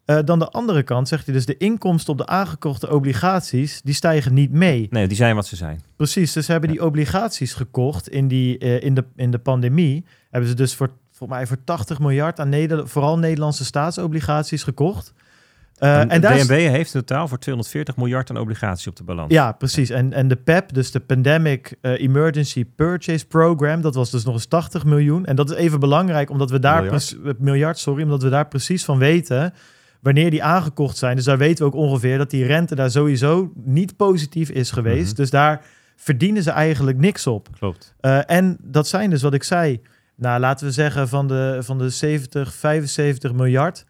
Eh, dan de andere kant zegt hij dus de inkomsten op de aangekochte obligaties, die stijgen niet mee. Nee, die zijn wat ze zijn. Precies, dus ze hebben die obligaties gekocht in, die, eh, in, de, in de pandemie. Hebben ze dus voor, volgens mij voor 80 miljard aan Neder vooral Nederlandse staatsobligaties gekocht. Eh, en en daar is- DNB heeft in totaal voor 240 miljard aan obligatie op de balans. Ja, precies. En, en de PEP, dus de Pandemic Emergency Purchase Program, dat was dus nog eens 80 miljoen. En dat is even belangrijk, omdat we daar miljard, sorry, omdat we daar precies van weten wanneer die aangekocht zijn. Dus daar weten we ook ongeveer dat die rente daar sowieso niet positief is geweest. Mhm. Dus daar verdienen ze eigenlijk niks op. Klopt. Eh, en dat zijn dus wat ik zei. Nou, laten we zeggen van de, van de 70, 75 miljard.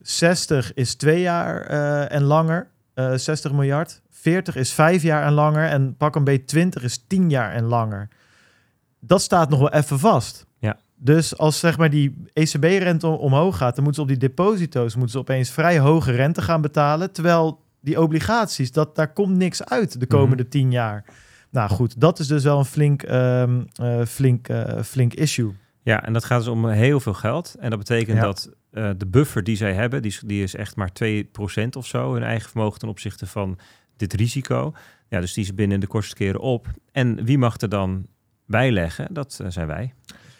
60 is twee jaar eh, en langer. Eh 60 miljard. 40 is vijf jaar en langer. En pak een beetje 20 is 10 jaar en langer. Dat staat nog wel even vast. Dus als zeg maar die ECB-rente om- omhoog gaat, dan moeten ze op die deposito's moeten ze opeens vrij hoge rente gaan betalen. Terwijl die obligaties, dat, daar komt niks uit de komende 10 jaar. Nou goed, dat is dus wel een flink, ehm, eh, flink, eh, flink issue. Ja, en dat gaat dus om heel veel geld. En dat betekent Ja. dat eh, de buffer die zij hebben, die is, die is echt maar 2% of zo, hun eigen vermogen ten opzichte van dit risico. Ja, dus die is binnen de kortste keren op. En wie mag er dan bijleggen? Dat zijn wij.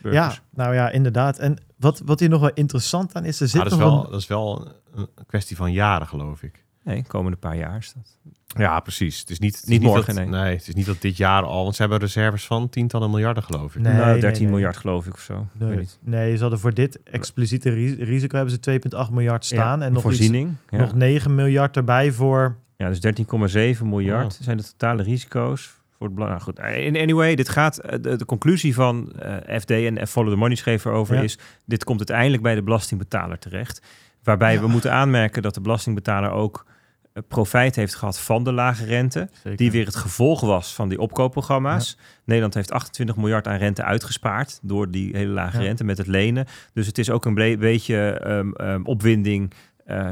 Burgers. Ja, nou ja, inderdaad. En wat, wat hier nog wel interessant aan is, er zit Ah, dat, is wel, een... dat is wel een kwestie van jaren, geloof ik. Nee, komende paar jaar is dat. Ja, precies. Het is niet, het is Niet morgen, dat, nee. Het is niet dat dit jaar al, want ze hebben reserves van tientallen miljarden, geloof ik. Nee, nou, nee, 13 nee. miljard geloof ik of zo. Ik weet Nee, niet. nee, ze hadden voor dit expliciete ri- risico hebben ze 2,8 miljard staan. Ja, en nog, iets, voorziening. ja. nog 9 miljard erbij voor... Ja, dus 13,7 miljard zijn de totale risico's. Voor het belang. Nou goed, in anyway, dit gaat. eh, De, de conclusie van eh, FD en Follow the Money schreef erover Ja. is: dit komt uiteindelijk bij de belastingbetaler terecht. Waarbij we moeten aanmerken dat de belastingbetaler ook eh, profijt heeft gehad van de lage rente. Die weer het gevolg was van die opkoopprogramma's. Nederland heeft 28 miljard aan rente uitgespaard door die hele lage Ja. rente met het lenen. Dus het is ook een beetje ehm, ehm, opwinding,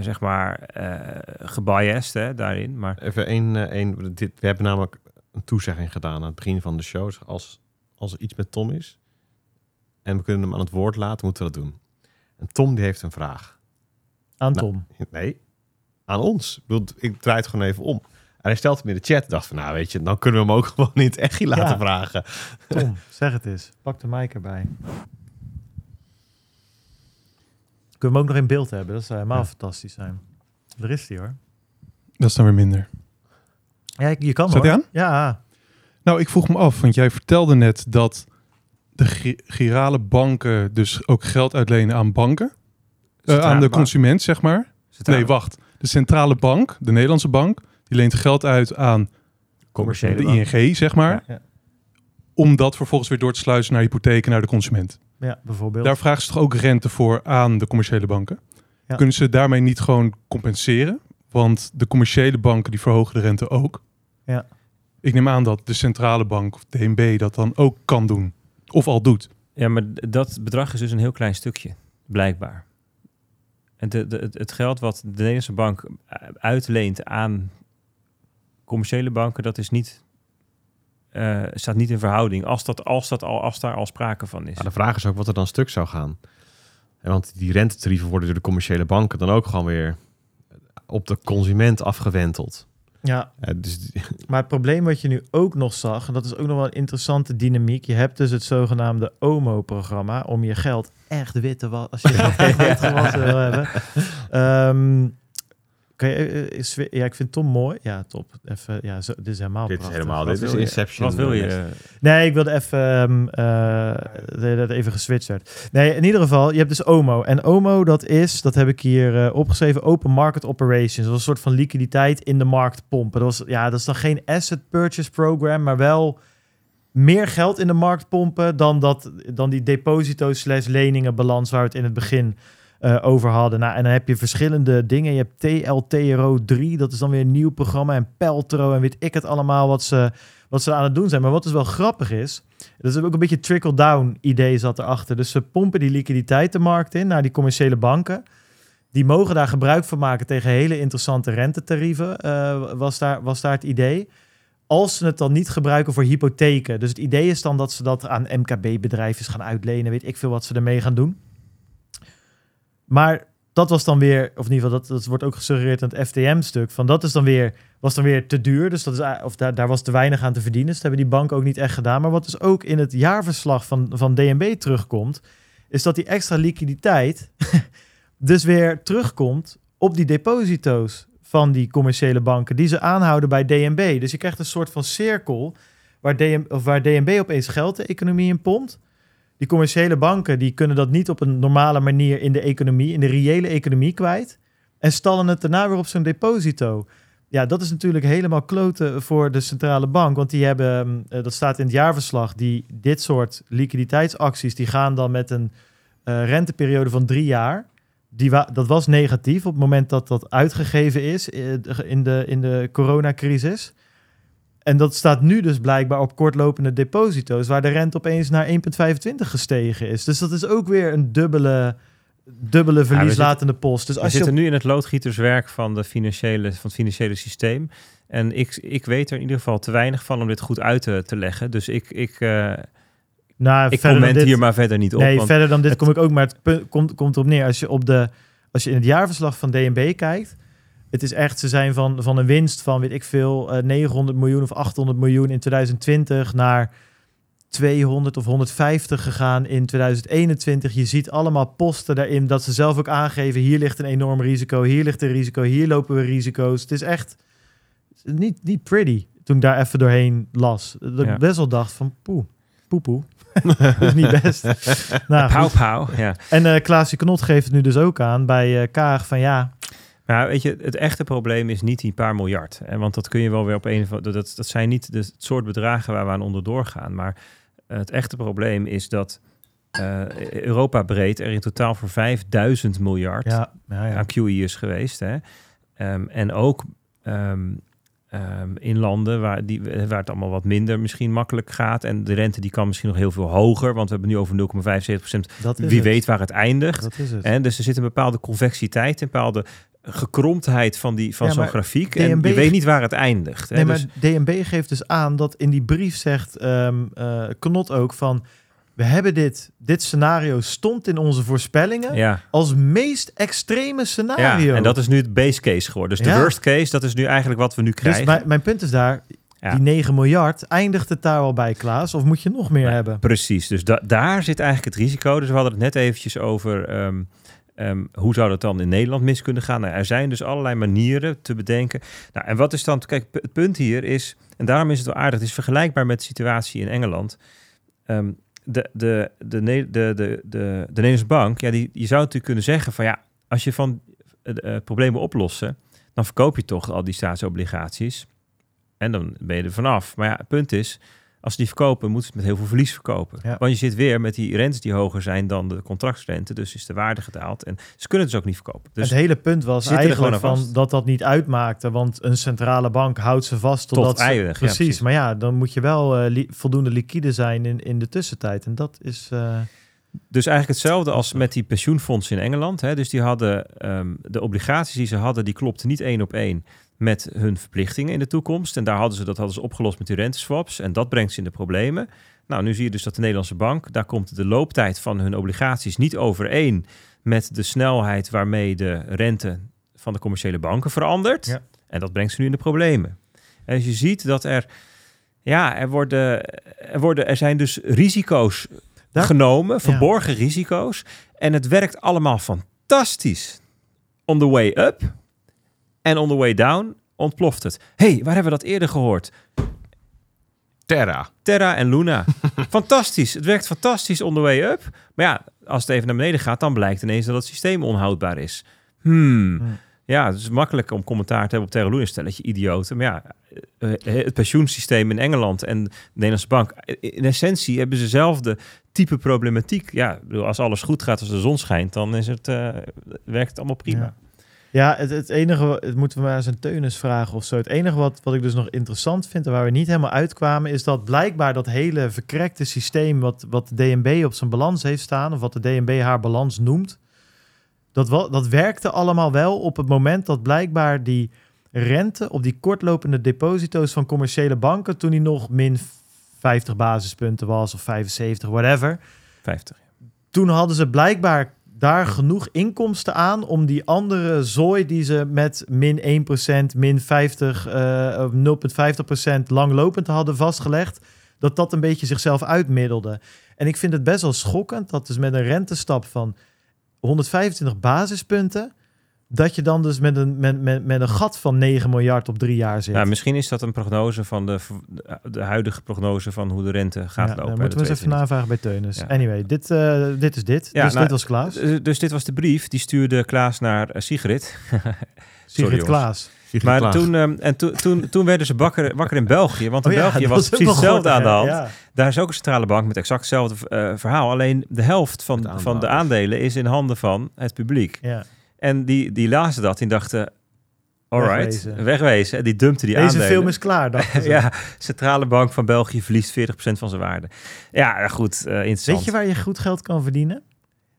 zeg maar, eh gebiased hè, daarin. Maar Even één, één dit, we hebben namelijk een toezegging gedaan aan het begin van de show. Als, als er iets met Tom is en we kunnen hem aan het woord laten, moeten we dat doen. En Tom die heeft een vraag. Aan Nou, Tom. Nee, aan ons. Ik, bedoel, ik draai het gewoon even om. En hij stelt hem in de chat. dacht van, nou weet je, dan kunnen we hem ook *laughs* gewoon in het echtje laten Ja. vragen. Tom, *laughs* zeg het eens. Pak de mic erbij. Kunnen we hem ook nog in beeld hebben? Dat zou helemaal Ja. fantastisch zijn. Daar is hij hoor. Dat is dan weer minder. Ja, je- kan hoor. hij aan? Ja, Nou, ik vroeg me af, want jij vertelde net dat de gi- girale banken dus ook geld uitlenen aan banken. Eh, aan de bank. consument, zeg maar. Centrale- Nee, wacht. De centrale bank, de Nederlandse bank, die leent geld uit aan commerciële de bank. ING, zeg maar. Ja, ja. Om dat vervolgens weer door te sluizen naar hypotheken naar de consument. ja bijvoorbeeld. Daar vragen ze toch ook rente voor aan de commerciële banken? Ja. Kunnen ze daarmee niet gewoon compenseren? Want de commerciële banken die verhogen de rente ook. Ja. Ik neem aan dat de centrale bank of DNB dat dan ook kan doen. Of al doet. Ja, maar dat bedrag is dus een heel klein stukje, blijkbaar. En de, de, het- het geld wat de Nederlandse bank eh, uitleent aan commerciële banken, dat is niet, eh, staat niet in verhouding. Als, dat, als, dat al, als daar al sprake van is. Maar de vraag is ook wat er dan stuk zou gaan. En want die rentetarieven worden door de commerciële banken dan ook gewoon weer op de consument afgewenteld. Ja, Eh, dus *laughs* maar het probleem wat je nu ook nog zag, en dat is ook nog wel een interessante dynamiek. Je hebt dus het zogenaamde OMO-programma om je geld echt wit te wassen. Als je geld *laughs* echt wit gewassen wil hebben. Ehm, kan je, eh, is, ja, ik vind Tom mooi. Ja, top. Even, ja, zo, dit is helemaal dit is prachtig. helemaal, Wat dit is wil je? Inception. Wat wil eh, je? Nee, ik wilde even eh, dat even geswitcht werd. Nee, in ieder geval, je hebt dus OMO. En OMO, dat is, dat heb ik hier eh, opgeschreven, Open Market Operations. Dat was een soort van liquiditeit in de markt pompen. Dat was, ja, dat is dan geen asset purchase program, maar wel meer geld in de markt pompen dan, dat, dan die deposito slash leningen balans waar we het in het begin eh, over hadden. Nou, en dan heb je verschillende dingen. Je hebt TLTRO 3, dat is dan weer een nieuw programma. En Peltro en weet ik het allemaal wat ze, wat ze aan het doen zijn. Maar wat dus wel grappig is, dat is ook een beetje trickle-down idee zat erachter. Dus ze pompen die liquiditeit de markt in naar die commerciële banken. Die mogen daar gebruik van maken tegen hele interessante rentetarieven, eh, was, daar, was daar het idee. Als ze het dan niet gebruiken voor hypotheken. Dus het idee is dan dat ze dat aan MKB-bedrijven gaan uitlenen. Weet ik veel wat ze ermee gaan doen. Maar dat was dan weer, of in ieder geval, dat, dat wordt ook gesuggereerd in het FTM-stuk. Van dat is dan weer, was dan weer te duur. Dus dat is, of daar, daar was te weinig aan te verdienen. Dus dat hebben die banken ook niet echt gedaan. Maar wat dus ook in het jaarverslag van, van DNB terugkomt, is dat die extra liquiditeit *laughs* dus weer terugkomt op die deposito's van die commerciële banken, die ze aanhouden bij DNB. Dus je krijgt een soort van cirkel waar, DM, of waar DNB opeens geld de economie in pompt. Die commerciële banken die kunnen dat niet op een normale manier in de economie, in de reële economie kwijt. En stallen het daarna weer op zo'n deposito. ja, dat is natuurlijk helemaal kloten voor de centrale bank. Want die hebben, eh, dat staat in het jaarverslag, die, dit soort liquiditeitsacties, die gaan dan met een eh, renteperiode van drie jaar. Die dat was negatief op het moment dat dat uitgegeven is eh, in de, in de coronacrisis. En dat staat nu dus blijkbaar op kortlopende deposito's, waar de rente opeens naar 1,25 gestegen is. Dus dat is ook weer een dubbele, dubbele verlieslatende post. Dus We als je zitten op- nu in het loodgieterswerk van, de financiële, van het financiële systeem. En ik, ik weet er in ieder geval te weinig van om dit goed uit te, te leggen. Dus ik, ik, eh, nou, ik comment dit- hier maar verder niet op. Nee, want verder dan dit het- kom ik ook. Maar het punt komt, komt erop neer. Als je, op de, als je in het jaarverslag van DNB kijkt. Het is echt, ze zijn van, van een winst van, weet ik veel, eh, 900 miljoen of 800 miljoen in 2020 naar 200 of 150 gegaan in 2021. Je ziet allemaal posten daarin dat ze zelf ook aangeven, hier ligt een enorm risico, hier ligt een risico, hier lopen we risico's. Het is echt niet, niet pretty toen ik daar even doorheen las. Dat Ja. ik best wel dacht van poe, poepoe. *laughs* dat is niet best. *laughs* nou, Pauw, pauw, ja. En eh Klaasje Knot geeft het nu dus ook aan bij eh Kaag van ja, Maar weet je, het echte probleem is niet die paar miljard. Hè? Want dat kun je wel weer op een of andere... Dat, dat zijn niet de, het soort bedragen waar we aan onderdoor gaan. Maar eh, het echte probleem is dat eh, Europa breed er in totaal voor 5000 miljard ja, ja, ja. aan QE is geweest. Hè? Ehm, en ook ehm, ehm, in landen waar, die, waar het allemaal wat minder misschien makkelijk gaat. En de rente die kan misschien nog heel veel hoger. Want we hebben nu over 0,75 dat is Wie het. weet waar het eindigt. Dat is het. En dus er zit een bepaalde convexiteit, een bepaalde gekromdheid van, die, van Ja, zo'n grafiek. En je weet niet waar het eindigt. Hè? Nee, Dus- maar DNB geeft dus aan dat in die brief zegt eh, Knot ook van we hebben dit, dit scenario stond in onze voorspellingen ja, als meest extreme scenario. ja, en dat is nu het base case geworden. Dus de worst case, dat is nu eigenlijk wat we nu dus krijgen. mijn, mijn punt is daar, Ja. die 9 miljard, eindigt het daar al bij Klaas? Of moet je nog meer hebben? Precies, dus da- daar zit eigenlijk het risico. Dus we hadden het net eventjes over ehm, ehm, hoe zou dat dan in Nederland mis kunnen gaan. Nou, er zijn dus allerlei manieren te bedenken. Nou, en wat is dan, kijk, het punt hier is, en daarom is het wel aardig, het is vergelijkbaar met de situatie in Engeland. Ehm, de, de, de, de, de, de Nederlandse bank, ja, die, je zou natuurlijk kunnen zeggen van ja, als je van eh, eh, problemen oplossen, dan verkoop je toch al die staatsobligaties. En dan ben je er vanaf. Maar ja, het punt is, als ze die verkopen, moeten ze het met heel veel verlies verkopen. Ja. Want je zit weer met die rentes die hoger zijn dan de contractsrente. Dus is de waarde gedaald. En ze kunnen het dus ook niet verkopen. Dus het hele punt was eigenlijk van dat dat niet uitmaakte, want een centrale bank houdt ze vast Tot totdat ze, ja, precies. Maar ja, dan moet je wel eh, li- voldoende liquide zijn in, in de tussentijd. En dat is. eh, Dus eigenlijk hetzelfde als met die pensioenfondsen in Engeland. Hè. Dus die hadden ehm, de obligaties die ze hadden, die klopten niet één op één met hun verplichtingen in de toekomst. En daar hadden ze dat hadden ze opgelost met die renteswaps. En dat brengt ze in de problemen. Nou, nu zie je dus dat de Nederlandse bank, daar komt de looptijd van hun obligaties niet overeen met de snelheid waarmee de rente van de commerciële banken verandert. Ja. En dat brengt ze nu in de problemen. En dus je ziet dat er, ja, er worden, er worden, er zijn dus risico's genomen, verborgen risico's. En het werkt allemaal fantastisch. On the way up en on the way down ontploft het. hey, waar hebben we dat eerder gehoord? Terra. Terra en Luna. *laughs* fantastisch. Het werkt fantastisch on the way up. Maar ja, als het even naar beneden gaat, dan blijkt ineens dat het systeem onhoudbaar is. Hmm. Hmm. Ja, het is makkelijk om commentaar te hebben op Terra Luna. Stelletje idioten. Maar ja, eh, eh, het pensioensysteem in Engeland en de Nederlandse bank. eh, In essentie hebben ze dezelfde type problematiek. Ja, als alles goed gaat, als de zon schijnt, dan is het, eh, werkt het allemaal prima. Ja. Ja, het, het enige, het moeten we maar eens aan Teunis vragen of zo. Het enige wat, wat ik dus nog interessant vind en waar we niet helemaal uitkwamen, is dat blijkbaar dat hele verkrekte systeem wat, wat de DNB op zijn balans heeft staan, of wat de DNB haar balans noemt, dat, wel, dat werkte allemaal wel op het moment dat blijkbaar die rente op die kortlopende deposito's van commerciële banken, toen die nog min 50 basispunten was of 75, whatever, 50. toen hadden ze blijkbaar daar genoeg inkomsten aan om die andere zooi die ze met min 1%, min 50, eh, of 0,50% langlopend hadden vastgelegd, dat dat een beetje zichzelf uitmiddelde. En ik vind het best wel schokkend dat dus met een rentestap van 125 basispunten, dat je dan dus met een, met, met, met een gat van 9 miljard op drie jaar zit. Ja, misschien is dat een prognose van de, de huidige prognose van hoe de rente gaat Ja, lopen. dan moeten we eens even navragen bij Teunis. Ja. Anyway, dit, eh, dit is dit. Ja, dus nou, dit was Klaas. Eh, Dus dit was de brief, die stuurde Klaas naar eh, Sigrid. *laughs* Sigrid jongens. Klaas. Sigrid Maar toen, ehm, en toen, toen, toen werden ze wakker, wakker in België. Want in Oh België was precies hetzelfde aan de hand. Daar is ook een centrale bank met exact hetzelfde verhaal. Alleen de helft van, van de aandelen is in handen van het publiek. Ja. En die, die lazen dat en dachten... Alright, Wegwezen. wegwezen. En die dumpten die Deze aandelen. film is klaar, dachten ze. *laughs* ja, Centrale Bank van België verliest 40% van zijn waarde. Ja, goed, eh interessant. Weet je waar je goed geld kan verdienen?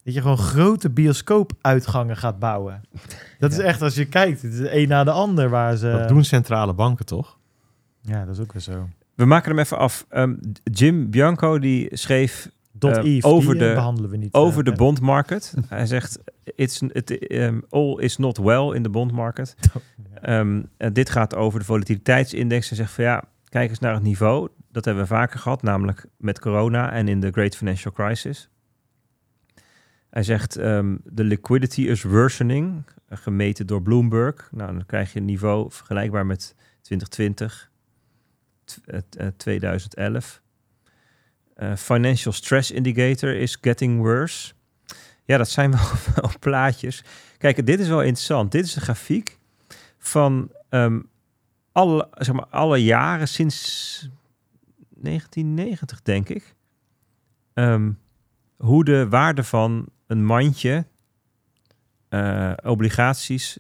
Dat je gewoon grote bioscoopuitgangen gaat bouwen. Dat is echt, als je kijkt, het is een na de ander waar ze... Dat doen centrale banken toch? Ja, dat is ook weer zo. We maken hem even af. Ehm, Jim Bianco die schreef Dot Eh, Eve, over die, eh, de- behandelen we niet. over eh, de bond market. *laughs* Hij zegt, it's, it, ehm, all is not well in the bond market. *laughs* Ehm, en dit gaat over de volatiliteitsindex. Hij zegt van ja, kijk eens naar het niveau. Dat hebben we vaker gehad, namelijk met corona en in de Great Financial Crisis. Hij zegt ehm, de liquidity is worsening, gemeten door Bloomberg. Nou, dan krijg je een niveau vergelijkbaar met 2020, t- eh, t- eh, 2011. Eh, financial stress indicator is getting worse. Ja, dat zijn *laughs* wel, wel plaatjes. Kijk, dit is wel interessant. Dit is een grafiek van ehm, alle, zeg maar, alle jaren sinds 1990, denk ik. Ehm, hoe de waarde van een mandje eh, obligaties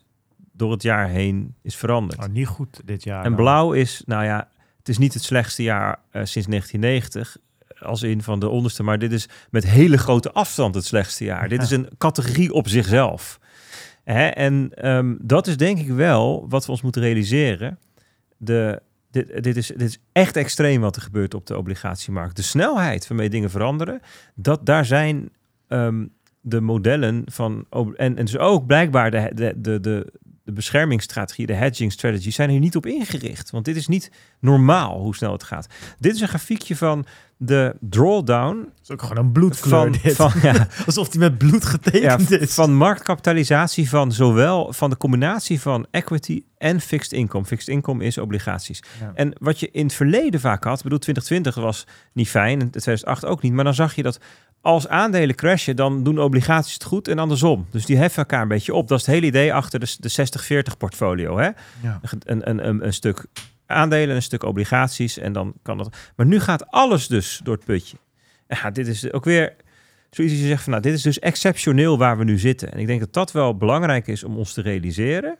door het jaar heen is veranderd. Oh, niet goed dit jaar. En blauw is, nou ja, het is niet het slechtste jaar eh, sinds 1990, als in van de onderste, maar dit is met hele grote afstand het slechtste jaar. Dit is een categorie op zichzelf. Hè? En ehm, dat is denk ik wel wat we ons moeten realiseren. De, dit, dit, is, dit is echt extreem wat er gebeurt op de obligatiemarkt. De snelheid waarmee dingen veranderen, dat, daar zijn ehm, de modellen van... En, en dus ook blijkbaar de, de, de, de, de beschermingsstrategie, de hedging strategy, zijn hier niet op ingericht. Want dit is niet normaal hoe snel het gaat. Dit is een grafiekje van de drawdown Dat is ook gewoon een bloedkleur van, dit. van, ja, *laughs* Alsof die met bloed ja, getekend is. van marktkapitalisatie van zowel van de combinatie van equity en fixed income. Fixed income is obligaties. Ja. En wat je in het verleden vaak had, bedoel 2020 was niet fijn en 2008 ook niet, maar dan zag je dat als aandelen crashen, dan doen obligaties het goed en andersom. Dus die heffen elkaar een beetje op. Dat is het hele idee achter de, de 60-40 portfolio. Hè? Ja. Een, een, een, een stuk aandelen en een stuk obligaties en dan kan dat. Maar nu gaat alles dus door het putje. Ja, dit is ook weer zoiets je zegt van nou, dit is dus exceptioneel waar we nu zitten. En ik denk dat dat wel belangrijk is om ons te realiseren.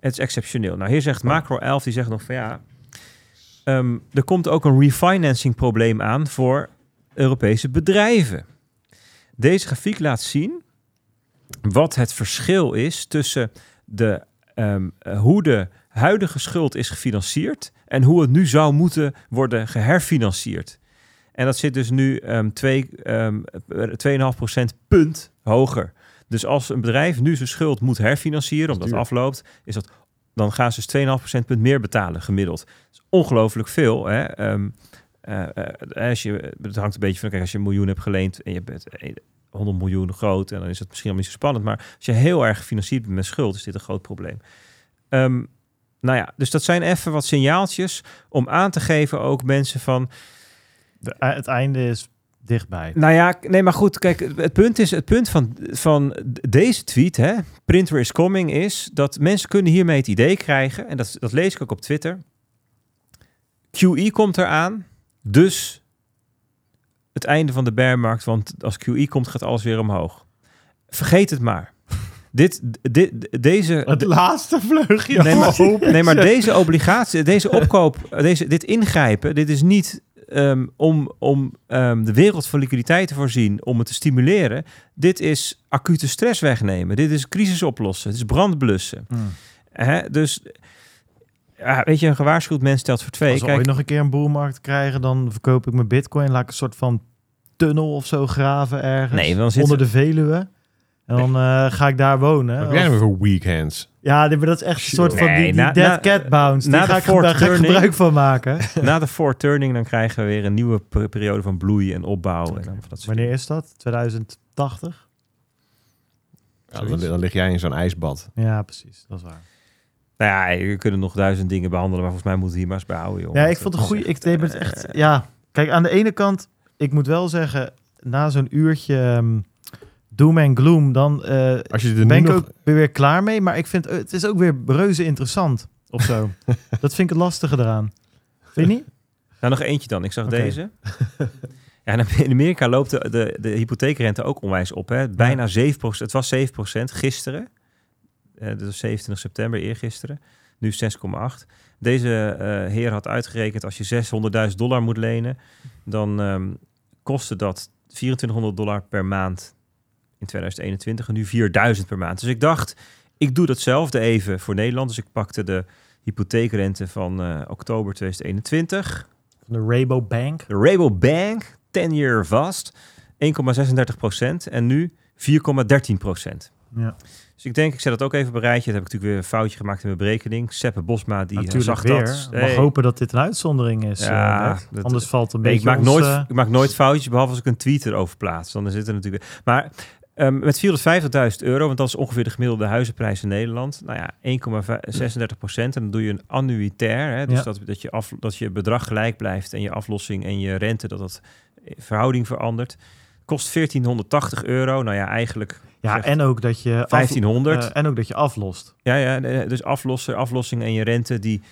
Het is exceptioneel. Nou, hier zegt Macro 11, die zegt nog van ja, ehm, er komt ook een refinancing probleem aan voor Europese bedrijven. Deze grafiek laat zien wat het verschil is tussen de, ehm, eh, hoe de huidige schuld is gefinancierd en hoe het nu zou moeten worden geherfinancierd. En dat zit dus nu twee, ehm, eh, 2,5% punt hoger. Dus als een bedrijf nu zijn schuld moet herfinancieren, omdat het afloopt, is dat, dan gaan ze dus 2,5% punt meer betalen gemiddeld. Dat is ongelooflijk veel. Hè? Ehm, eh, eh, als je, het hangt een beetje van, kijk, als je een miljoen hebt geleend en je bent eh, 100 miljoen groot, en dan is het misschien al niet zo spannend. Maar als je heel erg gefinancierd bent met schuld, is dit een groot probleem. Ehm, nou ja, dus dat zijn even wat signaaltjes om aan te geven ook mensen van, De- eh, het einde is dichtbij. nou ja, nee, maar goed, kijk, het punt is, het punt van, van deze tweet, hè, printer is coming, is dat mensen kunnen hiermee het idee krijgen, en dat, dat lees ik ook op Twitter. QE komt eraan, dus het einde van de bearmarkt, want als QE komt, gaat alles weer omhoog. Vergeet het maar. Dit, dit, deze, Het laatste vleugje. Nee, maar, omhoog. nee, maar deze obligatie, deze opkoop, deze, dit ingrijpen, dit is niet ehm, om, om ehm, de wereld van liquiditeit te voorzien, om het te stimuleren. Dit is acute stress wegnemen. Dit is crisis oplossen. Dit is brand blussen. Hmm. Hè? Dus, ja, weet je, een gewaarschuwd mens stelt voor twee. Als we Kijk, ooit nog een keer een boelmarkt krijgen, dan verkoop ik mijn bitcoin. Laat ik een soort van tunnel of zo graven ergens. Nee, dan zit- onder de Veluwe. En dan eh, ga ik daar wonen. Wat heb jij voor weekends? ja, maar dat is echt een soort van die, die na- dead na- cat bounce. na Die de ga ik, daar ga ik gebruik van maken. *laughs* na de foreturning dan krijgen we weer een nieuwe per- periode van bloei en opbouw. En dan van dat soort Wanneer is dat? 2080? Ja, dan, dan lig jij in zo'n ijsbad. Ja, precies. Dat is waar. Nou ja, we kunnen nog duizend dingen behandelen, maar volgens mij moeten we hier maar eens bij houden, joh. Ja, ik vond het goede. Ik deed het echt. Ja, kijk, aan de ene kant, ik moet wel zeggen, na zo'n uurtje ehm, doom en gloom, dan eh, Als je er ben ik nog... ook weer, weer klaar mee. Maar ik vind het is ook weer reuze interessant of zo. *laughs* dat vind ik het lastige eraan. Vind je niet? Nou, nog eentje dan. Ik zag deze. *laughs* Ja, en in Amerika loopt de, de, de hypotheekrente ook onwijs op. Hè? Bijna 7%. Het was 7% gisteren. Eh dat was 27 september, eergisteren. Nu 6,8. Deze eh, heer had uitgerekend... als je 600.000 dollar moet lenen... dan ehm, kostte dat 2400 dollar per maand in 2021... en nu 4000 per maand. Dus ik dacht, ik doe datzelfde even voor Nederland. Dus ik pakte de hypotheekrente van eh, oktober 2021... Van de Rabobank. De Rabobank, 10 year vast, 1,36 procent en nu 4,13 procent. Ja. Dus ik denk, ik zet dat ook even op een rijtje. Dat heb ik natuurlijk weer een foutje gemaakt in mijn berekening. Seppe Bosma, die eh, Natuurlijk zag weer. dat. Ik mag Hey. hopen dat dit een uitzondering is. Ja, eh, dat- Anders valt een Nee, ik, beetje maak ons, nooit, eh, ik maak nooit foutjes, behalve als ik een tweet erover plaats. Dan zit er natuurlijk... Maar ehm, met 450.000 euro, want dat is ongeveer de gemiddelde huizenprijs in Nederland. Nou ja, 1,36 procent. En dan doe je een annuitair. Hè, dus Ja. dat, dat, je af, dat je bedrag gelijk blijft en je aflossing en je rente, dat dat eh, verhouding verandert. Kost 1480 euro. Nou ja, eigenlijk ja, en ook dat je af- 1500. eh, en ook dat je aflost. Ja, ja, nee, dus aflossen, aflossing en je rente die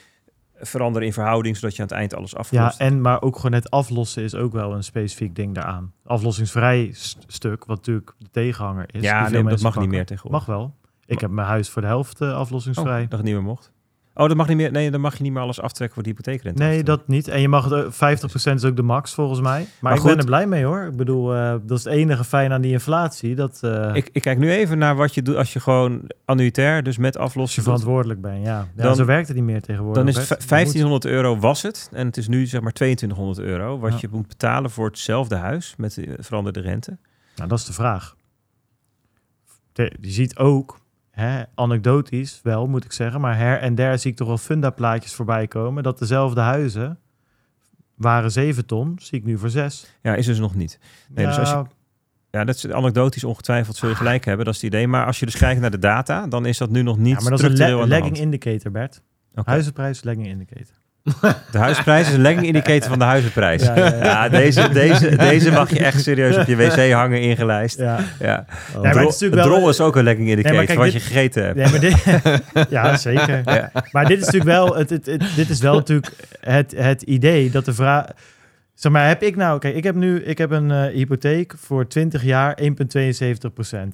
veranderen in verhouding, zodat je aan het eind alles Ja, aflost. en maar ook gewoon het aflossen is ook wel een specifiek ding daaraan. Aflossingsvrij st- stuk, wat natuurlijk de tegenhanger is. Ja, nee, dat mag niet meer tegenwoordig. Mag wel. Ik heb mijn huis voor de helft eh, aflossingsvrij. Oh, dat het niet meer mocht. Oh, dat mag niet meer. Nee, dan mag je niet meer alles aftrekken voor de hypotheekrente. Nee, dat niet. En je mag het, eh, 50% is ook de max volgens mij. Maar, Maar ik goed. ben er blij mee hoor. Ik bedoel, eh, dat is het enige fijn aan die inflatie. Dat eh, Ik, ik kijk nu even naar wat je doet als je gewoon annuitair, dus met doet. verantwoordelijk bent. Ja, ja Dan- zo werkt het niet meer tegenwoordig. Dan is het Bert. v- Je moet- 1500 euro was het. En het is nu zeg maar 2200 euro. Wat Ja. je moet betalen voor hetzelfde huis met de veranderde rente. Nou, dat is de vraag. Je ziet ook, hè, anekdotisch wel moet ik zeggen, maar her en der zie ik toch wel fundaplaatjes voorbij komen dat dezelfde huizen waren 7 ton, zie ik nu voor 6. Ja, is dus nog niet. Nee, dus als je- Ja, dat is anekdotisch ongetwijfeld zul je gelijk hebben. Dat is het idee. Maar als je dus kijkt naar de data, dan is dat nu nog niet ja, maar dat is een le- hand. indicator, Bert. Oké. Huizenprijs, lagging indicator. De huisprijs is een lagging indicator van de huizenprijs. Ja, Ja, ja, ja. deze, deze, deze mag je echt serieus op je wc hangen ingelijst. Ja, Ja. maar het is Drol, natuurlijk wel- drol is ook een legging indicator Nee, kijk, wat dit- je gegeten hebt. nee, maar dit, *laughs* ja zeker. Maar dit is natuurlijk wel, het, het, het- dit is wel natuurlijk het, het idee dat de vraag. Zeg maar, heb ik nou, kijk, ik heb nu ik heb een eh, hypotheek voor 20 jaar 1,72%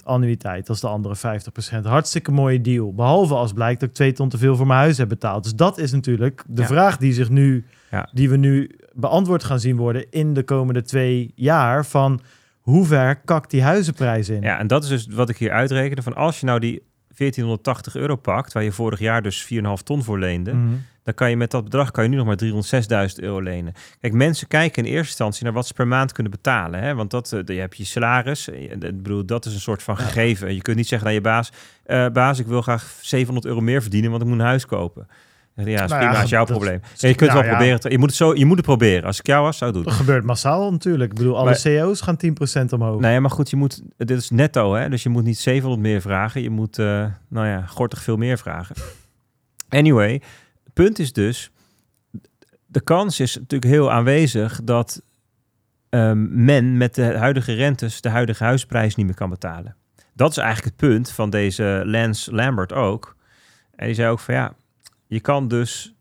annuïteit. Dat is de andere 50%. Hartstikke mooie deal. Behalve als blijkt dat ik twee ton te veel voor mijn huis heb betaald. Dus dat is natuurlijk de Ja. vraag die zich nu, Ja. die we nu beantwoord gaan zien worden in de komende twee jaar. Van hoe ver kakt die huizenprijs in? ja, en dat is dus wat ik hier uitrekende. Van als je nou die 1480 euro pakt, waar je vorig jaar dus 4,5 ton voor leende, Mhm. Dan kan je met dat bedrag kan je nu nog maar 306.000 euro lenen. Kijk, mensen kijken in eerste instantie naar wat ze per maand kunnen betalen. Hè? Want dat, eh, je hebt je salaris. Ik bedoel, dat is een soort van gegeven. Je kunt niet zeggen aan je baas, eh, baas, ik wil graag 700 euro meer verdienen, want ik moet een huis kopen. Ja, dat is Nou prima, ja, is jouw dat- probleem. Ja, je kunt het wel ja. proberen. te- je, moet het zo, je moet het proberen. Als ik jou was, zou ik het Dat doen. gebeurt massaal natuurlijk. Ik bedoel, alle Maar- CEO's gaan 10% omhoog. Nee, maar goed, je moet, dit is netto, hè? dus je moet niet 700 meer vragen. Je moet, eh, nou ja, gortig veel meer vragen. Anyway, punt is dus, de kans is natuurlijk heel aanwezig dat ehm, men met de huidige rentes de huidige huisprijs niet meer kan betalen. Dat is eigenlijk het punt van deze Lance Lambert ook. En die zei ook van ja, je kan dus,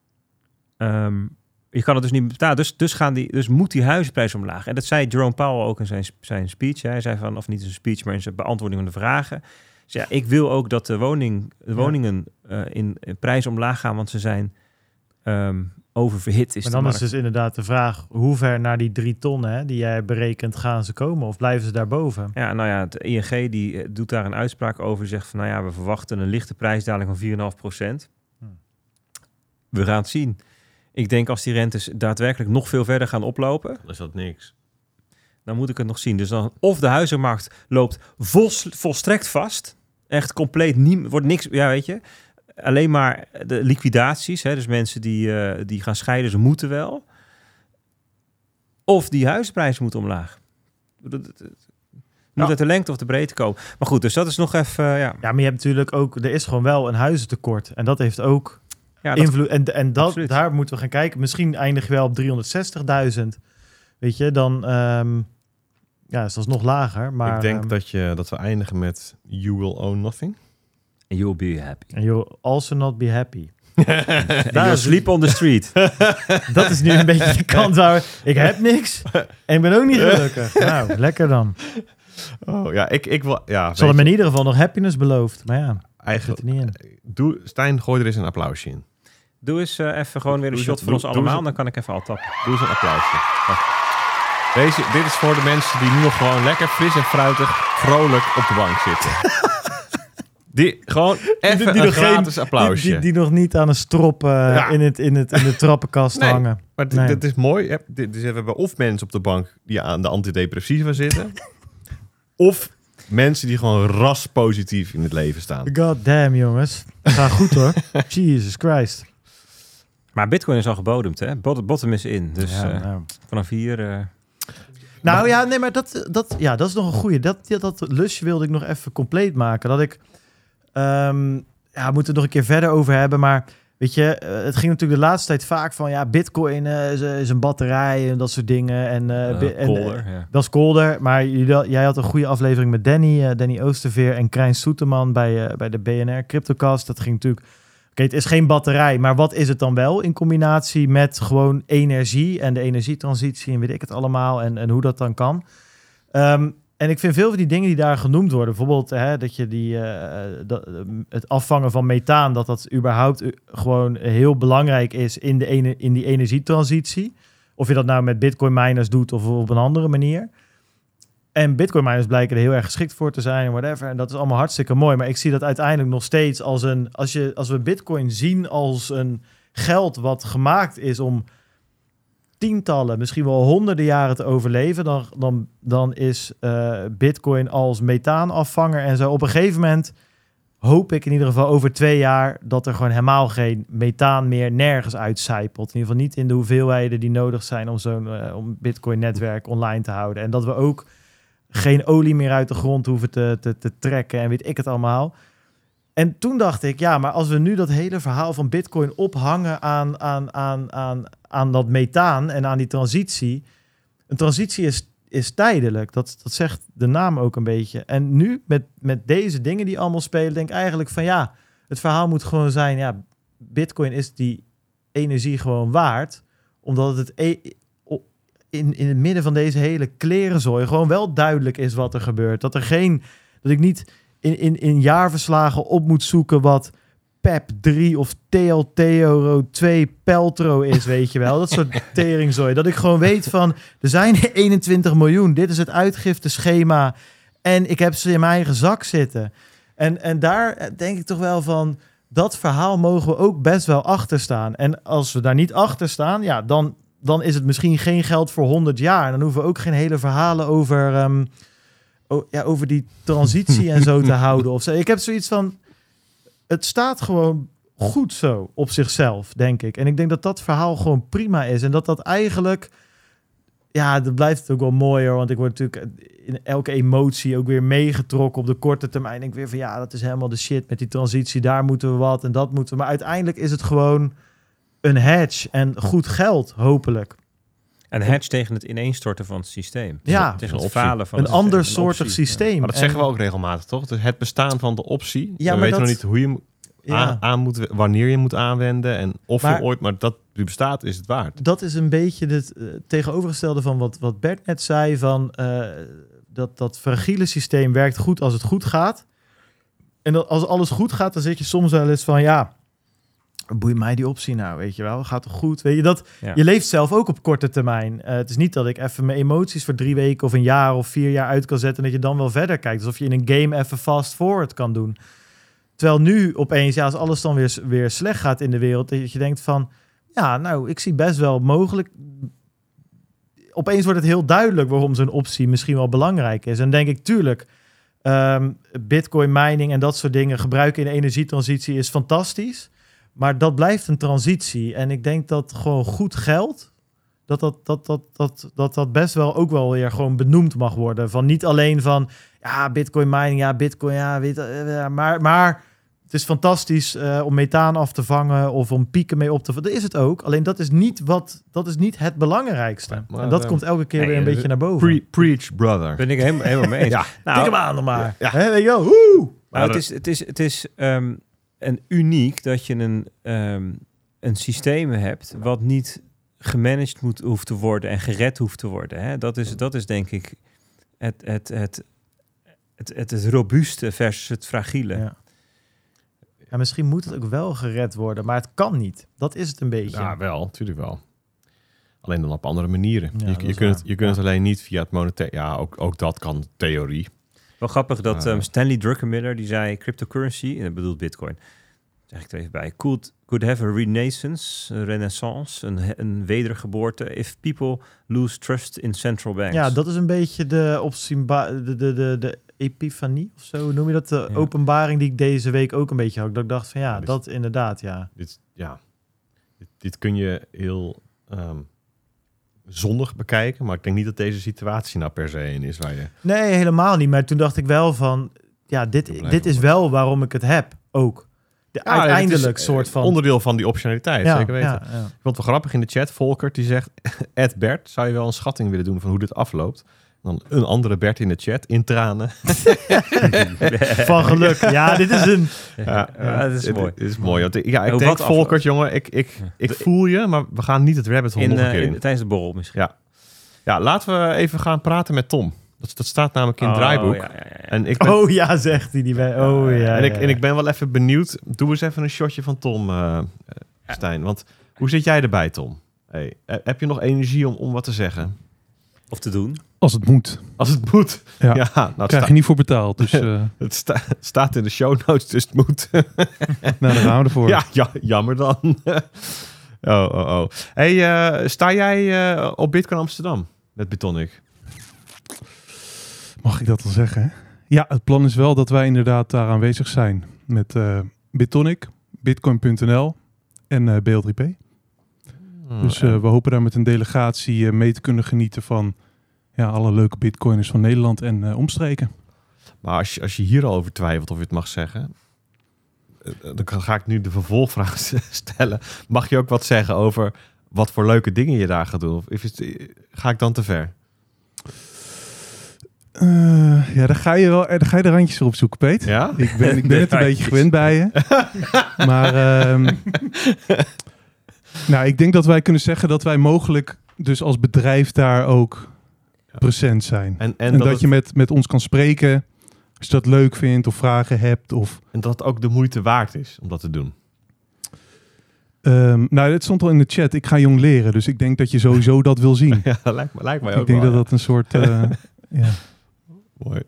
ehm, je kan het dus niet meer betalen. Dus, dus, gaan die, dus moet die huizenprijs omlaag. En dat zei Jerome Powell ook in zijn, zijn speech. Hij zei van, of niet in zijn speech, maar in zijn beantwoording van de vragen. Dus ja, ik wil ook dat de, woning, de woningen eh, in, in prijs omlaag gaan, want ze zijn ehm, oververhit. Is Maar de dan is dus inderdaad de vraag, hoe ver naar die drie ton hè, die jij berekent gaan ze komen? Of blijven ze daarboven? Ja, nou ja, het ING die eh, doet daar een uitspraak over. Die zegt van, nou ja, we verwachten een lichte prijsdaling van 4,5 procent. Hmm. We gaan het zien. Ik denk als die rentes daadwerkelijk nog veel verder gaan oplopen, Dan is dat niks. dan moet ik het nog zien. Dus dan of de huizenmarkt loopt vol, volstrekt vast, echt compleet niet, wordt niks, ja weet je, alleen maar de liquidaties, hè, dus mensen die, eh, die gaan scheiden, ze moeten wel. Of die huisprijs moet omlaag. Het moet Ja. uit de lengte of de breedte komen. Maar goed, dus dat is nog even, eh, ja. Ja, maar je hebt natuurlijk ook, er is gewoon wel een huizentekort. En dat heeft ook ja dat- invloed. En, en dat, absoluut. daar moeten we gaan kijken. Misschien eindig je wel op 360.000. Weet je, dan... ehm, ja, is dat nog lager. Maar, ik denk ehm, dat, je, dat we eindigen met You Will Own Nothing. And you'll be happy. and you'll also not be happy. *laughs* You'll sleep on the street. *laughs* Dat is nu een beetje de kant waar ik heb niks en ik ben ook niet *laughs* gelukkig. Nou, lekker dan. Oh ja, ik, ik wil. Ja, Ze hadden in ieder geval nog happiness beloofd. Maar ja, zit eigenlijk. er niet in. Doe, Stijn, gooi er eens een applausje in. Doe eens eh, even gewoon weer een Doe shot voor ons doe- allemaal. Dan kan ik even al tappen. Doe eens een applausje. Deze, dit is voor de mensen die nu nog gewoon lekker fris en fruitig, vrolijk op de bank zitten. Die gewoon even die een nog geen- gratis applausje. Die, die, die nog niet aan een strop eh, Ja. in, het, in, het, in de trappenkast Nee. hangen. Maar dit, Nee. dit is mooi. Dus we hebben of mensen op de bank die aan de antidepressiva zitten. *laughs* of mensen die gewoon raspositief in het leven staan. God damn, jongens. Gaat goed hoor. *laughs* Jesus Christ. Maar bitcoin is al gebodemd, hè? Bot- Bottom is in. Dus Ja, eh, nou. vanaf hier... eh, Nou ja, nee, maar dat, dat, ja, dat is nog een goeie. Dat, dat, dat lusje wilde ik nog even compleet maken. Dat ik, ehm, ja, we moeten het nog een keer verder over hebben. Maar weet je, eh, het ging natuurlijk de laatste tijd vaak van, ja, bitcoin eh, is, is een batterij en dat soort dingen. En, eh, eh, bi- en, kolder, eh, ja. dat is kolder. Maar jullie- jij had een goede aflevering met Danny, eh, Danny Oosterveer en Krijn Soeterman bij, eh, bij de BNR Cryptocast. Dat ging natuurlijk... Oké, het is geen batterij, maar wat is het dan wel in combinatie met gewoon energie en de energietransitie en weet ik het allemaal en, en hoe dat dan kan. Ehm, en ik vind veel van die dingen die daar genoemd worden, bijvoorbeeld hè, dat je die, eh, dat, eh, het afvangen van methaan, dat dat überhaupt eh, gewoon heel belangrijk is in, de in die energietransitie. Of je dat nou met bitcoin miners doet of op een andere manier. En bitcoin miners blijken er heel erg geschikt voor te zijn en whatever. En dat is allemaal hartstikke mooi. Maar ik zie dat uiteindelijk nog steeds als een... Als, je, als we bitcoin zien als een geld wat gemaakt is om tientallen, misschien wel honderden jaren te overleven, dan, dan, dan is eh, Bitcoin als methaanafvanger en zo. Op een gegeven moment hoop ik in ieder geval over twee jaar dat er gewoon helemaal geen methaan meer nergens uitcijpelt. In ieder geval niet in de hoeveelheden die nodig zijn om zo'n eh, om Bitcoin-netwerk online te houden. En dat we ook geen olie meer uit de grond hoeven te, te, te trekken en weet ik het allemaal. En toen dacht ik, ja, maar als we nu dat hele verhaal van Bitcoin ophangen aan, aan, aan, aan, aan dat methaan en aan die transitie. Een transitie is, is tijdelijk, dat, dat zegt de naam ook een beetje. En nu met, met deze dingen die allemaal spelen, denk ik eigenlijk van ja, het verhaal moet gewoon zijn, ja, Bitcoin is die energie gewoon waard, omdat het e- in, in het midden van deze hele klerenzooi gewoon wel duidelijk is wat er gebeurt. Dat er geen, dat ik niet in, in, in jaarverslagen op moet zoeken wat PEP 3 of TLTO 2 Peltro is, weet je wel. Dat soort *laughs* teringzooi. Dat ik gewoon weet van, er zijn 21 miljoen. Dit is het uitgifteschema. En ik heb ze in mijn eigen zak zitten. En, en daar denk ik toch wel van, dat verhaal mogen we ook best wel achter staan. En als we daar niet achter staan, ja, dan, dan is het misschien geen geld voor 100 jaar. Dan hoeven we ook geen hele verhalen over, ehm, ja, over die transitie en zo te *laughs* houden. Of zo. Ik heb zoiets van, het staat gewoon goed zo op zichzelf, denk ik. En ik denk dat dat verhaal gewoon prima is. En dat dat eigenlijk... Ja, dat blijft het ook wel mooier. Want ik word natuurlijk in elke emotie ook weer meegetrokken op de korte termijn. Ik weer van ja, dat is helemaal de shit met die transitie. Daar moeten we wat en dat moeten we. Maar uiteindelijk is het gewoon een hedge en goed geld, hopelijk. Een hedge tegen het ineenstorten van het systeem. Ja. Een het falen van Een ander soortig systeem. Maar dat En- zeggen we ook regelmatig, toch? Dus het bestaan van de optie. Ja, we maar weten nog niet hoe je hem ja. aan, moet, wanneer je moet aanwenden en of Maar- je ooit, maar dat die bestaat is het waard. dat is een beetje het eh, tegenovergestelde van wat, wat Bert net zei. Van, eh, dat, dat fragiele systeem werkt goed als het goed gaat. En dat als alles goed gaat, dan zit je soms wel eens van... ja, boeit mij die optie nou, weet je wel? Gaat toch goed? Weet je, dat, Ja. je leeft zelf ook op korte termijn. Eh, het is niet dat ik even mijn emoties voor drie weken of een jaar of vier jaar uit kan zetten... en dat je dan wel verder kijkt. Alsof je in een game even fast forward kan doen. Terwijl nu opeens, ja, als alles dan weer, weer slecht gaat in de wereld... dat je denkt van, ja, nou, ik zie best wel mogelijk... Opeens wordt het heel duidelijk waarom zo'n optie misschien wel belangrijk is. En denk ik, tuurlijk, ehm, bitcoin mining en dat soort dingen gebruiken in de energietransitie is fantastisch. Maar dat blijft een transitie. En ik denk dat gewoon goed geld, dat dat, dat, dat, dat, dat, dat best wel ook wel weer gewoon benoemd mag worden. Van niet alleen van, ja, bitcoin mining, ja, bitcoin, ja, weet, eh, ja, maar, maar is fantastisch eh, om methaan af te vangen of om pieken mee op te vangen. Dat is het ook. Alleen dat is niet, wat, dat is niet het belangrijkste. Maar, en dat eh, komt elke keer nee, weer een eh, beetje naar boven. Pre- preach, brother. Ben ik helemaal, helemaal mee eens. *laughs* Ja, Tik nou, hem aan nog maar. Ja. Hè, weet je wel? Woe! Maar het is, het is, het is ehm, een uniek dat je een, ehm, een systeem hebt wat niet gemanaged moet, hoeft te worden en gered hoeft te worden. Hè? Dat, is, dat is denk ik het, het, het, het, het, het robuuste versus het fragiele. Ja. Ja, misschien moet het ook wel gered worden, maar het kan niet. Dat is het een beetje. Ja, wel, natuurlijk wel. Alleen dan op andere manieren. Ja, je je kunt, het, je kunt Ja. het alleen niet via het monetair... Ja, ook, ook dat kan theorie. Wel grappig dat Ah. ehm, Stanley Druckenmiller, die zei cryptocurrency, en dat bedoelt bitcoin, zeg ik er even bij, could, could have a renaissance, een renaissance, een, een wedergeboorte if people lose trust in central banks. Ja, dat is een beetje de, opzienba- de, de, de, de epifanie of zo noem je dat? De Ja. openbaring die ik deze week ook een beetje had. Dat ik dacht van ja, Ja, dus- dat inderdaad, ja. Dit, ja, dit, dit kun je heel ehm, zondig bekijken. Maar ik denk niet dat deze situatie nou per se een is waar je... Nee, helemaal niet. Maar toen dacht ik wel van, ja, dit, dit is wel waarom ik het heb, ook. De, Ja, uiteindelijk eh, soort van... Onderdeel van die optionaliteit, ja, zeker weten. Ja, ja. Ik vond het wel grappig in de chat. Volkert die zegt... *laughs* Ed Bert, zou je wel een schatting willen doen van hoe dit afloopt? Dan een andere Bert in de chat, in tranen. *laughs* Van geluk. Ja, dit is een... Ja, Ja, dat is mooi. Het is mooi. Want ik- ja, ik denk. Volkert, jongen, ik, ik, ik voel je, maar we gaan niet het rabbit hole in, nog een eh, keer in- in. tijdens de borrel misschien. Ja. ja, laten we even gaan praten met Tom. Dat, dat staat namelijk in het draaiboek. Oh, ja, ja, ja. En ik ben, Oh ja, zegt hij. Die bij, oh ja. en, ik, ja, en ik ben wel even benieuwd. Doe eens even een shotje van Tom, eh, eh, Stijn. Want hoe zit jij erbij, Tom? Hey, heb je nog energie om, om wat te zeggen? Of te doen. Als het moet. Als het moet. Ja. Ja, nou, Krijg sta- je niet voor betaald. Dus *laughs* eh het sta- staat in de show notes, dus het moet. *laughs* nou, daar gaan we ervoor. ja, ja, jammer dan. *laughs* oh, oh, oh. Hey, eh, sta jij eh, op Bitcoin Amsterdam met Bitonic? Mag ik dat wel zeggen? Ja, het plan is wel dat wij inderdaad daar aanwezig zijn. Met Bitonic, Bitcoin.nl en eh BL3P. Hmm, Dus we hopen daar met een delegatie mee te kunnen genieten van ja, alle leuke bitcoiners van Nederland en eh, omstreken. Maar als je, als je hier al over twijfelt of je het mag zeggen, eh, dan ga ik nu de vervolgvraag *laughs* stellen. Mag je ook wat zeggen over wat voor leuke dingen je daar gaat doen? Of is het, ga ik dan te ver? Eh, ja, daar ga je wel, eh, daar ga je de randjes op zoeken, Peet. Ja? Ik ben, ik ben *laughs* het een beetje gewend bij je. *laughs* Maar ehm, nou, ik denk dat wij kunnen zeggen dat wij mogelijk dus als bedrijf daar ook. Present zijn. En, en, En, dat, dat je met, met ons kan spreken als je dat leuk vindt of vragen hebt. Of, en dat het ook de moeite waard is om dat te doen. Ehm, nou, het stond al in de chat. Ik ga jong leren. Dus ik denk dat je sowieso dat wil zien. *laughs* Ja, dat lijkt, me, lijkt mij ook ik denk wel, dat dat een soort... eh, *laughs* ja. Mooi.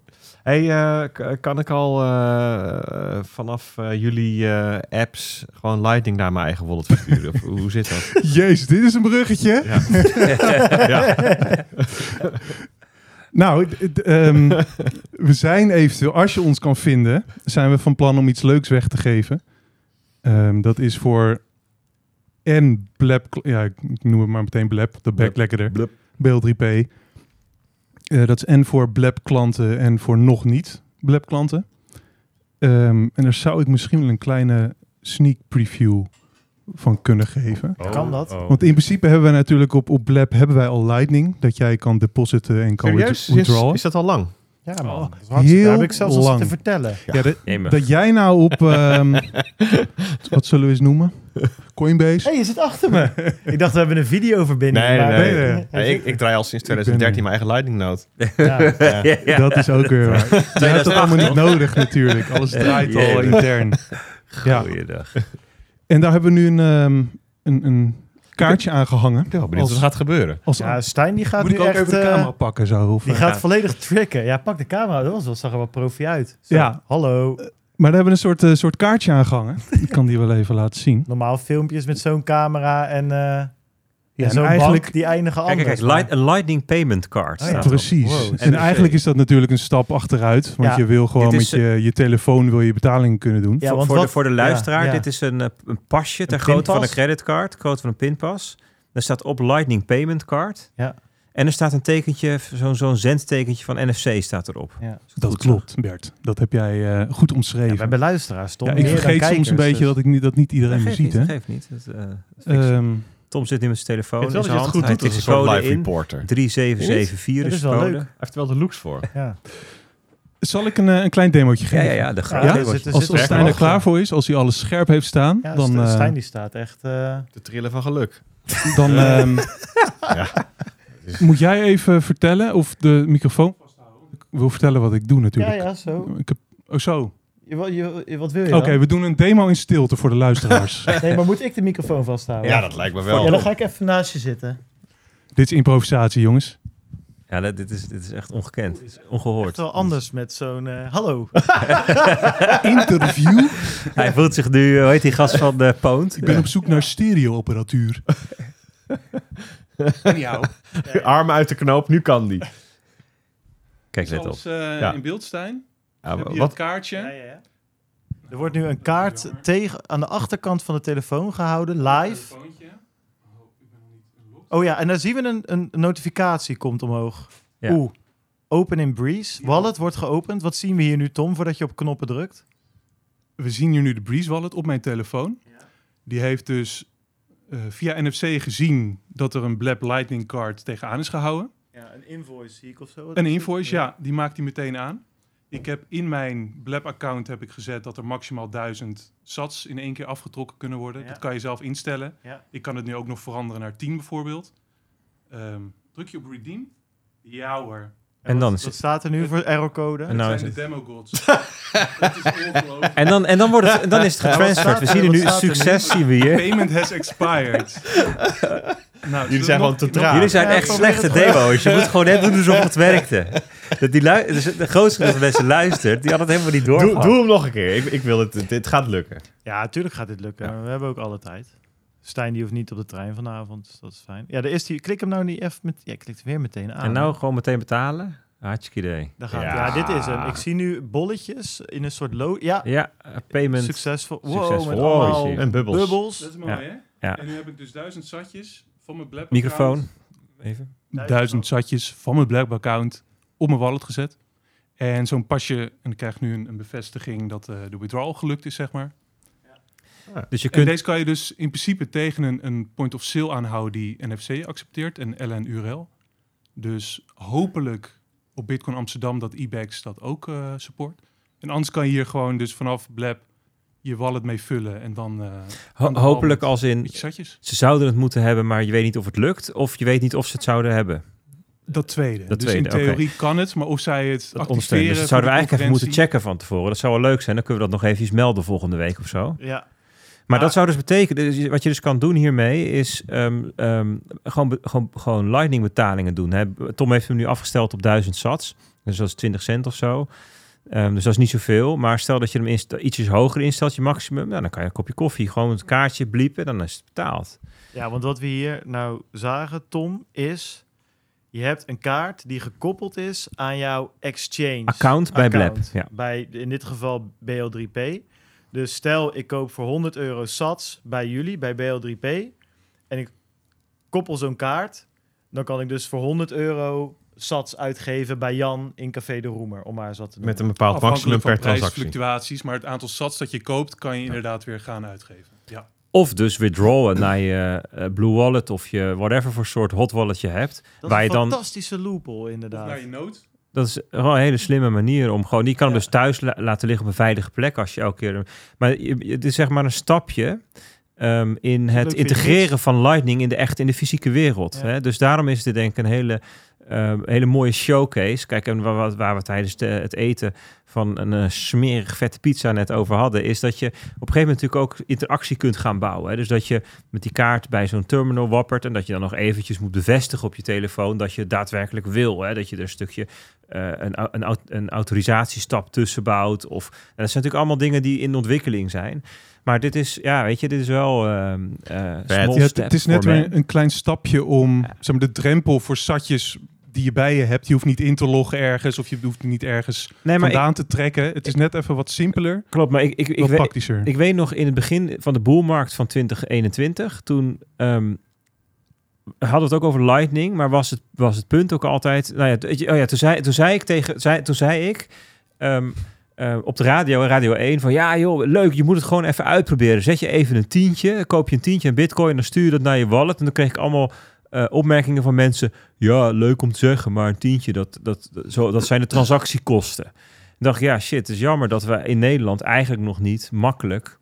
Hey, eh, kan ik al eh, vanaf eh, jullie apps gewoon Lightning naar mijn eigen wallet versturen? of hoe zit dat? *laughs* Jezus, dit is een bruggetje. Ja. *laughs* ja. Nou, ehm, we zijn eventueel, als je ons kan vinden, zijn we van plan om iets leuks weg te geven. Ehm, dat is voor en Blab, ja, ik noem het maar meteen Blab, Blab. bek lekkerder, Blub. BL3P. Eh, dat is en voor Blab klanten en voor nog niet Blab klanten. Ehm, en daar zou ik misschien wel een kleine sneak preview van kunnen geven. Kan dat? Oh. Want in principe hebben wij natuurlijk op, op Blab hebben wij al Lightning, dat jij kan depositen en kan Serieus? withdrawen. Is dat al lang? Ja, Oh. man. Dat is hartstikke- Heel heb ik zelfs lang. te vertellen. Ja, *laughs* dat, jij nou op, *laughs* ehm, wat zullen we eens noemen? Coinbase? hey, je zit achter me. *laughs* ik dacht, we hebben een videoverbinding. Nee, maar- nee, nee. Hij Nee, ik, ik draai al sinds ben 2013 er. mijn eigen Lightning Node. er. Ja. Ja. Dat is ook weer waar. Je hebt dat allemaal niet nodig natuurlijk. Alles draait al intern. Ja. Goeiedag. En daar hebben we nu een, ehm, een, een kaartje aan gehangen. Ik ben wel benieuwd Als- wat gaat gebeuren. Als, Ja, Stijn die gaat moet ik nu ook echt... even de eh, camera pakken zo? Of, die eh? gaat volledig tricken. Ja, pak de camera. Dat was wel, zag er wel profi uit. Zo, Ja. Hallo. Maar daar hebben we een soort, eh, soort kaartje aan gehangen. *laughs* Ik kan die wel even laten zien. Normaal filmpjes met zo'n camera en, eh en eigenlijk- bank die eindigen anders. kijk, kijk. Light, een Lightning Payment Card. Oh ja. Precies. Wow, en en eigenlijk dus, is dat natuurlijk een stap achteruit. Want Ja. je wil gewoon met je, je telefoon wil je betalingen kunnen doen. Ja, voor, want voor, de, voor de ja, luisteraar, ja. dit is een, eh, een pasje ter grootte van een creditcard, grootte van een pinpas. Daar staat op Lightning Payment Card. Ja. En er staat een tekentje, zo'n zo'n zendtekentje van NFC staat erop. Ja. Dat klopt, Bert. Dat heb jij eh, goed Ja, omschreven. we hebben luisteraars, Tom. Ja, ik vergeet soms kijkers, een beetje dus- dat, ik niet, dat niet iedereen Dat me ziet. niet, Hè? dat geeft niet. Dat, eh. Ehm, Tom zit nu met zijn telefoon in zijn het hand. goed Hij doet de soort code live in. reporter. 3774 Dat is is de wel code. leuk. Hij heeft er wel de looks voor. Ja. zal ik een, eh, een klein demootje geven? ja, ja. De Ja, er Als, als Stijn er klaar voor is, als hij alles scherp heeft staan, Ja, dan, St- eh, Stijn die staat echt... eh, De trillen van geluk. dan ehm, *laughs* Ja. moet jij even vertellen of de microfoon... Ik wil vertellen wat ik doe ja, natuurlijk. ja, zo. Ik heb, oh zo. Je, wil- je, je- wat wil je Oké, we doen een demo in stilte voor de luisteraars. *laughs* Nee, maar moet ik de microfoon vasthouden? Ja, dat lijkt me wel. Ja, dan ga ik even naast je zitten. Dit is improvisatie, jongens. Ja, dit, is, dit is echt ongekend. Het Ongehoord. is wel anders met zo'n... eh, hallo. *laughs* Interview. *laughs* Hij voelt zich nu, hoe heet die gast van de Poont? Ik ben op zoek naar stereo-apparatuur. Anyhow. Armen uit de knoop, nu kan die. Kijk, let op. Ja. in beeld, Stijn. Ja, Heb je wat, het kaartje? Ja, ja, ja. Er wordt nu een kaart tegen, aan de achterkant van de telefoon gehouden, live. Oh ja, en dan zien we een, een notificatie komt omhoog. Ja. Oeh, open in Breeze. Wallet wordt geopend. Wat zien we hier nu, Tom, voordat je op knoppen drukt? We zien hier nu de Breeze Wallet op mijn telefoon. Die heeft dus eh, via NFC gezien dat er een Blab Lightning card tegenaan is gehouden. Ja, een invoice zie ik of zo. Een invoice, ja, die maakt hij meteen aan. Ik heb in mijn Blab-account heb ik gezet dat er maximaal 1000 sats in één keer afgetrokken kunnen worden. Ja. Dat kan je zelf instellen. Ja. Ik kan het nu ook nog veranderen naar 10 bijvoorbeeld. Ehm, druk je op redeem. Ja hoor. En dan wat, is wat het- staat er nu voor error-code? En En nou is zijn de demo gods. *laughs* het is ongelooflijk. En dan, en dan, wordt het, dan is het getransferd. We zien er nu succes, zien we hier. Payment has expired. *laughs* nou, Jullie zijn gewoon te traag. Jullie zijn Ja, echt slechte demo's. Je moet gewoon net doen alsof het *laughs* werkte. Dat die dus de grootste groep van mensen luistert, die had het helemaal niet door. doe, doe hem nog een keer. Ik, ik wil het. Dit gaat lukken. Ja, natuurlijk gaat dit lukken. Ja. We hebben ook alle tijd. Stijn die hoeft niet op de trein vanavond, dus dat is fijn. Ja, er is die. Klik hem nou niet even met. Ja, klikt weer meteen aan. En nou gewoon meteen betalen? Hartstikke idee. Daar gaat, Ja. ja. dit is hem. Ik zie nu bolletjes in een soort lo. Ja, Ja, eh, payment. succesvol. Wow, Succesvol. met Wow, allemaal zie je. En bubbels. bubbels. Dat is mooi, hè? Ja. En nu heb ik dus duizend satjes van mijn Blab Microfoon. Even. Duizend satjes van mijn Blab account op mijn wallet gezet. En zo'n pasje, en ik krijg nu een, een bevestiging dat eh, de withdrawal gelukt is, zeg maar. Dus je En kunt... deze kan je dus in principe tegen een, een point of sale aanhouden die NFC accepteert en LN-URL. Dus hopelijk op Bitcoin Amsterdam dat eBags dat ook eh, support. En anders kan je hier gewoon dus vanaf Blab je wallet mee vullen en dan eh ho- hopelijk als in... Ze zouden het moeten hebben, maar je weet niet of het lukt. Of je weet niet of ze het zouden hebben. Dat tweede. Dat dus tweede, in theorie kan het, maar of zij het Dat activeren... ondersteunen. Dus dat zouden we eigenlijk even moeten checken van tevoren. Dat zou wel leuk zijn. Dan kunnen we dat nog even melden volgende week of zo. Ja, Maar Ah. dat zou dus betekenen, dus wat je dus kan doen hiermee, is ehm, ehm, gewoon, gewoon, gewoon lightning betalingen doen. Hè. Tom heeft hem nu afgesteld op 1000 sats, dus dat is 20 cent of zo. Ehm, dus dat is niet zoveel. Maar stel dat je hem ietsjes hoger instelt, je maximum, nou, dan kan je een kopje koffie, gewoon het kaartje bliepen, dan is het betaald. ja, want wat we hier nou zagen, Tom, is... Je hebt een kaart die gekoppeld is aan jouw exchange. Account bij Blab. account. Ja. Bij in dit geval BL3P. Dus stel ik koop voor 100 euro sats bij jullie, bij BL3P. En ik koppel zo'n kaart. Dan kan ik dus voor 100 euro sats uitgeven bij Jan in Café de Roemer. Om maar eens wat te doen. Met een bepaald maximum Afhankelijk van per transactie. prijsfluctuaties, maar het aantal sats dat je koopt kan je inderdaad weer gaan uitgeven. Ja. Of dus withdrawen naar je eh, Blue Wallet of je whatever voor soort hot wallet je hebt. Dat waar is je een dan- fantastische loophole, Of inderdaad. naar je nood. Dat is gewoon een hele slimme manier om gewoon... Die kan hem Ja. dus thuis la- laten liggen op een veilige plek als je elke keer... Maar het is zeg maar een stapje ehm, in het integreren van Lightning in de echt in de fysieke wereld. Ja. Hè? Dus daarom is dit denk ik een hele, ehm, hele mooie showcase. Kijk, en waar, waar- we tijdens de- het eten van een eh, smerig vette pizza net over hadden... is dat je op een gegeven moment natuurlijk ook interactie kunt gaan bouwen. Hè? Dus dat je met die kaart bij zo'n terminal wappert... en dat je dan nog eventjes moet bevestigen op je telefoon... dat je daadwerkelijk wil. Hè? Dat je er een stukje eh, een, een, een autorisatiestap tussen bouwt. Of, en dat zijn natuurlijk allemaal dingen die in ontwikkeling zijn. Maar dit is, ja, weet je, dit is wel ehm eh Ja, het, is net weer een klein stapje om Ja. zeg maar, de drempel voor satjes die je bij je hebt. Je hoeft niet in te loggen ergens of je hoeft niet ergens Nee, maar vandaan te trekken. Het is net even wat simpeler, ik, klopt, maar ik, ik, ik, praktischer. ik weet nog in het begin van de boelmarkt van 2021, toen, ehm, we hadden het ook over Lightning, maar was het, was het punt ook altijd... Nou ja, oh ja toen, zei, toen zei ik tegen... Zei, toen zei ik... ehm, eh, op de radio, Radio 1, van ja joh, leuk, je moet het gewoon even uitproberen. Zet je even een tientje, koop je een tientje aan bitcoin, dan stuur je dat naar je wallet. En dan kreeg ik allemaal eh, opmerkingen van mensen. Ja, leuk om te zeggen, maar een tientje, dat, dat, zo, dat zijn de transactiekosten. Ik dacht, ja shit, het is jammer dat we in Nederland eigenlijk nog niet makkelijk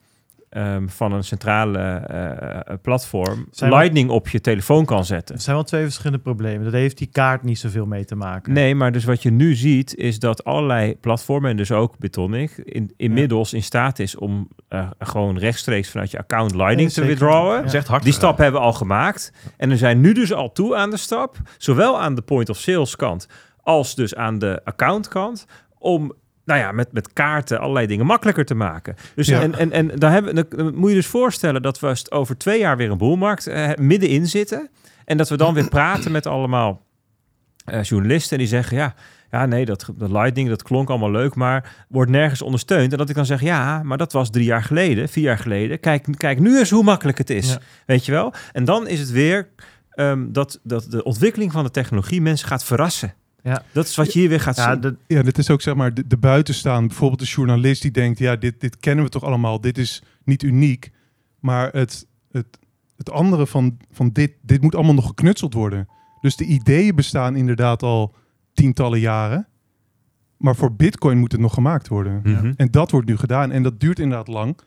ehm, van een centrale eh, platform Zijn we- Lightning op je telefoon kan zetten. Er zijn wel twee verschillende problemen. Dat heeft die kaart niet zoveel mee te maken. Nee, maar dus wat je nu ziet is dat allerlei platformen en dus ook Bitonic in, inmiddels in staat is om eh, gewoon rechtstreeks vanuit je account Lightning Nee, te zeker. withdrawen. Ja. Hard Die stap hebben we al gemaakt. En we zijn nu dus al toe aan de stap, zowel aan de point of sales kant als dus aan de account kant, om nou ja, met, met kaarten allerlei dingen makkelijker te maken. Dus Ja. en, en, en daar hebben, dan, moet je dus voorstellen dat we over twee jaar weer een boelmarkt eh, middenin zitten. En dat we dan weer praten met allemaal eh, journalisten en die zeggen ja. Ja, nee, dat, dat Lightning, dat klonk allemaal leuk, maar wordt nergens ondersteund. En dat ik dan zeg, ja, maar dat was drie jaar geleden, vier jaar geleden. Kijk, kijk nu eens hoe makkelijk het is. Ja. Weet je wel? En dan is het weer ehm, dat, dat de ontwikkeling van de technologie mensen gaat verrassen. Ja. Dat is wat je hier weer gaat Ja, zien. de, Ja, dit is ook zeg maar de, de buitenstaan. Bijvoorbeeld de journalist die denkt, ja, dit, dit kennen we toch allemaal. Dit is niet uniek. Maar het, het, het andere van, van dit, dit moet allemaal nog geknutseld worden. Dus de ideeën bestaan inderdaad al tientallen jaren. Maar voor bitcoin moet het nog gemaakt worden. Mhm. En dat wordt nu gedaan. En dat duurt inderdaad lang.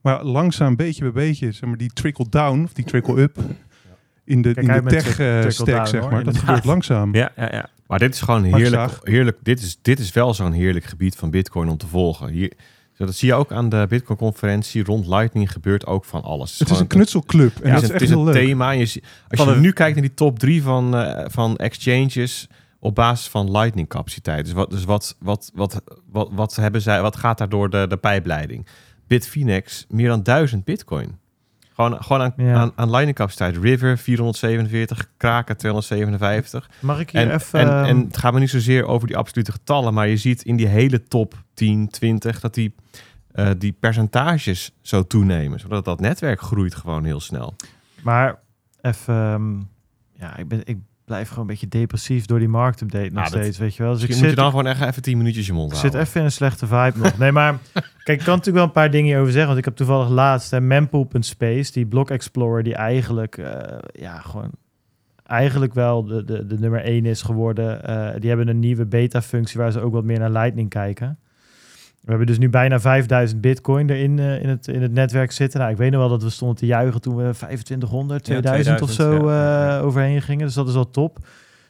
Maar langzaam, beetje bij beetje, zeg maar, die trickle-down of die trickle-up in de, Kijk in de tech-stack, zeg hoor, maar. Dat gebeurt langzaam. Ja, ja, ja. Maar dit is gewoon heerlijk. heerlijk dit, is, dit is wel zo'n heerlijk gebied van Bitcoin om te volgen. Hier, dat zie je ook aan de Bitcoin-conferentie. Rond Lightning gebeurt ook van alles. Het is een knutselclub. En Ja, dat het is echt heel is een leuk. thema. Je, als Van je de- nu kijkt naar die top drie van, eh, van exchanges op basis van Lightning capaciteit. Dus wat, dus wat, wat, wat, wat, wat, hebben zij, wat gaat daar door de, de pijpleiding? Bitfinex, meer dan 1000 bitcoin. Gewoon, gewoon aan, Ja. aan, aan Lightning capaciteit. River 447, Kraken 257. mag ik hier En, even... en, ehm, en het gaat me niet zozeer over die absolute getallen, maar je ziet in die hele top 10, 20 dat die, eh, die percentages zo toenemen. Zodat dat netwerk groeit gewoon heel snel. Maar even... ehm, ja, ik, ben, ik blijf gewoon een beetje depressief door die marktupdate nog Nou, dat- steeds, weet je wel. Dus ik zit, moet je dan gewoon echt even 10 minuutjes je mond ik zit houden. even in een slechte vibe nog. Nee, maar *laughs* kijk, ik kan natuurlijk wel een paar dingen hierover zeggen. Want ik heb toevallig laatst mempool.space, die block explorer, die eigenlijk, eh, ja, gewoon eigenlijk wel de, de, de nummer 1 is geworden. Eh, die hebben een nieuwe beta-functie waar ze ook wat meer naar Lightning kijken. We hebben dus nu bijna 5000 bitcoin erin eh, in, het, in het netwerk zitten. Nou, ik weet nog wel dat we stonden te juichen toen we 2500, 2000, of 2000, zo ja, eh, overheen gingen. Dus dat is al top. Toen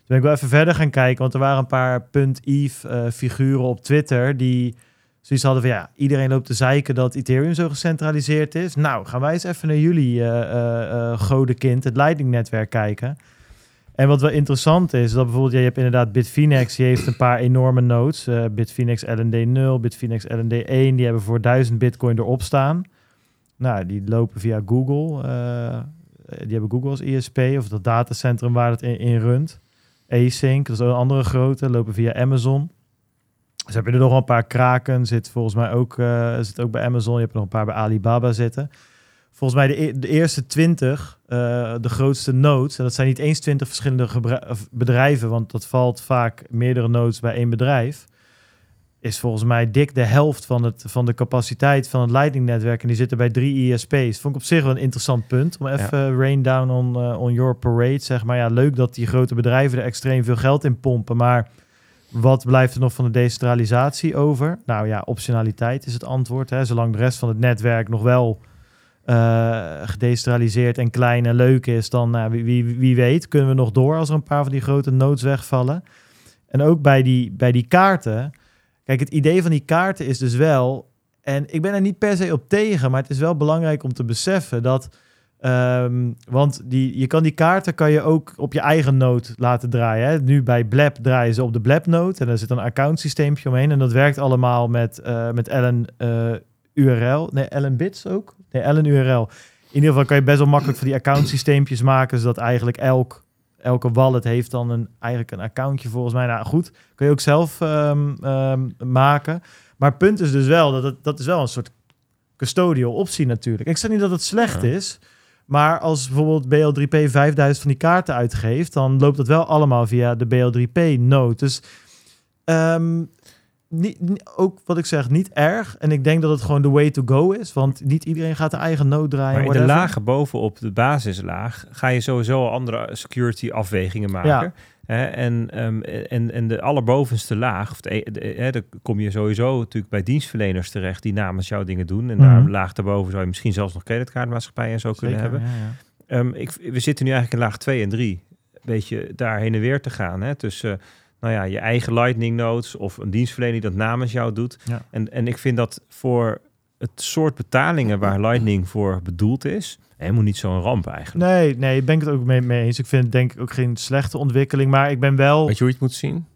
ben ik wel even verder gaan kijken, want er waren een paar .eve eh, figuren op Twitter die zoiets hadden van ja, iedereen loopt te zeiken dat Ethereum zo gecentraliseerd is. Nou, gaan wij eens even naar jullie eh godenkind, het Lightning-netwerk kijken. En wat wel interessant is, dat bijvoorbeeld, ja, je hebt inderdaad Bitfinex, die heeft een paar enorme nodes. eh, Bitfinex LND 0, Bitfinex LND 1, die hebben voor 1000 bitcoin erop staan. Nou, die lopen via Google. eh, die hebben Google als ISP, of dat datacentrum waar het in, in runt. Async, dat is een andere grote, lopen via Amazon. Dus heb je er nog een paar kraken, zit volgens mij ook, eh, zit ook bij Amazon. Je hebt er nog een paar bij Alibaba zitten. Volgens mij de, e- de eerste 20, eh, de grootste nodes, en dat zijn niet eens 20 verschillende bedrijven, want dat valt vaak meerdere nodes bij één bedrijf, is volgens mij dik de helft van, het, van de capaciteit van het Lightning-netwerk. En die zitten bij drie ISP's. Vond ik op zich wel een interessant punt. Om even rain down on, eh, on your parade, zeg maar. Ja, leuk dat die grote bedrijven er extreem veel geld in pompen, maar wat blijft er nog van de decentralisatie over? Nou ja, optionaliteit is het antwoord. Hè. Zolang de rest van het netwerk nog wel eh, gedecentraliseerd en klein en leuk is, dan nou, wie, wie, wie weet kunnen we nog door als er een paar van die grote nodes wegvallen. En ook bij die, bij die kaarten. Kijk, het idee van die kaarten is dus wel, en ik ben er niet per se op tegen, maar het is wel belangrijk om te beseffen dat, ehm, want die, je kan die kaarten kan je ook op je eigen node laten draaien. Hè. Nu bij Blab draaien ze op de Blab node en daar zit een accountsysteempje omheen en dat werkt allemaal met, eh met LN eh, URL, nee LN bits ook, nee LN URL. In ieder geval kan je best wel makkelijk van die accountsysteempjes maken, zodat eigenlijk elk elke wallet heeft dan een, eigenlijk een accountje volgens mij. Nou goed, kun je ook zelf ehm, ehm, maken. Maar het punt is dus wel dat het, dat is wel een soort custodial optie natuurlijk. Ik zeg niet dat het slecht Ja. is, Maar als bijvoorbeeld BL3P 5000 van die kaarten uitgeeft, dan loopt dat wel allemaal via de BL3P-node. Dus ehm, niet, ook wat ik zeg, niet erg. En ik denk dat het gewoon de way to go is. Want niet iedereen gaat de eigen node draaien. Maar in de lagen bovenop de basislaag ga je sowieso andere security afwegingen maken. Ja. Hè, en, ehm, en, en de allerbovenste laag, of de, e- de- hè, daar kom je sowieso natuurlijk bij dienstverleners terecht die namens jou dingen doen. En Mhm. daar een laag daarboven zou je misschien zelfs nog creditcardmaatschappijen en zo kunnen hebben. ja, ja. Ehm, ik, we zitten nu eigenlijk in laag 2 en 3. Een beetje daar heen en weer te gaan. Hè? Tussen nou ja, je eigen Lightning nodes of een dienstverlener die dat namens jou doet. Ja. En, en ik vind dat voor het soort betalingen waar Lightning voor bedoeld is, helemaal niet zo'n ramp eigenlijk. Nee, nee, ik ben het ook mee, mee eens. Ik vind het denk ik ook geen slechte ontwikkeling. Maar ik ben wel... Weet je hoe je het moet zien?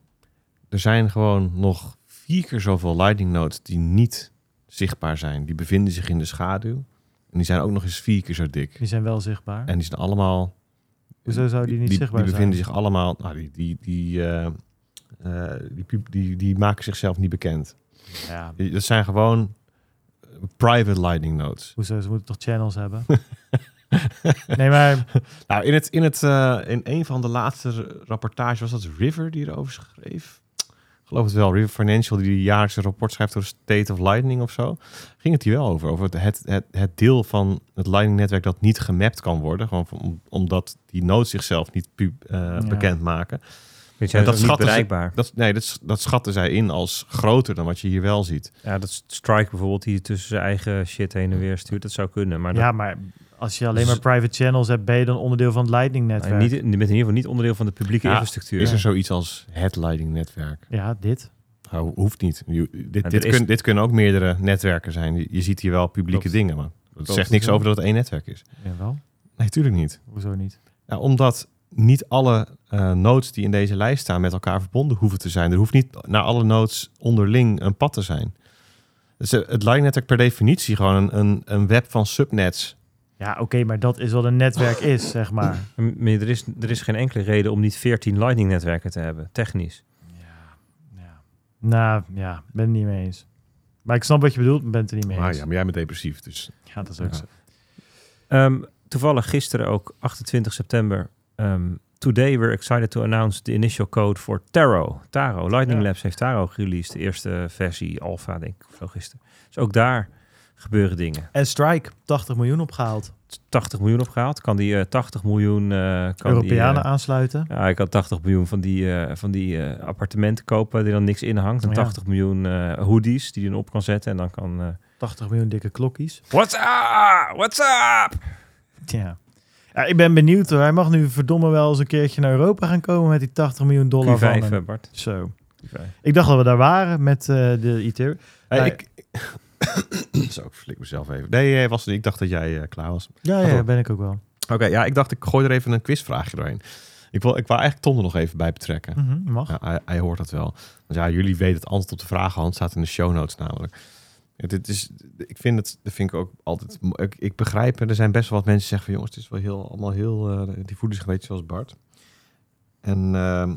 Er zijn gewoon nog vier keer zoveel Lightning nodes die niet zichtbaar zijn. Die bevinden zich in de schaduw. En die zijn ook nog eens vier keer zo dik. Die zijn wel zichtbaar. En die zijn allemaal... Hoezo zou die niet die, zichtbaar die bevinden zijn? zich allemaal... Nou, die, die, die, eh, die, pub- die, die maken zichzelf niet bekend. Ja, Die- Dat zijn gewoon eh, private Lightning nodes. hoezo? Ze moeten toch channels hebben? *laughs* nee, maar... Nou, in, het, in, het, eh, in een van de laatste rapportages was dat River die erover schreef. Ik geloof het wel. River Financial die jaarlijks een rapport schrijft over State of Lightning of zo. Ging het hier wel over. Over het, het, het, het deel van het Lightning netwerk dat niet gemapt kan worden. Gewoon om- omdat die nodes zichzelf niet eh, Ja. bekend maken. Weet je, Ja, dat niet ze- bereikbaar. Dat, nee, dat, dat schatten zij in als groter dan wat je hier wel ziet. Ja, dat Strike bijvoorbeeld die tussen zijn eigen shit heen en weer stuurt, dat zou kunnen. Maar Ja, maar als je alleen Dus- maar private channels hebt, ben je dan onderdeel van het Lightning-netwerk. niet, je bent in ieder geval niet onderdeel van de publieke Ja, infrastructuur. Is er zoiets als het Lightning netwerk? Ja, dit. Nou, hoeft niet. Je- dit, dit, is- kun- dit kunnen ook meerdere netwerken zijn. Je, je ziet hier wel publieke Klopt. dingen, maar dat Klopt. zegt niks over dat het één netwerk is. Jawel. Nee, tuurlijk niet. Hoezo niet? Ja, omdat niet alle eh, nodes die in deze lijst staan met elkaar verbonden hoeven te zijn. Er hoeft niet naar alle nodes onderling een pad te zijn. Dus eh, het Lightning-netwerk per definitie gewoon een, een, een web van subnets. Ja, oké, maar dat is wat een netwerk is, zeg maar. *laughs* Maar er is, er is geen enkele reden om niet 14 Lightning-netwerken te hebben, technisch. Ja. Nou, ja, ben het niet mee eens. Maar ik snap wat je bedoelt, maar ben het er niet mee Maar eens. ja, maar jij bent depressief, dus... Ja, dat is ook Ja. zo. Ehm, toevallig gisteren ook, 28 september. Ehm, today we're excited to announce the initial code for Taro. Taro. Lightning Ja. Labs heeft Taro gereleased. De eerste versie, alpha denk ik, of zo gisteren. Dus ook daar gebeuren dingen. En Strike, 80 miljoen opgehaald. 80 miljoen opgehaald. Kan die eh, 80 miljoen... eh kan Europeanen die, eh, aansluiten. ja, ik had 80 miljoen van die, van die appartementen kopen die dan niks in hangt. En Oh ja. 80 miljoen hoodies die je dan op kan zetten. En dan kan... eh, 80 miljoen dikke klokkies. What's up? What's up? Ja. Ja. Ik ben benieuwd hoor. Hij mag nu verdomme wel eens een keertje naar Europa gaan komen met die 80 miljoen dollar van Q5, hem. eh, Bart. Zo. Q5. Ik dacht dat we daar waren met eh, de Ethereum. Hey, Nee. ik... *coughs* Zo, ik flik mezelf even. Nee, was, ik dacht dat jij eh, klaar was. Ja, ja, ben ik ook wel. Oké, ja, ik dacht ik gooi er even een quizvraagje doorheen. Ik wil, ik wou eigenlijk Tom er nog even bij betrekken. Mhm, mag. Ja, hij, hij hoort dat wel. Want ja, jullie weten het antwoord op de vraag al. Het staat in de show notes namelijk. Dit is, ik vind het, dat vind ik ook altijd. Ik, ik begrijp, er zijn best wel wat mensen die zeggen van jongens, het is wel heel, allemaal heel. eh, die voelen zich een beetje zoals Bart. En ehm,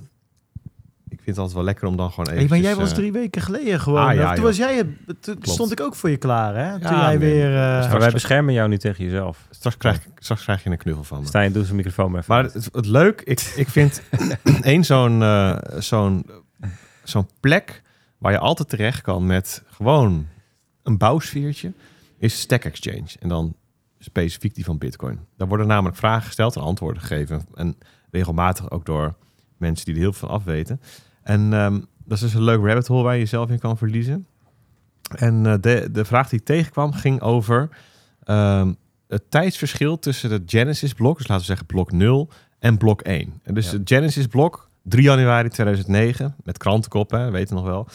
ik vind het altijd wel lekker om dan gewoon even. Hey, maar jij was drie weken geleden gewoon. ah, ja, toen was jij, het- toen stond ik ook voor je klaar, hè? Toen Ja, jij nee. weer. eh, Straks- Maar wij beschermen jou nu tegen jezelf. Straks krijg, ik- straks krijg je een knuffel van me. Stijn, doe zijn microfoon maar even. Maar het, het leuk, ik, ik vind *laughs* één zo'n eh, zo'n zo'n plek waar je altijd terecht kan met gewoon een bouwsfeertje, is Stack Exchange. En dan specifiek die van Bitcoin. Daar worden namelijk vragen gesteld en antwoorden gegeven. En regelmatig ook door mensen die er heel veel van afweten. En ehm, dat is dus een leuk rabbit hole waar je jezelf in kan verliezen. En eh, de, de vraag die ik tegenkwam ging over ehm, het tijdsverschil tussen de Genesis-blok, dus laten we zeggen blok 0 en blok 1. En dus Ja. het Genesis-blok, 3 januari 2009, met krantenkoppen, weten we nog wel.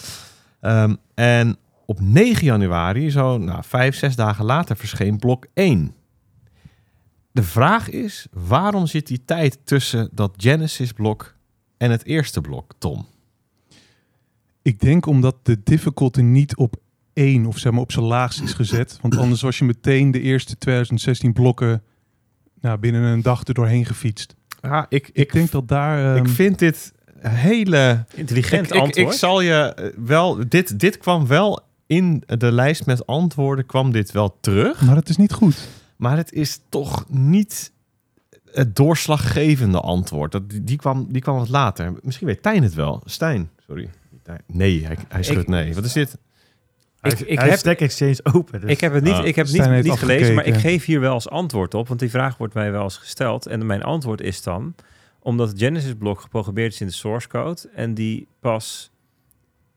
Ehm, en op 9 januari, zo nou, vijf, zes dagen later, verscheen blok 1. De vraag is, waarom zit die tijd tussen dat Genesis-blok en het eerste blok, Tom? Ik denk omdat de difficulty niet op één of zeg maar op zijn laagst is gezet. Want anders was je meteen de eerste 2016 blokken nou, binnen een dag er doorheen gefietst. Ja, ik, Ik denk dat daar... ik ehm, vind dit hele Intelligent ik, ik, antwoord. ik zal je eh, wel, dit, dit kwam wel in de lijst met antwoorden, kwam dit wel terug. maar dat is niet goed. maar het is toch niet het doorslaggevende antwoord. Dat, die, die, kwam, die kwam wat later. Misschien weet Tijn het wel. Stijn, sorry. Nee, hij, hij schudt nee. Wat is dit? Ik- ik, hij heb- Stack Exchange open. Dus. Ik heb het niet, Ah, ik heb het Stijn niet, niet gelezen, maar ik geef hier wel als antwoord op. Want die vraag wordt mij wel eens gesteld. En mijn antwoord is dan... omdat het Genesis-blok geprogrammeerd is in de source code... en die pas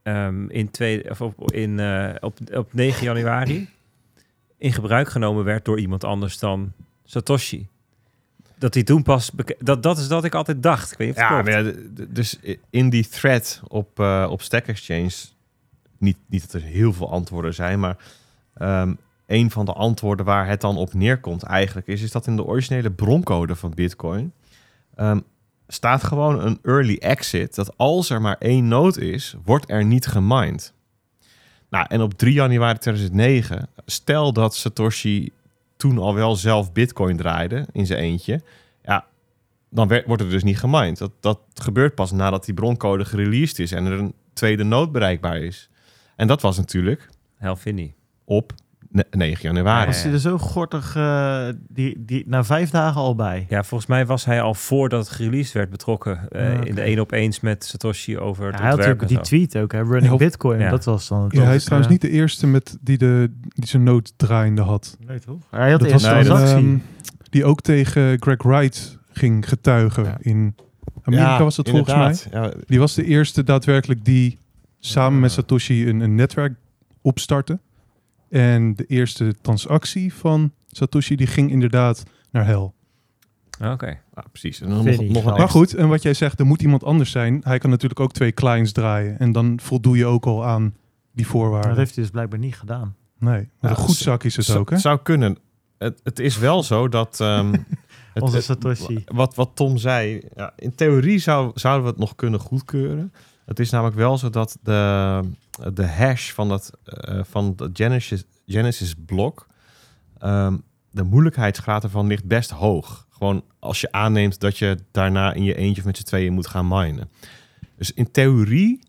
ehm, in twee, of op, in, eh, op, op 9 januari... in gebruik genomen werd door iemand anders dan Satoshi. Dat die toen pas... Dat, dat is dat ik altijd dacht. Ik weet niet of het Ja, dus in die thread op, eh, op Stack Exchange, niet, niet dat er heel veel antwoorden zijn, maar ehm, een van de antwoorden waar het dan op neerkomt eigenlijk is, is dat in de originele broncode van Bitcoin ehm, staat gewoon een early exit, dat als er maar één nood is, wordt er niet gemined. Nou, en op 3 januari 2009, stel dat Satoshi toen al wel zelf Bitcoin draaide in zijn eentje, ja, dan werd, wordt er dus niet gemined. Dat, dat gebeurt pas nadat die broncode gereleased is en er een tweede nood bereikbaar is. En dat was natuurlijk Helfini. op ne- 9 januari. was hij er zo gortig, eh, die, die, na vijf dagen al bij. Ja, volgens mij was hij al voordat het gereleased werd betrokken eh, Ah, in de één op eens met Satoshi over het hij had die zo. tweet ook, hè, running Ja, Bitcoin. ja. Dat was dan het Ja, hij is trouwens eh, niet de eerste met die, de, die zijn nood draaiende had. Nee, toch? Hij had Dat eerst was nee, dat- transactie. ehm, die ook tegen Greg Wright ging getuigen Ja. in Amerika was het volgens mij. mij. Ja, Die was de eerste daadwerkelijk die samen met Satoshi een, een netwerk opstartte. En de eerste transactie van Satoshi die ging inderdaad naar hel. Oké. ja, precies. En dan nog, nog een. Maar goed, en wat jij zegt, er moet iemand anders zijn. Hij kan natuurlijk ook twee clients draaien. En dan voldoe je ook al aan die voorwaarden. dat heeft hij dus blijkbaar niet gedaan. Nee, maar Ja, een goed zak is het ook, hè? Zou kunnen. Het, het is wel zo dat... ehm, *laughs* het- Onze het- Satoshi. Wat, wat Tom zei, ja, in theorie zou, zouden we het nog kunnen goedkeuren. Het is namelijk wel zo dat de, de hash van dat eh, van de Genesis, Genesis blok, ehm, de moeilijkheidsgraad ervan ligt best hoog. Gewoon als je aanneemt dat je daarna in je eentje of met z'n tweeën moet gaan minen. Dus in theorie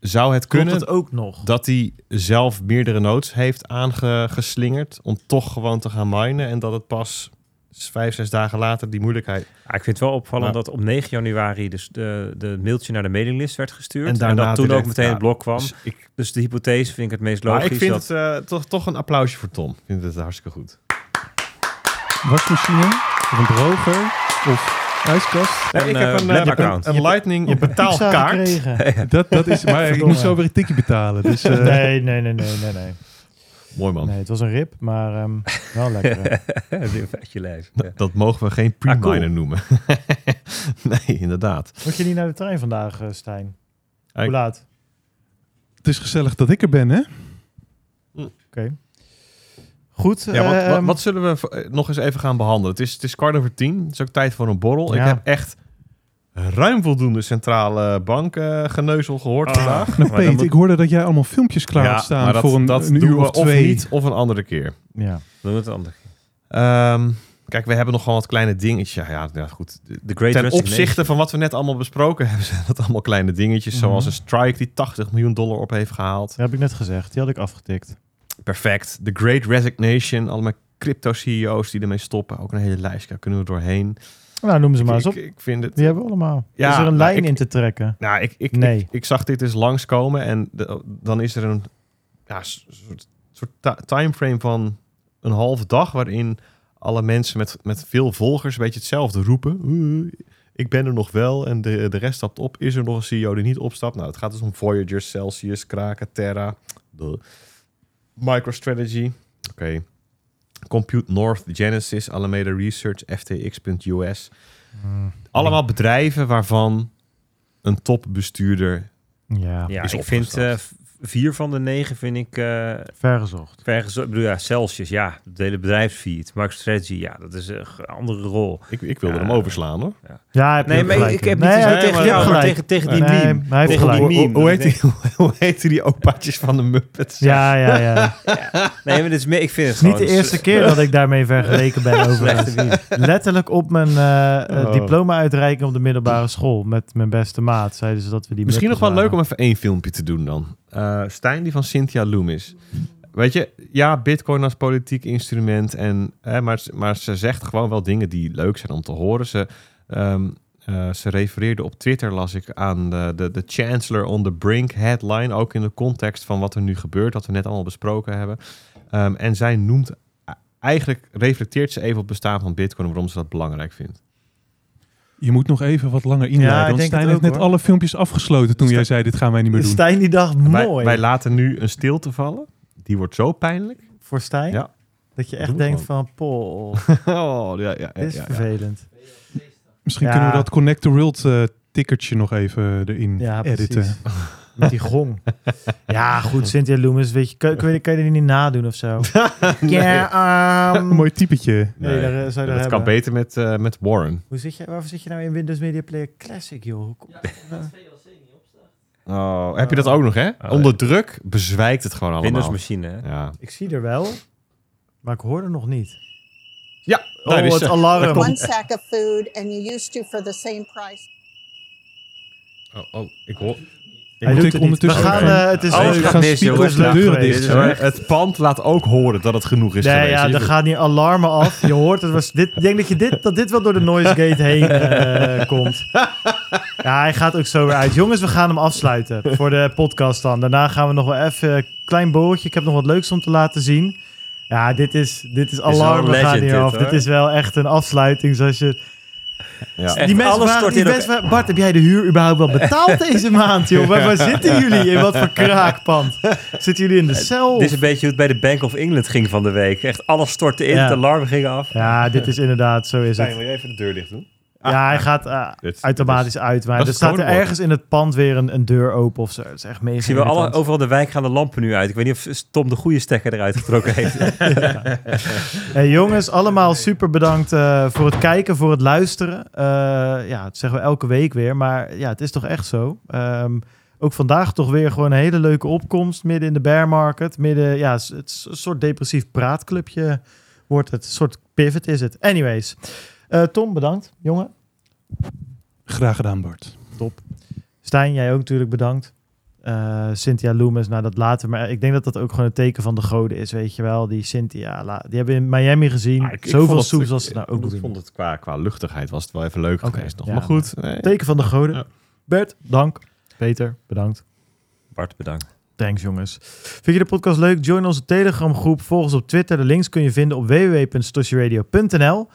zou het kunnen het ook nog? dat hij zelf meerdere nodes heeft aangeslingerd om toch gewoon te gaan minen en dat het pas vijf, zes dagen later die moeilijkheid Ah, ik vind het wel opvallend Maar- dat op 9 januari dus de, de mailtje naar de mailinglist werd gestuurd. En dat toen direct, ook meteen ja. het blok kwam. Dus ik, Dus de hypothese vind ik het meest maar logisch. ik vind dat, het eh, toch, toch een applausje voor Tom. Ik vind het hartstikke goed. Wasmachine of een droger of ijskast. Nee, ik Een, heb eh, een, account. een, een Lightning Je betaalkaart. gekregen. *laughs* Dat, dat is, maar ik moet zo weer een tikje betalen. Dus, eh, nee, nee, nee, nee, nee, nee. Mooi man. Nee, het was een rip, maar ehm, wel *laughs* lekker. een vetje *laughs* lijf. Ja. Dat mogen we geen Ah, pre-miner cool. noemen. *laughs* nee, inderdaad. Moet je niet naar de trein vandaag, eh, Stijn? Ik- Hoe laat? Het is gezellig dat ik er ben, hè? Oké. Goed. Ja, wat, wat, ehm, wat zullen we eh, nog eens even gaan behandelen? Het is, het is kwart over tien. Het is ook tijd voor een borrel. Ja. Ik heb echt ruim voldoende centrale bank eh, geneuzel gehoord Ah. vandaag. *laughs* Nou, Maar dan Peet, moet- ik hoorde dat jij allemaal filmpjes klaar had staan maar dat, voor een, dat een uur we of twee. niet of een andere keer. ja. Doen we het anders. Ehm, kijk, we hebben nog gewoon wat kleine dingetjes. Ja, ja, goed. The Great Ten opzichte van wat we net allemaal besproken *laughs* hebben, zijn dat allemaal kleine dingetjes. Mhm. Zoals een strike die 80 miljoen dollar op heeft gehaald. Dat heb ik net gezegd. Die had ik afgetikt. Perfect. The Great Resignation. Allemaal crypto-CEO's die ermee stoppen. Ook een hele lijst. Daar kunnen we doorheen. Nou, noem ze maar eens op. ik, ik vind het... Die hebben we allemaal. Ja, is er een maar lijn ik- in te trekken? Nou, ik, ik, Nee. ik, ik zag dit eens langskomen en de- dan is er een ja, soort, soort ti- timeframe van een halve dag waarin alle mensen met, met veel volgers een beetje hetzelfde roepen. "Oeh, ik ben er nog wel en de, de rest stapt op. Is er nog een CEO die niet opstapt? Nou, het gaat dus om Voyager, Celsius, Kraken, Terra, de MicroStrategy. Oké. Compute North, Genesis, Alameda Research, FTX.us. Hmm. Allemaal bedrijven waarvan een topbestuurder Ja, Ja, is ik vind opgestapt. eh, vier van de negen vind ik eh vergezocht. vergezo- Ik bedoel, ja, Celsius, ja, de hele bedrijfsfeed. MicroStrategy, ja, dat is een andere rol. Ik, ik wilde Ja. hem overslaan hoor. Ja, heb je Nee, maar gelijk ik heb nee, niet heeft tegen jou, maar gelijk. tegen, tegen die Nee, meme. hij heeft Tegen die gelijk. Hoe, meme. hoe, Dat heet die, *laughs* hoe heet die opaatjes van de Muppets? Ja, ja, ja. Nee, maar dit is meer, ik vind het Het is niet gewoon... de eerste *laughs* keer dat ik daarmee vergeleken ben over. Letterlijk op mijn eh, eh, Oh. diploma-uitreiking op de middelbare school met mijn beste maat zeiden ze dat we die Misschien nog wel leuk om even één filmpje te doen dan. Eh, Stijn, die van Cynthia Loomis. weet je, ja, Bitcoin als politiek instrument. En, hè, maar, maar ze zegt gewoon wel dingen die leuk zijn om te horen. Ze, eh, ze refereerde op Twitter, las ik, aan de, de, de Chancellor on the Brink headline. Ook in de context van wat er nu gebeurt, wat we net allemaal besproken hebben. Ehm, en zij noemt, eigenlijk reflecteert ze even op het bestaan van Bitcoin waarom ze dat belangrijk vindt. Je moet nog even wat langer Ja, inleiden. ik want denk Stijn heeft ook, net hoor. alle filmpjes afgesloten toen jij zei, dit gaan wij niet meer doen. Stijn die dacht, Wij, mooi. wij laten nu een stilte vallen. Die wordt zo pijnlijk. Voor Stijn? Ja. Dat je Doe echt denkt gewoon. van, pol, *laughs* Oh, ja, ja, ja, dit is ja, ja. vervelend. Misschien Ja. kunnen we dat Connect the World eh tikkertje nog even erin Ja, editen. *laughs* Met die gong. *laughs* Ja, goed, Cynthia Loomis, weet je, kan, kan, je, kan je die niet nadoen of zo? *laughs* Ja, um, *laughs* mooi typetje. Nee, daar, eh, zou je dat daar kan beter met, eh, met Warren. Hoe zit je, waarvoor zit je nou in Windows Media Player Classic, joh? Dat nou? Oh, heb je dat ook nog, hè? Oh, Onder druk bezwijkt het gewoon allemaal. Windows machine, hè? Ja. Ik zie er wel, maar ik hoor er nog niet. Ja, Oh, daar is het alarm. one sack of food and you used to for the same price. Oh, oh, ik hoor... Hij moet doet ik het niet. We ondertussen gaan, eh, het is gaat gaan speakers de deuren dicht. is- het pand laat ook horen dat het genoeg is Nee, geweest. ja, er gaan hier alarmen af. Je hoort het. Was dit, ik denk dat, je dit, dat dit wel door de noise gate heen eh, *laughs* komt. Ja, hij gaat ook zo weer uit. Jongens, we gaan hem afsluiten voor de podcast dan. Daarna gaan we nog wel even een klein borreltje. Ik heb nog wat leuks om te laten zien. Ja, dit is, dit is een alarmen gaan hier dit, af. hoor. Dit is wel echt een afsluiting zoals je... Ja. Die mensen alles waren, stort die hier ook- mensen waren- Bart, heb jij de huur überhaupt wel betaald *laughs* deze maand, joh? Waar, waar zitten jullie? In wat voor kraakpand? Zitten jullie in de cel? Dit is een beetje hoe het bij de Bank of England ging van de week. Echt alles stortte in, Ja. de alarmen gingen af. Ja, dit is inderdaad, zo is het. wil je even de deur dicht doen? Ja, hij gaat eh, Dit- automatisch uit. Maar er staat er ergens in het pand weer een, een deur open of zo. Dat is echt mega Ik zie wel alle, overal de wijk gaan de lampen nu uit. Ik weet niet of Tom de goede stekker eruit getrokken heeft. *laughs* Hey, jongens, allemaal super bedankt eh, voor het kijken, voor het luisteren. Eh, ja, dat zeggen we elke week weer. Maar ja, het is toch echt zo. Ehm, ook vandaag toch weer gewoon een hele leuke opkomst. Midden in de bear market. Midden, ja, het is een soort depressief praatclubje wordt het. Een soort pivot is het. Anyways. Eh, Tom, bedankt, jongen. Graag gedaan, Bart. Stijn, jij ook natuurlijk bedankt. Eh, Cynthia Loomis, nou dat later. Maar ik denk dat dat ook gewoon een teken van de goden is, weet je wel. Die Cynthia, die hebben we in Miami gezien. Ah, ik- Zoveel soeps als ze nou ook Ik vond het qua, qua luchtigheid was het wel even leuk Oké, geweest nog. ja, maar goed. nee. Teken van de goden. Ja. Bert, dank. Peter, bedankt. Bart, bedankt. Thanks jongens. Vind je de podcast leuk? Join onze Telegram groep. Volg ons op Twitter. De links kun je vinden op www.stoshiradio.nl.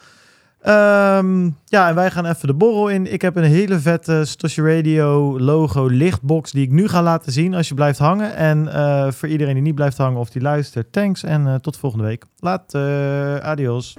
Ehm, ja, en wij gaan even de borrel in. Ik heb een hele vette Stoshi Radio logo lichtbox die ik nu ga laten zien als je blijft hangen. En eh, voor iedereen die niet blijft hangen of die luistert, thanks en eh, tot volgende week. Laat, adios.